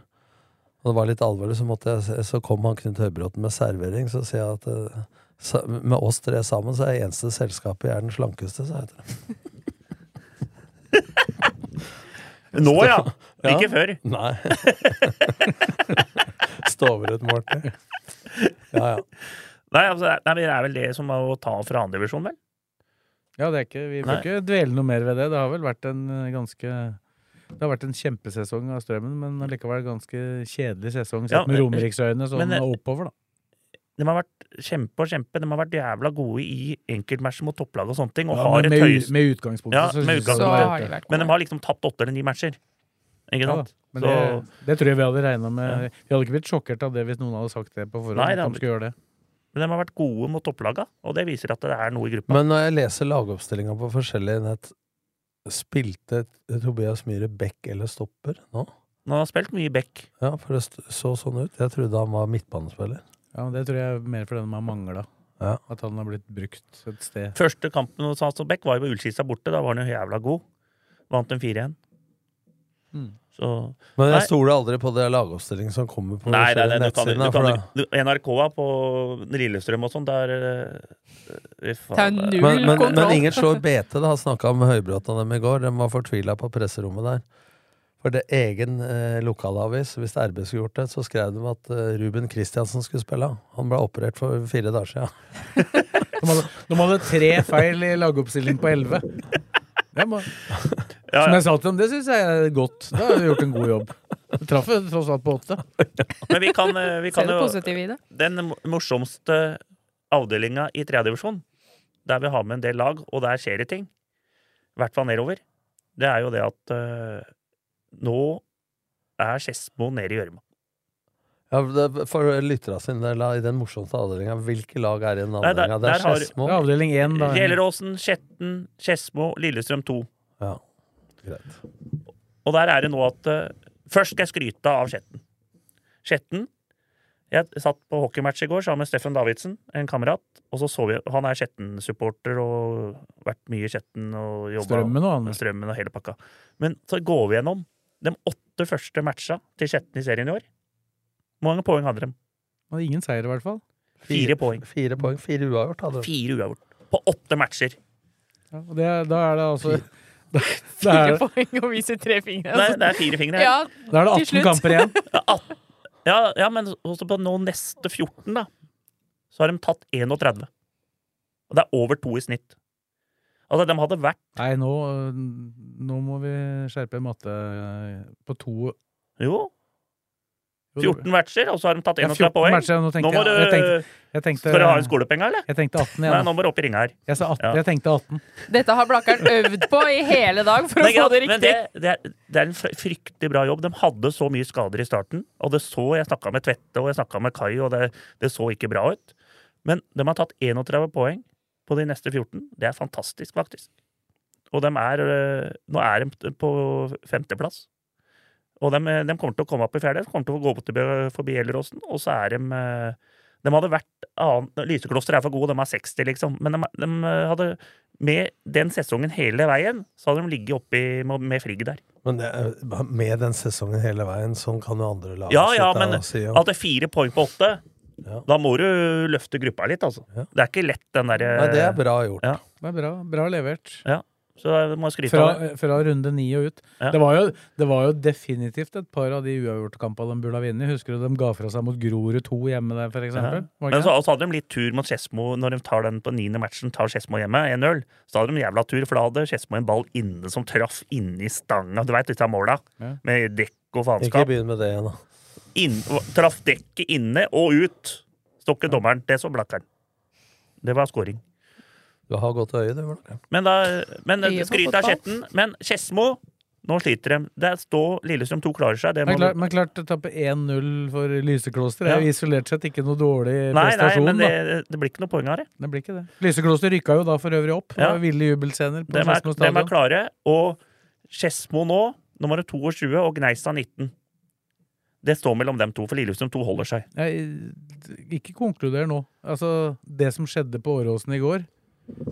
Og det var litt alvorlig, så, jeg, så kom han Knut Høybråten med servering. Så sier jeg at eh, med oss tre sammen så er jeg eneste selskapet jeg er den slankeste, sa jeg til ham. Nå, ja! Ikke før. Nei. Stoverud til. Ja, ja. Nei, altså, nei, det er vel det som er å ta fra andredivisjon, vel? Ja, det er ikke, vi bør ikke dvele noe mer ved det. Det har vel vært en eh, ganske Det har vært en kjempesesong av Strømmen, men likevel ganske kjedelig sesong sett Ja, med Romeriksøyene sånn men, eh, oppover, da. De har vært kjempe og kjempe. De har vært jævla gode i enkeltmatcher mot topplag og sånne ting. Og Ja, har med, et høyest med utgangspunktet Ja, så med utgangspunktet. Så Men de har liksom tapt åtte eller ni matcher. Ikke Ja, sant? Men Så, det, det tror jeg vi hadde regna med. Vi hadde ikke blitt sjokkert av det hvis noen hadde sagt det på forhånd. Nei, det hadde de skulle gjøre det. Men de har vært gode mot topplaga, og det viser at det er noe i gruppa. Men når jeg leser lagoppstillinga på forskjellige nett, spilte Tobias Myhre back eller stopper nå? Nå har han spilt mye back. Ja, for det så sånn ut. Jeg trodde han var midtbanespiller. Ja, men Det tror jeg er mer fordi de har mangla. Ja. At han har blitt brukt et sted. Første kampen hos han og Beck var jo på Ullskisa borte. Da var han jo jævla god. Vant en 4-1. Mm. Så Men jeg Nei. stoler aldri på det lagoppstillingen som kommer på Nei, nei, nei, nettsidene. du, NRK-a på Lillestrøm og sånn, der uh, faen, er men, men, men ingen slår BT. da, Snakka med Høybråten og dem i går. De var fortvila på presserommet der. For det egen eh, lokalavis, hvis RB skulle gjort det, så skrev de at eh, Ruben Kristiansen skulle spille. Han ble operert for fire dager siden. De hadde, de hadde tre feil i lagoppstilling på elleve. Må- Ja, Som jeg sa til dem, det syns jeg er godt. Da har vi gjort en god jobb. Traff tross alt på åtte. Men vi kan, eh, vi kan jo positive i det. Den morsomste avdelinga i tredjedivisjon, der vi har med en del lag, og der skjer det ting, i hvert fall nedover, det er jo det at uh, nå er Skedsmo nede i gjørma. Ja, for lytterne sine del, i den morsomste avdelinga, hvilke lag er i den avdelinga? Det er Skedsmo. Avdeling 1, da. Gjelleråsen, Skjetten, Skedsmo, Lillestrøm 2. Ja, greit. Og der er det nå at uh, Først skal jeg skryte av Skjetten. Skjetten Jeg satt på hockeymatch i går sammen med Steffen Davidsen, en kamerat. Og så så vi, Han er Skjetten-supporter og vært mye i Skjetten og jobba Strømmen og strømmen og hele pakka. Men så går vi gjennom de åtte første matcha til Skjetten i serien i år. Hvor mange poeng hadde de? Og ingen seier, i hvert fall. Fire poeng. Fire poeng, fire uavgjort hadde de. Fire uavgjort. På åtte matcher. Ja, og det, da er det altså da, Fire poeng og vise tre fingre. Nei, altså. det er fire fingre. Ja, da er det 18 kamper igjen. Ja, Ja, ja, men også på nå neste 14, da, så har de tatt 31. Og det er over to i snitt. Altså, de hadde vært Nei, nå, nå må vi skjerpe matte eh, på to Jo, 14 matcher, og så har de tatt Ja, 31 poeng. matcher, nå Nå må du jeg, tenkte, jeg tenkte Skal du ha en skolepenge, eller? Jeg tenkte 18 Nei, nå må du opp i ringa her. Jeg, sa 18, Ja. jeg tenkte 18. Dette har Blakkaren øvd på i hele dag for å få det men riktig. det, det, er, det er en fryktelig bra jobb. De hadde så mye skader i starten, og det så Jeg snakka med Tvette og jeg snakka med Kai, og det, det så ikke bra ut. Men de har tatt 31 poeng på de neste 14. Det er fantastisk, faktisk. Og de er øh, Nå er de på femteplass. Og de, de kommer til å komme opp i fjerde, kommer til å gå opp til forbi Gjelleråsen, og så er de øh, De hadde vært annen, Lysekloster er for gode, de er 60, liksom. Men de, de hadde med den sesongen hele veien, så hadde de ligget oppi med, med Frigg der. Men det, med den sesongen hele veien, sånn kan jo andre lag Ja, ja, men og si. ja. at det er fire poeng på åtte, Ja. da må du løfte gruppa litt, altså. Ja. Det er ikke lett, den derre Nei, det er bra gjort. Ja. Det er bra, bra levert. Så det må skryte Fra, av det. fra runde ni og ut. Ja. Det, var jo, det var jo definitivt et par av de uavgjortkampene de burde ha vunnet. Husker du de ga fra seg mot Grorud 2 hjemme der, for Ja. eksempel? Men så, så hadde de litt tur mot Skedsmo når de tar den på niende matchen, tar Skedsmo hjemme 1-0. Så hadde de jævla tur, for da hadde Skedsmo en ball inne som traff inni stanga. Du veit disse måla, Ja. med dekk og faenskap. Ikke begynn med det igjen, da. Traff dekket inne og ut. Stokke dommeren. Det så blakkeren. Det var scoring. Du har godt øye, du. Men, da, men skryt av kjetten, Skjetten. Men Skedsmo, nå sliter de. Der står Lillestrøm 2 klarer seg. Det Men klart, men klart å tape 1-0 for Lysekloster Ja. er jo isolert sett ikke noe dårlig Nei, nei, men da. det, det blir ikke noe poeng av det. Det blir ikke det. Lysekloster rykka jo da for øvrig opp. Ja. ville jubelscener på Skedsmo stadion. De er klare. Og Skedsmo nå, nummer 22, og Gneistad 19. Det står mellom dem to, for Lillestrøm 2 holder seg. Jeg, ikke konkluder nå. Altså, det som skjedde på Åråsen i går,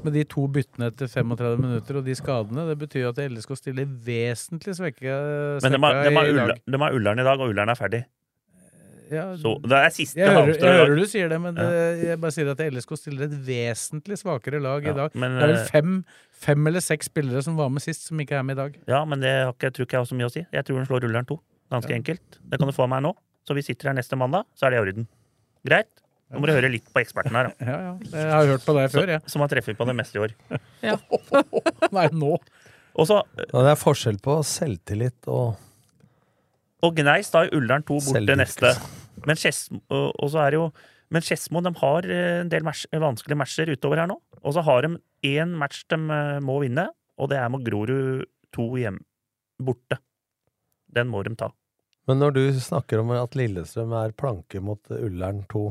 med de to byttene etter 35 minutter og de skadene, det betyr at LSK stiller vesentlig svekka, Men de har, de har, Ullern i dag, og Ullern er ferdig. Ja, Så det er siste jeg, hører, jeg hører du sier det, men det, jeg bare sier at LSK stiller et vesentlig svakere lag Ja, i dag. men, Det er vel eh, fem, fem eller seks spillere som var med sist, som ikke er med i dag. Ja, men det har ikke, jeg tror ikke jeg har så mye å si. Jeg tror hun slår Ullern to. Ganske enkelt. Det kan du få av meg nå. så vi sitter her neste mandag, så er det i orden. Greit? Nå må du høre litt på eksperten her. da. Ja, ja. Jeg har hørt på deg før, jeg. Som har treffet på det meste i år. Nei, nå. Også, Ja, det er forskjell på selvtillit og Og Gneis, da er Ullern 2 borte neste. Men Skedsmo og, og så det jo Men Skedsmo de har eh, en del match, vanskelige matcher utover her nå. Og så har de én match de eh, må vinne, og det er mot Grorud 2 hjem, borte. Den må de ta. Men når du snakker om at Lillestrøm er planke mot Ullern 2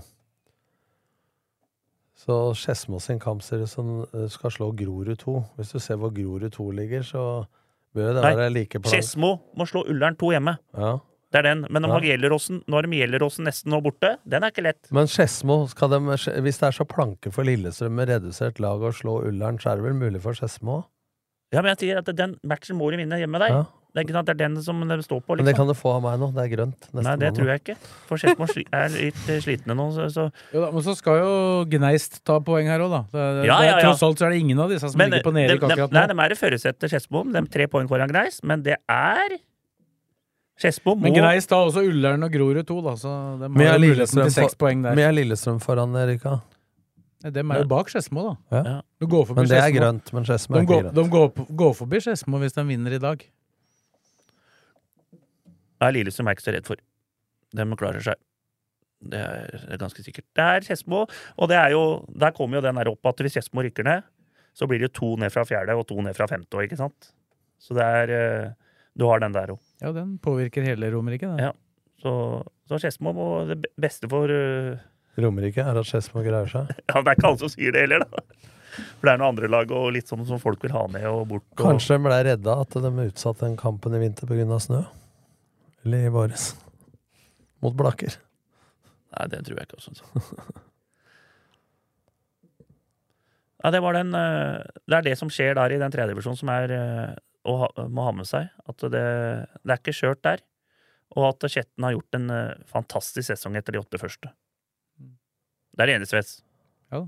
Så Skedsmo sin kamp ser ut som eh, skal slå Grorud 2. Hvis du ser hvor Grorud 2 ligger, så bør det være like plank. Skedsmo må slå Ullern 2 hjemme. Ja. Det er den. Men om Ja. Gjelleråsen, nå har de Gjelleråsen nesten nå borte. Den er ikke lett. Men Skedsmo, de, hvis det er så planke for Lillestrøm med redusert lag å slå Ullern, så er det vel mulig for Skedsmo? Ja, men jeg sier at den matchen må de vinne hjemme der. Ja. Det er ikke sant, det er den som de står på, Men det liksom. kan du få av meg nå. Det er grønt. neste Nei, det tror jeg ikke. For Skedsmo er litt eh, slitne nå, så, så Jo da, men så skal jo Gneist ta poeng her òg, da. Det, det, Ja, ja, ja. Tross alt så er det ingen av disse som Men ligger på nedrykk akkurat nå. nei, de er i førersetet til Skedsmo. De tre poeng foran Gneist, men det er Skedsmo må Men Gneist tar også Ullern og Grorud 2, da, så de Men har er muligheten til seks poeng der. men er Lillestrøm foran Erika? Nei, Dem er jo bak Skedsmo, da. Ja. Du går forbi Men det er Skedsmo. grønt, men Skedsmo er de ikke går, grønt. De går, går forbi Skedsmo hvis de vinner i dag. Nei, Lillestrøm er ikke så redd for. De klarer seg. Det er, ganske sikkert. Det er Skedsmo, og det er jo, der kommer jo den der opp at hvis Skedsmo rykker ned, så blir det to ned fra fjerde og to ned fra femte òg, ikke sant? Så det er eh, Du har den der òg. Ja, den påvirker hele Romerike, da. Ja. Så, så Skedsmo må Det beste for uh... Romerike er at Skedsmo greier seg. Ja, det er ikke alle som sier det heller, da. For det er noen andre lag og litt sånn som folk vil ha ned og bort. Og, Kanskje de ble redda at de utsatte den kampen i vinter pga. snø? Eller i våres? Mot Blakker. Nei, det tror jeg ikke. Også, ja, det var den eh, Det er det som skjer der i den tredjedivisjonen som er eh, å ha, må ha med seg. At det, det er ikke skjørt der. Og at Skjetten har gjort en eh, fantastisk sesong etter de åtte første. Det er det eneste Svets. Ja.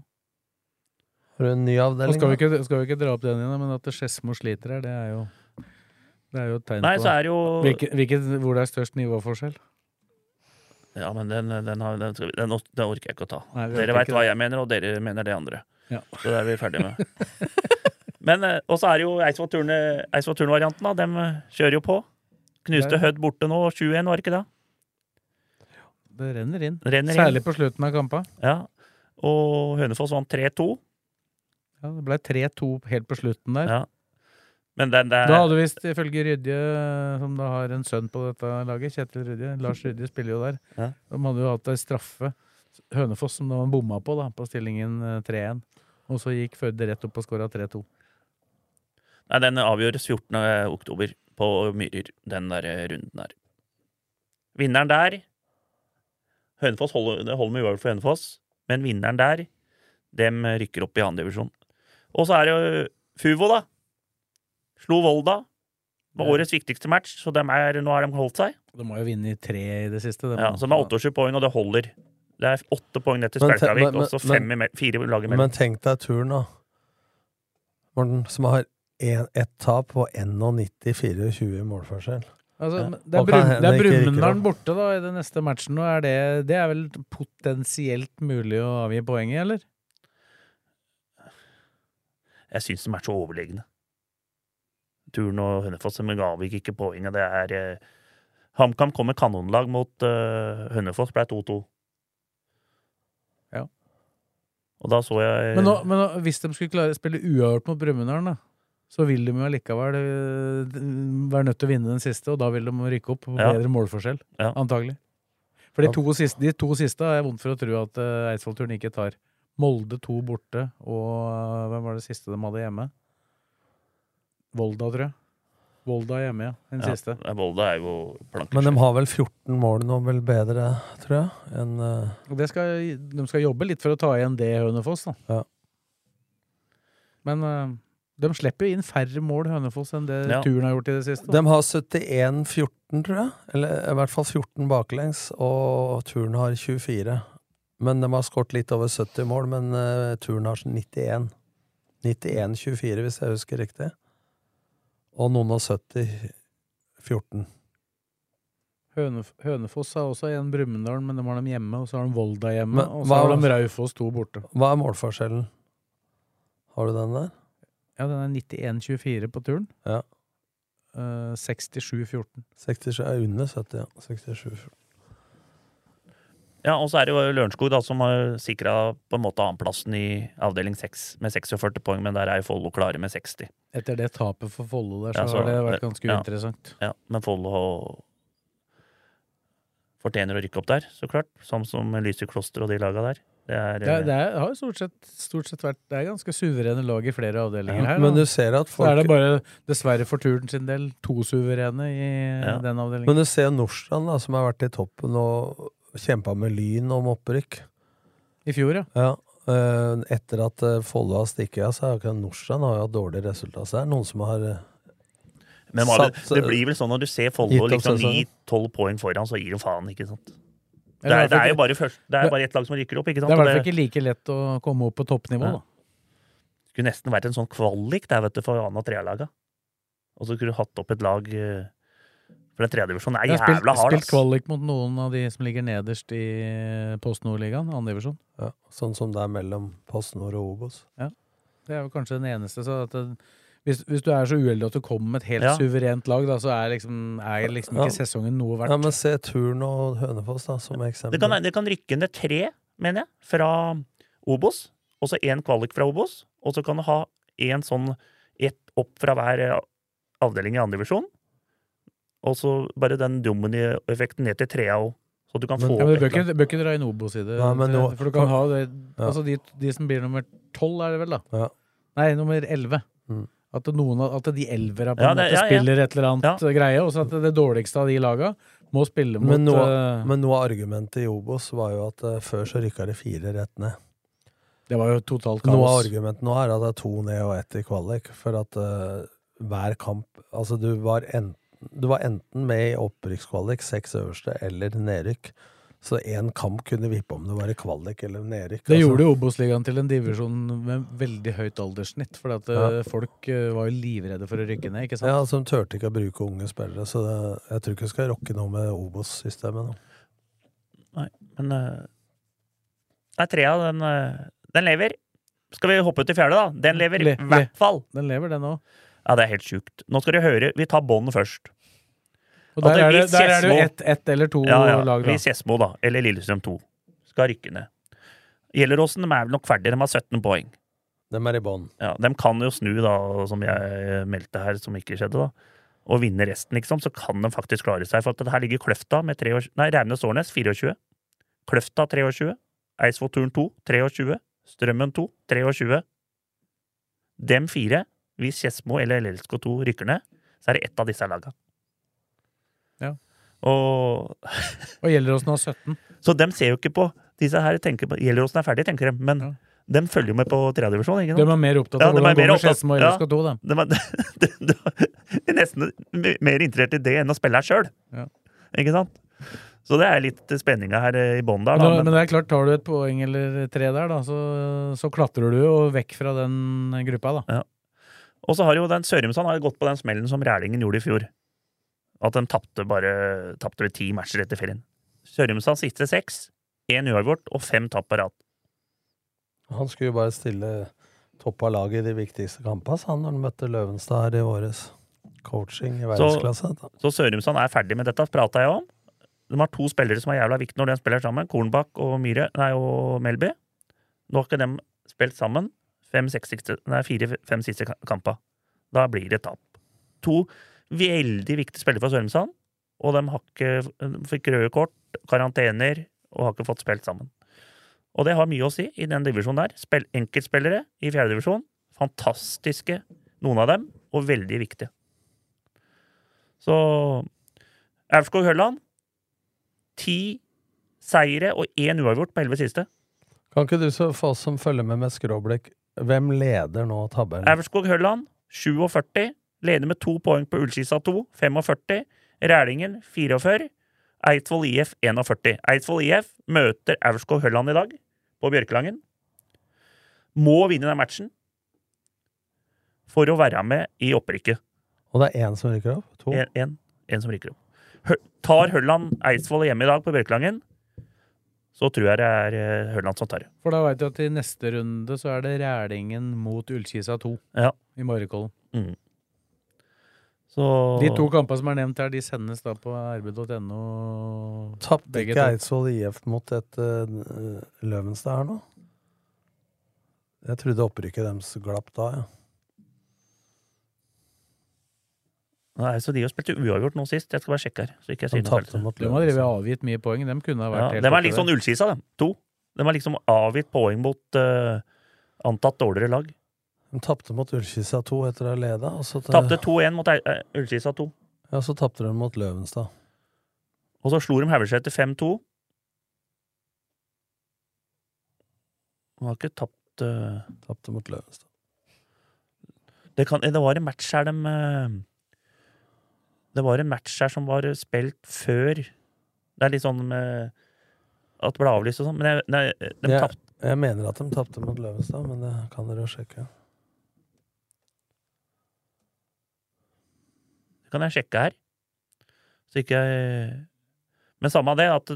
Har du en ny avdeling? skal vi, ikke, skal vi ikke dra opp den igjen, men at Skedsmo sliter her, det er jo Det er jo et tegn Nei, på det jo Hvilke, hvilket, hvor det er størst nivåforskjell. Ja, men den, den, har, den, skal vi- den, den orker jeg ikke å ta. Nei, vi dere veit ikke hva jeg mener, og dere mener det andre. Ja. Så det er vi ferdige med. men eh, Og så er det jo Eidsvoll-turn-varianten. da. Dem eh, kjører jo på. Knuste. Hødd borte nå, 7-1, var det ikke det? Det renner inn. Renner inn. Særlig på slutten av kampa. Ja. Og Hønefoss vant 3-2. Ja, det ble 3-2 helt på slutten der. Ja. Men den der Da hadde visst, ifølge Rydje, som da har en sønn på dette laget, Kjetil Rydje Lars Rydje spiller jo der. Ja. De hadde jo hatt ei straffe, Hønefoss, som de bomma på, da, på stillingen eh, 3-1. Og så gikk Førde rett opp og skåra 3-2. Nei, den avgjøres 14. oktober på Myrer, den der eh, runden der. Vinneren der Hønefoss holder, det holder med uavgjort for Hønefoss, men vinneren der, dem rykker opp i andredivisjon. divisjon. Og så er det jo Fuvo, da. Slo Volda. Var årets viktigste match, så er, nå har de holdt seg. De har jo vunnet i tre i det siste. De. Ja, så de har 28 poeng, og det holder. Det er åtte poeng ned til Spjelkavik, og så i fire lag imellom. Men tenk deg turen, da. Morten, som har ett tap og 91-24 i målforskjell. Altså, Det er, det er Brumunddal borte da i den neste matchen. Og er det, det er vel potensielt mulig å avgi poenget, eller? Jeg syns de er så overlegne. Turn og Hønefoss, men Gavik ikke poenget. Det er eh, HamKam kom med kanonlag mot eh, Hønefoss, ble 2-2. Ja. Og da så jeg Men, nå, men nå, hvis de skulle klare å spille uavgjort mot Brumunddal, da, så vil de jo allikevel øh, være nødt til å vinne den siste, og da vil de rykke opp på Ja. bedre målforskjell. Ja. Antagelig. For de to, siste, de to siste er jeg vondt for å tro at uh, Eidsvoll-turen ikke tar. Molde to borte, og øh, hvem var det siste de hadde hjemme? Volda, tror jeg. Volda er hjemme, ja. Den ja, siste. Volda er jo planker. Men de har vel 14 mål nå, vel bedre, tror jeg, enn uh... Det skal, de skal jobbe litt for å ta igjen det, Hønefoss. da. Ja. Men uh, de slipper jo inn færre mål, Hønefoss, enn det Ja. turen har gjort i det siste. da. De har 71-14, tror jeg. Eller i hvert fall 14 baklengs, og turen har 24. Men de har skåret litt over 70 mål, men uh, turen har 91. 91-24, hvis jeg husker riktig. Og noen av 70 14. Hønef Hønefoss har også en Brumunddal, men de har dem hjemme. Og så har de Volda hjemme, Men og så har de Raufoss to borte. Hva er målforskjellen? Har du den der? Ja, den er 91-24 på turen. Ja. Uh, 67-14. 67 er under 70, ja. 67. Ja, og så er det jo Lørenskog da, som har sikra på en måte annenplassen i avdeling 6 med 46 poeng, men der er jo Follo klare med 60. Etter det tapet for Follo der, så, Ja, så- har det vært ganske ja. uinteressant. Ja, men Follo fortjener å rykke opp der, så klart. Sånn som Lyse Kloster og de laga der. Det er, Det, er- det er, har jo stort sett, stort sett vært Det er ganske suverene lag i flere avdelinger Ja, her. men da. du ser at Så er det bare, dessverre for turen sin del, to suverene i Ja. den avdelingen. Men du ser Nordstrand, da, som har vært i toppen og kjempa med Lyn om opprykk. I fjor, ja. Ja. eh, Etter at eh, Follo har stikket av, så har ikke Nordstrand har hatt dårlige resultater. Så det er noen som har eh, Men det, satt, det blir vel sånn når du ser Follo liksom gi 9-12 poeng foran, så gir du faen, ikke sant? Det er, det er jo bare, først, det er bare ett lag som rykker opp, ikke sant? Det er i hvert fall ikke like lett å komme opp på toppnivå, Ja. da. skulle nesten vært en sånn kvalik der, vet du, for og tredjelaga. Og så skulle du hatt opp et lag For den tredjedivisjonen er Jeg har spilt, spilt kvalik mot noen av de som ligger nederst i Post Nord-ligaen, andredivisjon. ja, Sånn som det er mellom Post Nord og Obos. Ja. Det er jo kanskje den eneste. Så at det, hvis, hvis du er så uheldig at du kommer med et helt Ja. suverent lag, da, så er liksom, er liksom ikke Ja. sesongen noe verdt. Ja, men se Turn og Hønefoss da, som eksempel. Det kan, det kan rykke ned tre, mener jeg, fra Obos. Og så én kvalik fra Obos. Og så kan du ha én sånn ett opp fra hver eh, avdeling i andredivisjon. Og så bare den dominoeffekten ned til trea òg. Så du kan Men- få Ja, men opp et bør ikke dra inn Obos i det. Nei, men nå- for du kan ha det Ja. Altså de, de som blir nummer tolv, er det vel, da? Ja. Nei, nummer elleve. Mm. At, noen, at de elvera på Ja, en måte ja, ja. spiller et eller annet greie, og så at det dårligste av de laga må spille mot Men noe, uh, men noe av argumentet i Obos var jo at uh, før så rykka det fire rett ned. Det var jo totalt kaos. Noe av argumentet nå er at det er to ned og ett i kvalik, for at uh, hver kamp Altså, du var, enten, du var enten med i opprykkskvalik, seks øverste, eller nedrykk. Så én kamp kunne vippe om det var i kvalik eller nedrykk. Det altså. gjorde Obos-ligaen til en divisjon med veldig høyt alderssnitt, for at eh, Ja. folk eh, var jo livredde for å rykke ned, ikke sant? Ja, altså, de turte ikke å bruke unge spillere, så det, jeg tror ikke vi skal rokke noe med Obos-systemet nå. Nei, men uh, Nei, trea, den, eh, den lever. Skal vi hoppe ut i fjerde, da? Den lever i Le- hvert fall. Den lever, den òg. Ja, det er helt sjukt. Nå skal dere høre. Vi tar bånd først. Og der er det, der er det jo ett et eller to ja, ja. lag, da. Hvis Skedsmo, da, eller Lillestrøm 2, skal rykke ned. Gjelleråsen de er vel nok ferdige. De har 17 poeng. De er i bånn. Ja, de kan jo snu, da, som jeg meldte her, som ikke skjedde, da. Og vinne resten, liksom. Så kan de faktisk klare seg. For at her ligger Kløfta med 23 Nei, Raunes-Årnes 24. Kløfta 23. Eidsvollturen 2 23. Strømmen 2 23. Dem fire, hvis Skedsmo eller LLSK2 rykker ned, så er det ett av disse laga. Ja. Og Og Gjelleråsen har 17. Så dem ser jo ikke på disse her tenker på Gjelleråsen er ferdig, tenker de, men de følger jo med på tredjedivisjon. De er mer opptatt av ja, hvordan går med Skedsmo og LSK2, dem. de de, de, de er nesten mer interessert i det enn å spille her sjøl. Ja. Ikke sant? Så det er litt spenninga her i bånn der. Men, Da, men, men det er klart, tar du et poeng eller tre der, da, så, så klatrer du jo vekk fra den gruppa, da. Og så har jo den Sørumsand har gått på den smellen som Rælingen gjorde i fjor. At de tapte bare tapte ti matcher etter ferien. Sørumsand siste seks, én uavgjort og fem tap på rad. Han skulle jo bare stille topp av laget i de viktigste kampene, han når han møtte Løvenstad her i våres. Coaching i verdensklasse. Så, så Sørumsand er ferdig med dette, prata jeg om. De har to spillere som er jævla viktige når de spiller sammen. Kornbakk og Myhre, nei, og Melby. Nå har ikke de spilt sammen fem, seks, siste- nei, fire-fem siste kamper. Da blir det tap. To veldig viktig spillere for Sørumsand, og de har ikke, de fikk røde kort, karantener, og har ikke fått spilt sammen. Og det har mye å si i den divisjonen der. Spill, enkeltspillere i fjerdedivisjon. Fantastiske, noen av dem, og veldig viktige. Så Aurskog-Hølland ti seire og én uavgjort på elleve siste. Kan ikke du, så få oss som følger med med skråblikk, hvem leder nå tabellen? Aurskog-Hølland 47, leder med to poeng på Ullskisa 2, 45. Rælingen 44. Eidsvoll IF 41. Eidsvoll IF møter Aurskog-Hølland i dag, på Bjørkelangen. Må vinne den matchen for å være med i opprykket. Og det er én som rykker opp? To? En, en, en som rykker opp. Hø- Tar Hølland Eidsvoll hjemme i dag på Bjørkelangen, så tror jeg det er eh, Hølland som tar det. For da veit du at i neste runde så er det Rælingen mot Ullkisa 2 Ja. i Marikollen. Mm. Så De to kampene som er nevnt her, de sendes da på rb.no. Tapte ikke. Eidsvoll IF mot et uh, Løvenstad her nå? Jeg trodde opprykket deres glapp da, ja. Nei, så de har spilt uavgjort nå sist. Jeg skal bare sjekke her. Så ikke jeg De har drevet avgitt mye poeng. De kunne ha vært Ja, helt de er litt sånn der. ullskisa, de. To. De har liksom avgitt poeng mot uh, antatt dårligere lag. De tapte mot Ullkisa 2 etter å ha leda. Tapte 2-1 mot eh, 2. Ja, så tapte de mot Løvenstad. Og så slo de Haugeseter 5-2. De har ikke tapt uh... Tapte mot Løvenstad. det, kan, det var en match her de eh, Det var en match her som var spilt før. Det er litt sånn med at ble avlyst og sånn. Men jeg, nei, de Jeg, tapte jeg mener at de tapte mot Løvenstad, men det kan dere jo sjekke. Kan jeg sjekke her. Så ikke jeg Men samme det, at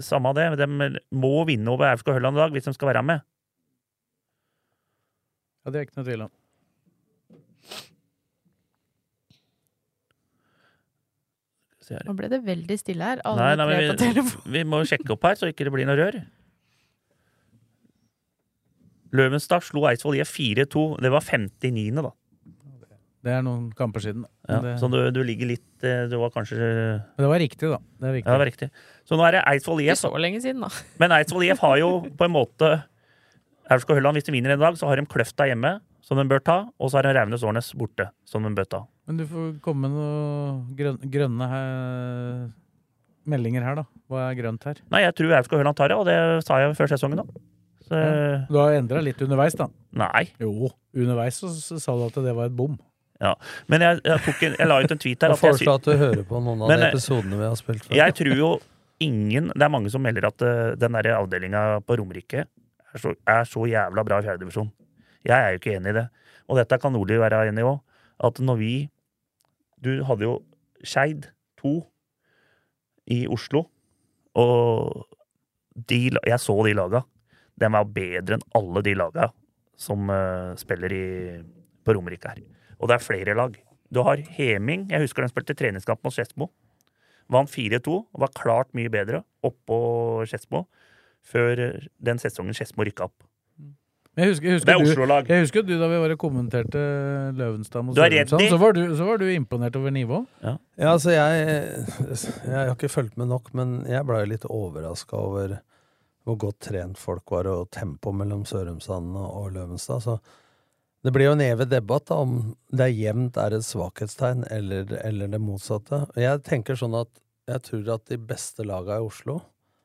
samme det, de må vinne over Aurskog Høland i dag hvis de skal være med. Ja, det er ikke noe tvil om. Nå ble det veldig stille her. Alle Nei, nei, tre på men vi, vi må sjekke opp her, så ikke det blir noe rør. Løvenstad slo Eidsvoll IF 4-2. Det var 59., da. Det er noen kamper siden. Ja, det, så du, du ligger litt eh, Du var kanskje men det var riktig, da. Det riktig. Ja, det var riktig. Så nå er det Eidsvoll Ikke så lenge siden, da. Men Eidsvoll IF har jo på en måte Aurskog Hølland, hvis de vinner en dag, så har de Kløfta hjemme, som de bør ta, og så har de Raunes Årnes borte, som de bør ta. Men du får komme med noen grønne, her, meldinger her, da. Hva er grønt her? Nei, jeg tror Aurskog Hølland tar det, og det sa jeg før sesongen, da. Så, Du har endra litt underveis, da. Nei. Jo, underveis så, så sa du at det var et bom. Ja. Men jeg, jeg, en, jeg la ut en tweet her Jeg at foreslår at du hører på noen av Men, de eh, episodene vi har spilt For. Jeg tror jo ingen Det er mange som melder at uh, den der avdelinga på Romerike er så, er så jævla bra i fjerdedivisjon. Jeg er jo ikke enig i det. Og dette kan Nordli være enig i òg. At når vi Du hadde jo Skeid 2 i Oslo, og de, jeg så de laga. De var bedre enn alle de laga som uh, spiller i, på Romerike her. Og det er flere lag. Du har Heming. Jeg husker den spilte treningskamp mot Skedsmo. Vant 4-2 og var klart mye bedre oppå Skedsmo før den sesongen Skedsmo rykka opp. Jeg husker, jeg Det er Oslo-lag. jeg husker du da vi var og kommenterte Løvenstad mot Du er Sørumsand, så, var du- så var du imponert over nivået. Ja, altså jeg, jeg har ikke fulgt med nok, men jeg ble litt overraska over hvor godt trent folk var, og tempo mellom Sørumsand og Løvenstad. Så det blir jo en evig debatt da, om det er jevnt er et svakhetstegn, eller, eller det motsatte. Jeg tenker sånn at jeg tror at de beste laga i Oslo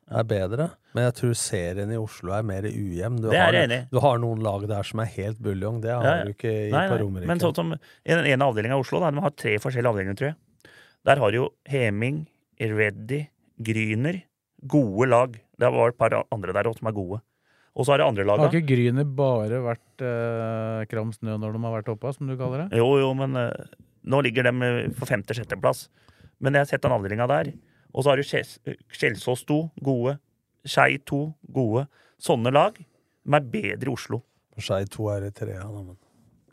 er bedre, men jeg tror serien i Oslo er mer ujevn. Du Det er har, enig. Du har noen lag der som er helt buljong, det har Ja, ja. du ikke i, Nei, på. Romerike. Men sånn som i den ene avdelinga i Oslo, da, de har tre forskjellige avdelinger, tror jeg. Der har jo Heming, Reddy, Gryner. Gode lag. Det var et par andre der også som er gode. Og så har det andre Har ikke Gryner bare vært eh, kram snø når de har vært oppe, som du kaller det? Jo, jo, men eh, nå ligger de eh, på femte-sjetteplass. Men jeg har sett den avdelinga der. Og så har du Skjels- Skjelsås 2, gode. Skei 2, gode. Sånne lag de er bedre i Oslo. Skei 2 er i trea, da, men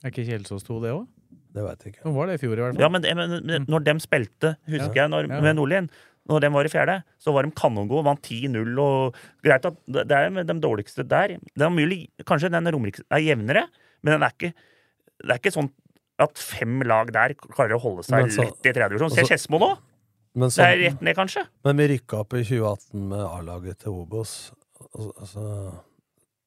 Er ikke Kjelsås 2 det òg? det veit jeg ikke. Nå var det i fjor, i hvert fall. Ja, men, men, men når de spilte, husker Ja. jeg, når, Ja. med Nordlien når de var i fjerde, så var de kanongode, vant 10-0 og Greit at det er de dårligste der. Det er mulig, Kanskje den Romerike er jevnere, men den er ikke, det er ikke sånn at fem lag der klarer å holde seg så- lett i tredje divisjon. Se altså- Skedsmo nå! Men Det er rett ned, kanskje. Men vi rykka opp i 2018 med A-laget til Obos. al- Altså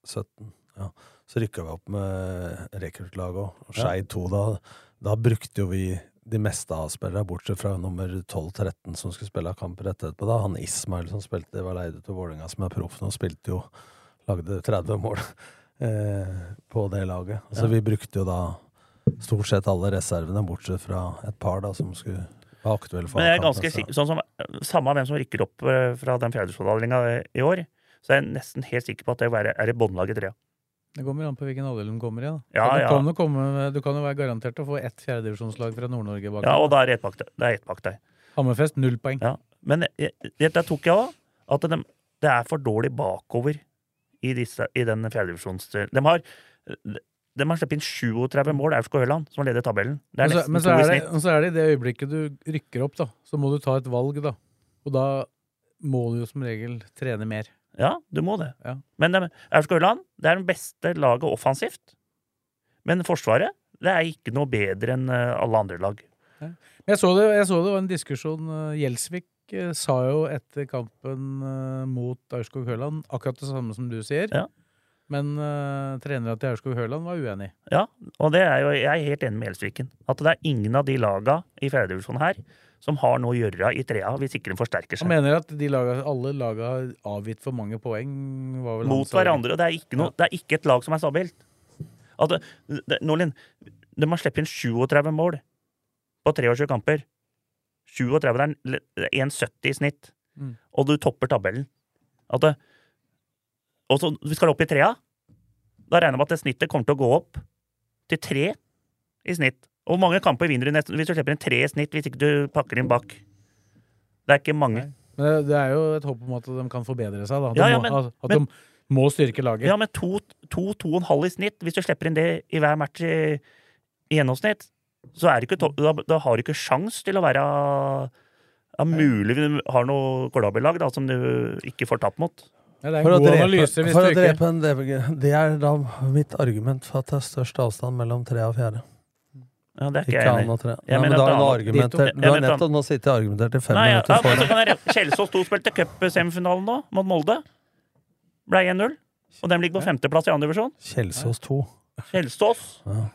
17. Ja. Så rykka vi opp med rekruttlaget òg. Skeid 2, da, da brukte jo vi de meste av spillere, bortsett fra nummer 12-13 som skulle spille kamper etterpå. da. Han Ismail som spilte, var leid ut av Vålerenga, som er proff nå, spilte jo Lagde 30 mål eh, på det laget. Så Ja. vi brukte jo da stort sett alle reservene, bortsett fra et par da som skulle være aktuelle for Men jeg er ganske sikker, sånn som Samme hvem som rykker opp eh, fra den fjerdedivisjonsavdelinga i år, så er jeg nesten helt sikker på at det er i trea. Det kommer an på hvilken alder de kommer i. Ja, du, ja. Kan jo komme, du kan jo være garantert å få ett fjerdedivisjonslag fra Nord-Norge bak Ja, og da er det ett bak deg. Er. Hammerfest null poeng. Ja. Men der tok jeg òg at de, det er for dårlig bakover i, disse, i den fjerdedivisjons... De har de har sluppet inn 37 mål, Aurskog Høland, som har ledet tabellen. Det er Men så, nesten men så to i er det, snitt. og så er det i det øyeblikket du rykker opp, da, så må du ta et valg, da. Og da må du jo som regel trene mer. Ja, du må det. Ja. Men de- Aurskog Høland det er den beste laget offensivt. Men Forsvaret det er ikke noe bedre enn eh, alle andre lag. Jeg så det, jeg så det var en diskusjon. eh, Gjelsvik eh, sa jo etter kampen mot Aurskog Høland akkurat det samme som du sier. Ja. Men uh, trenere til Aurskog Høland var uenig. Ja, og det er jo, jeg er helt enig med Gjelsviken. At det er ingen av de laga i fjerdedivisjonen her som har noe å gjøre i trea hvis ikke den forsterker Han seg. mener at de laga, alle laga avgitt for mange poeng. Mot hverandre. Og det er, ikke noe, det er ikke et lag som er stabilt. At det, Nordlien, de har sluppet inn 37 mål på 23 kamper. 37 er 1,70 i snitt. Mm. Og du topper tabellen. At det, og så vi skal opp i trea. Da regner jeg med at det snittet kommer til å gå opp til tre i snitt. Og hvor mange kamper vinner du nesten hvis du slipper inn tre i snitt hvis ikke du pakker inn bak? Det er ikke mange. Men det, er jo et håp om at de kan forbedre seg. Da. De Ja, ja, men- at at men- de må styrke laget. Ja, men to, to, to og en halv i snitt, hvis du slipper inn det i hver match i, i gjennomsnitt, så er det ikke, to- da, da har du ikke sjans til å være ja, mulig vi har noe da, som du ikke får tapt mot. Ja, det er en For å drepe, analyse hvis for du å drepe en DBG. Det er da mitt argument for at det er størst avstand mellom tre og fjerde. Ja, det er ikke Ikke jeg enig i. Ja, men da har du er argumenter. Du har nettopp nå sittet og argumentert i fem Nei, ja, minutter ja, for men så det. Kjelsås 2 spilte cupsemifinalen nå, mot Molde. Ble 1-0. Og den ligger på femteplass i andre divisjon. Kjelsås 2. Kjelsås.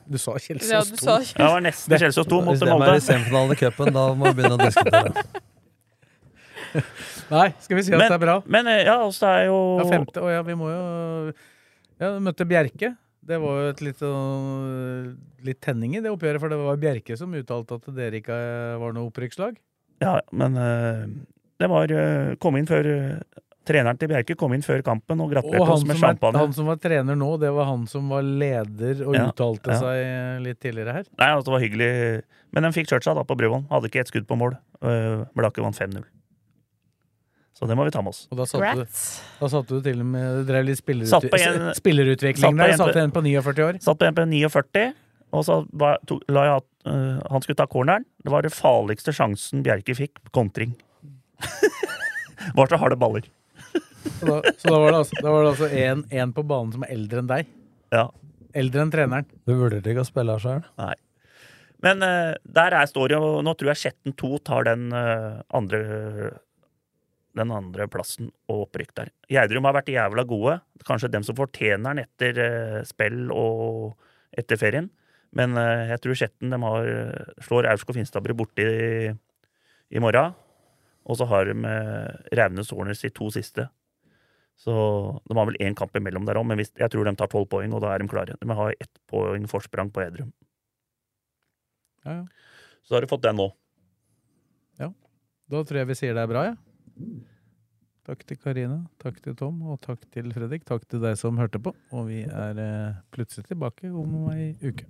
Du sa Kjelsås Ja, du 2. sa Ja, det var nesten Kjelsås 2 mot Molde. Hvis de er i semifinalen i cupen, da må vi begynne å diskutere. Nei, skal vi si at Men- det er bra? Men eh, ja, altså det er jo Ja, femte. Å ja, vi må jo Ja, møtte Bjerke. Det var jo et litt, sånn- litt tenning i det oppgjøret, for det var Bjerke som uttalte at dere ikke var noe opprykkslag. Ja, men eh, det var eh, Kom inn før eh, Treneren til Bjerke kom inn før kampen og gratulerte oss med champagne. han som var trener nå, det var han som var leder og Ja, uttalte ja. seg litt tidligere her. Nei, altså, det var hyggelig. Men de fikk churcha da på Bruvoll. Hadde ikke ett skudd på mål. Blakke vant 5-0. Så det må vi ta med oss. Og da satte, du, da satte du til og med Drev litt på spillerutvikling satt på der. en- Satte en på 49 år. Satt på en på 49, og så var, to, la jeg at eh, han skulle ta corneren. Det var det farligste sjansen Bjerke fikk på kontring. var så harde baller. Så da, så da var det altså, da var det altså en, en på banen som er eldre enn deg. Ja. Eldre enn treneren. Du vurderte ikke å spille her sjøl? Nei. Men uh, der er står jo Nå tror jeg Skjetten 2 tar den uh, andre Den andre plassen og opprykk der. Gjerdrum har vært jævla gode. Kanskje dem som fortjener den etter uh, spill og etter ferien. Men eh, jeg tror Skjetten dem har, eh, slår Aurskog Finstadbru borte i, i morgen. Og så har de eh, Raunes Horners i to siste. Så de har vel én kamp imellom der òg, men hvis, jeg tror de tar tolv poeng, og da er de klare. De har ett poeng forsprang på Edrum. Ja, ja. Så har du fått den nå. Ja. Da tror jeg vi sier det er bra, ja. Takk til Karina, takk til Tom, og takk til Fredrik. Takk til deg som hørte på. Og vi er plutselig tilbake om ei uke.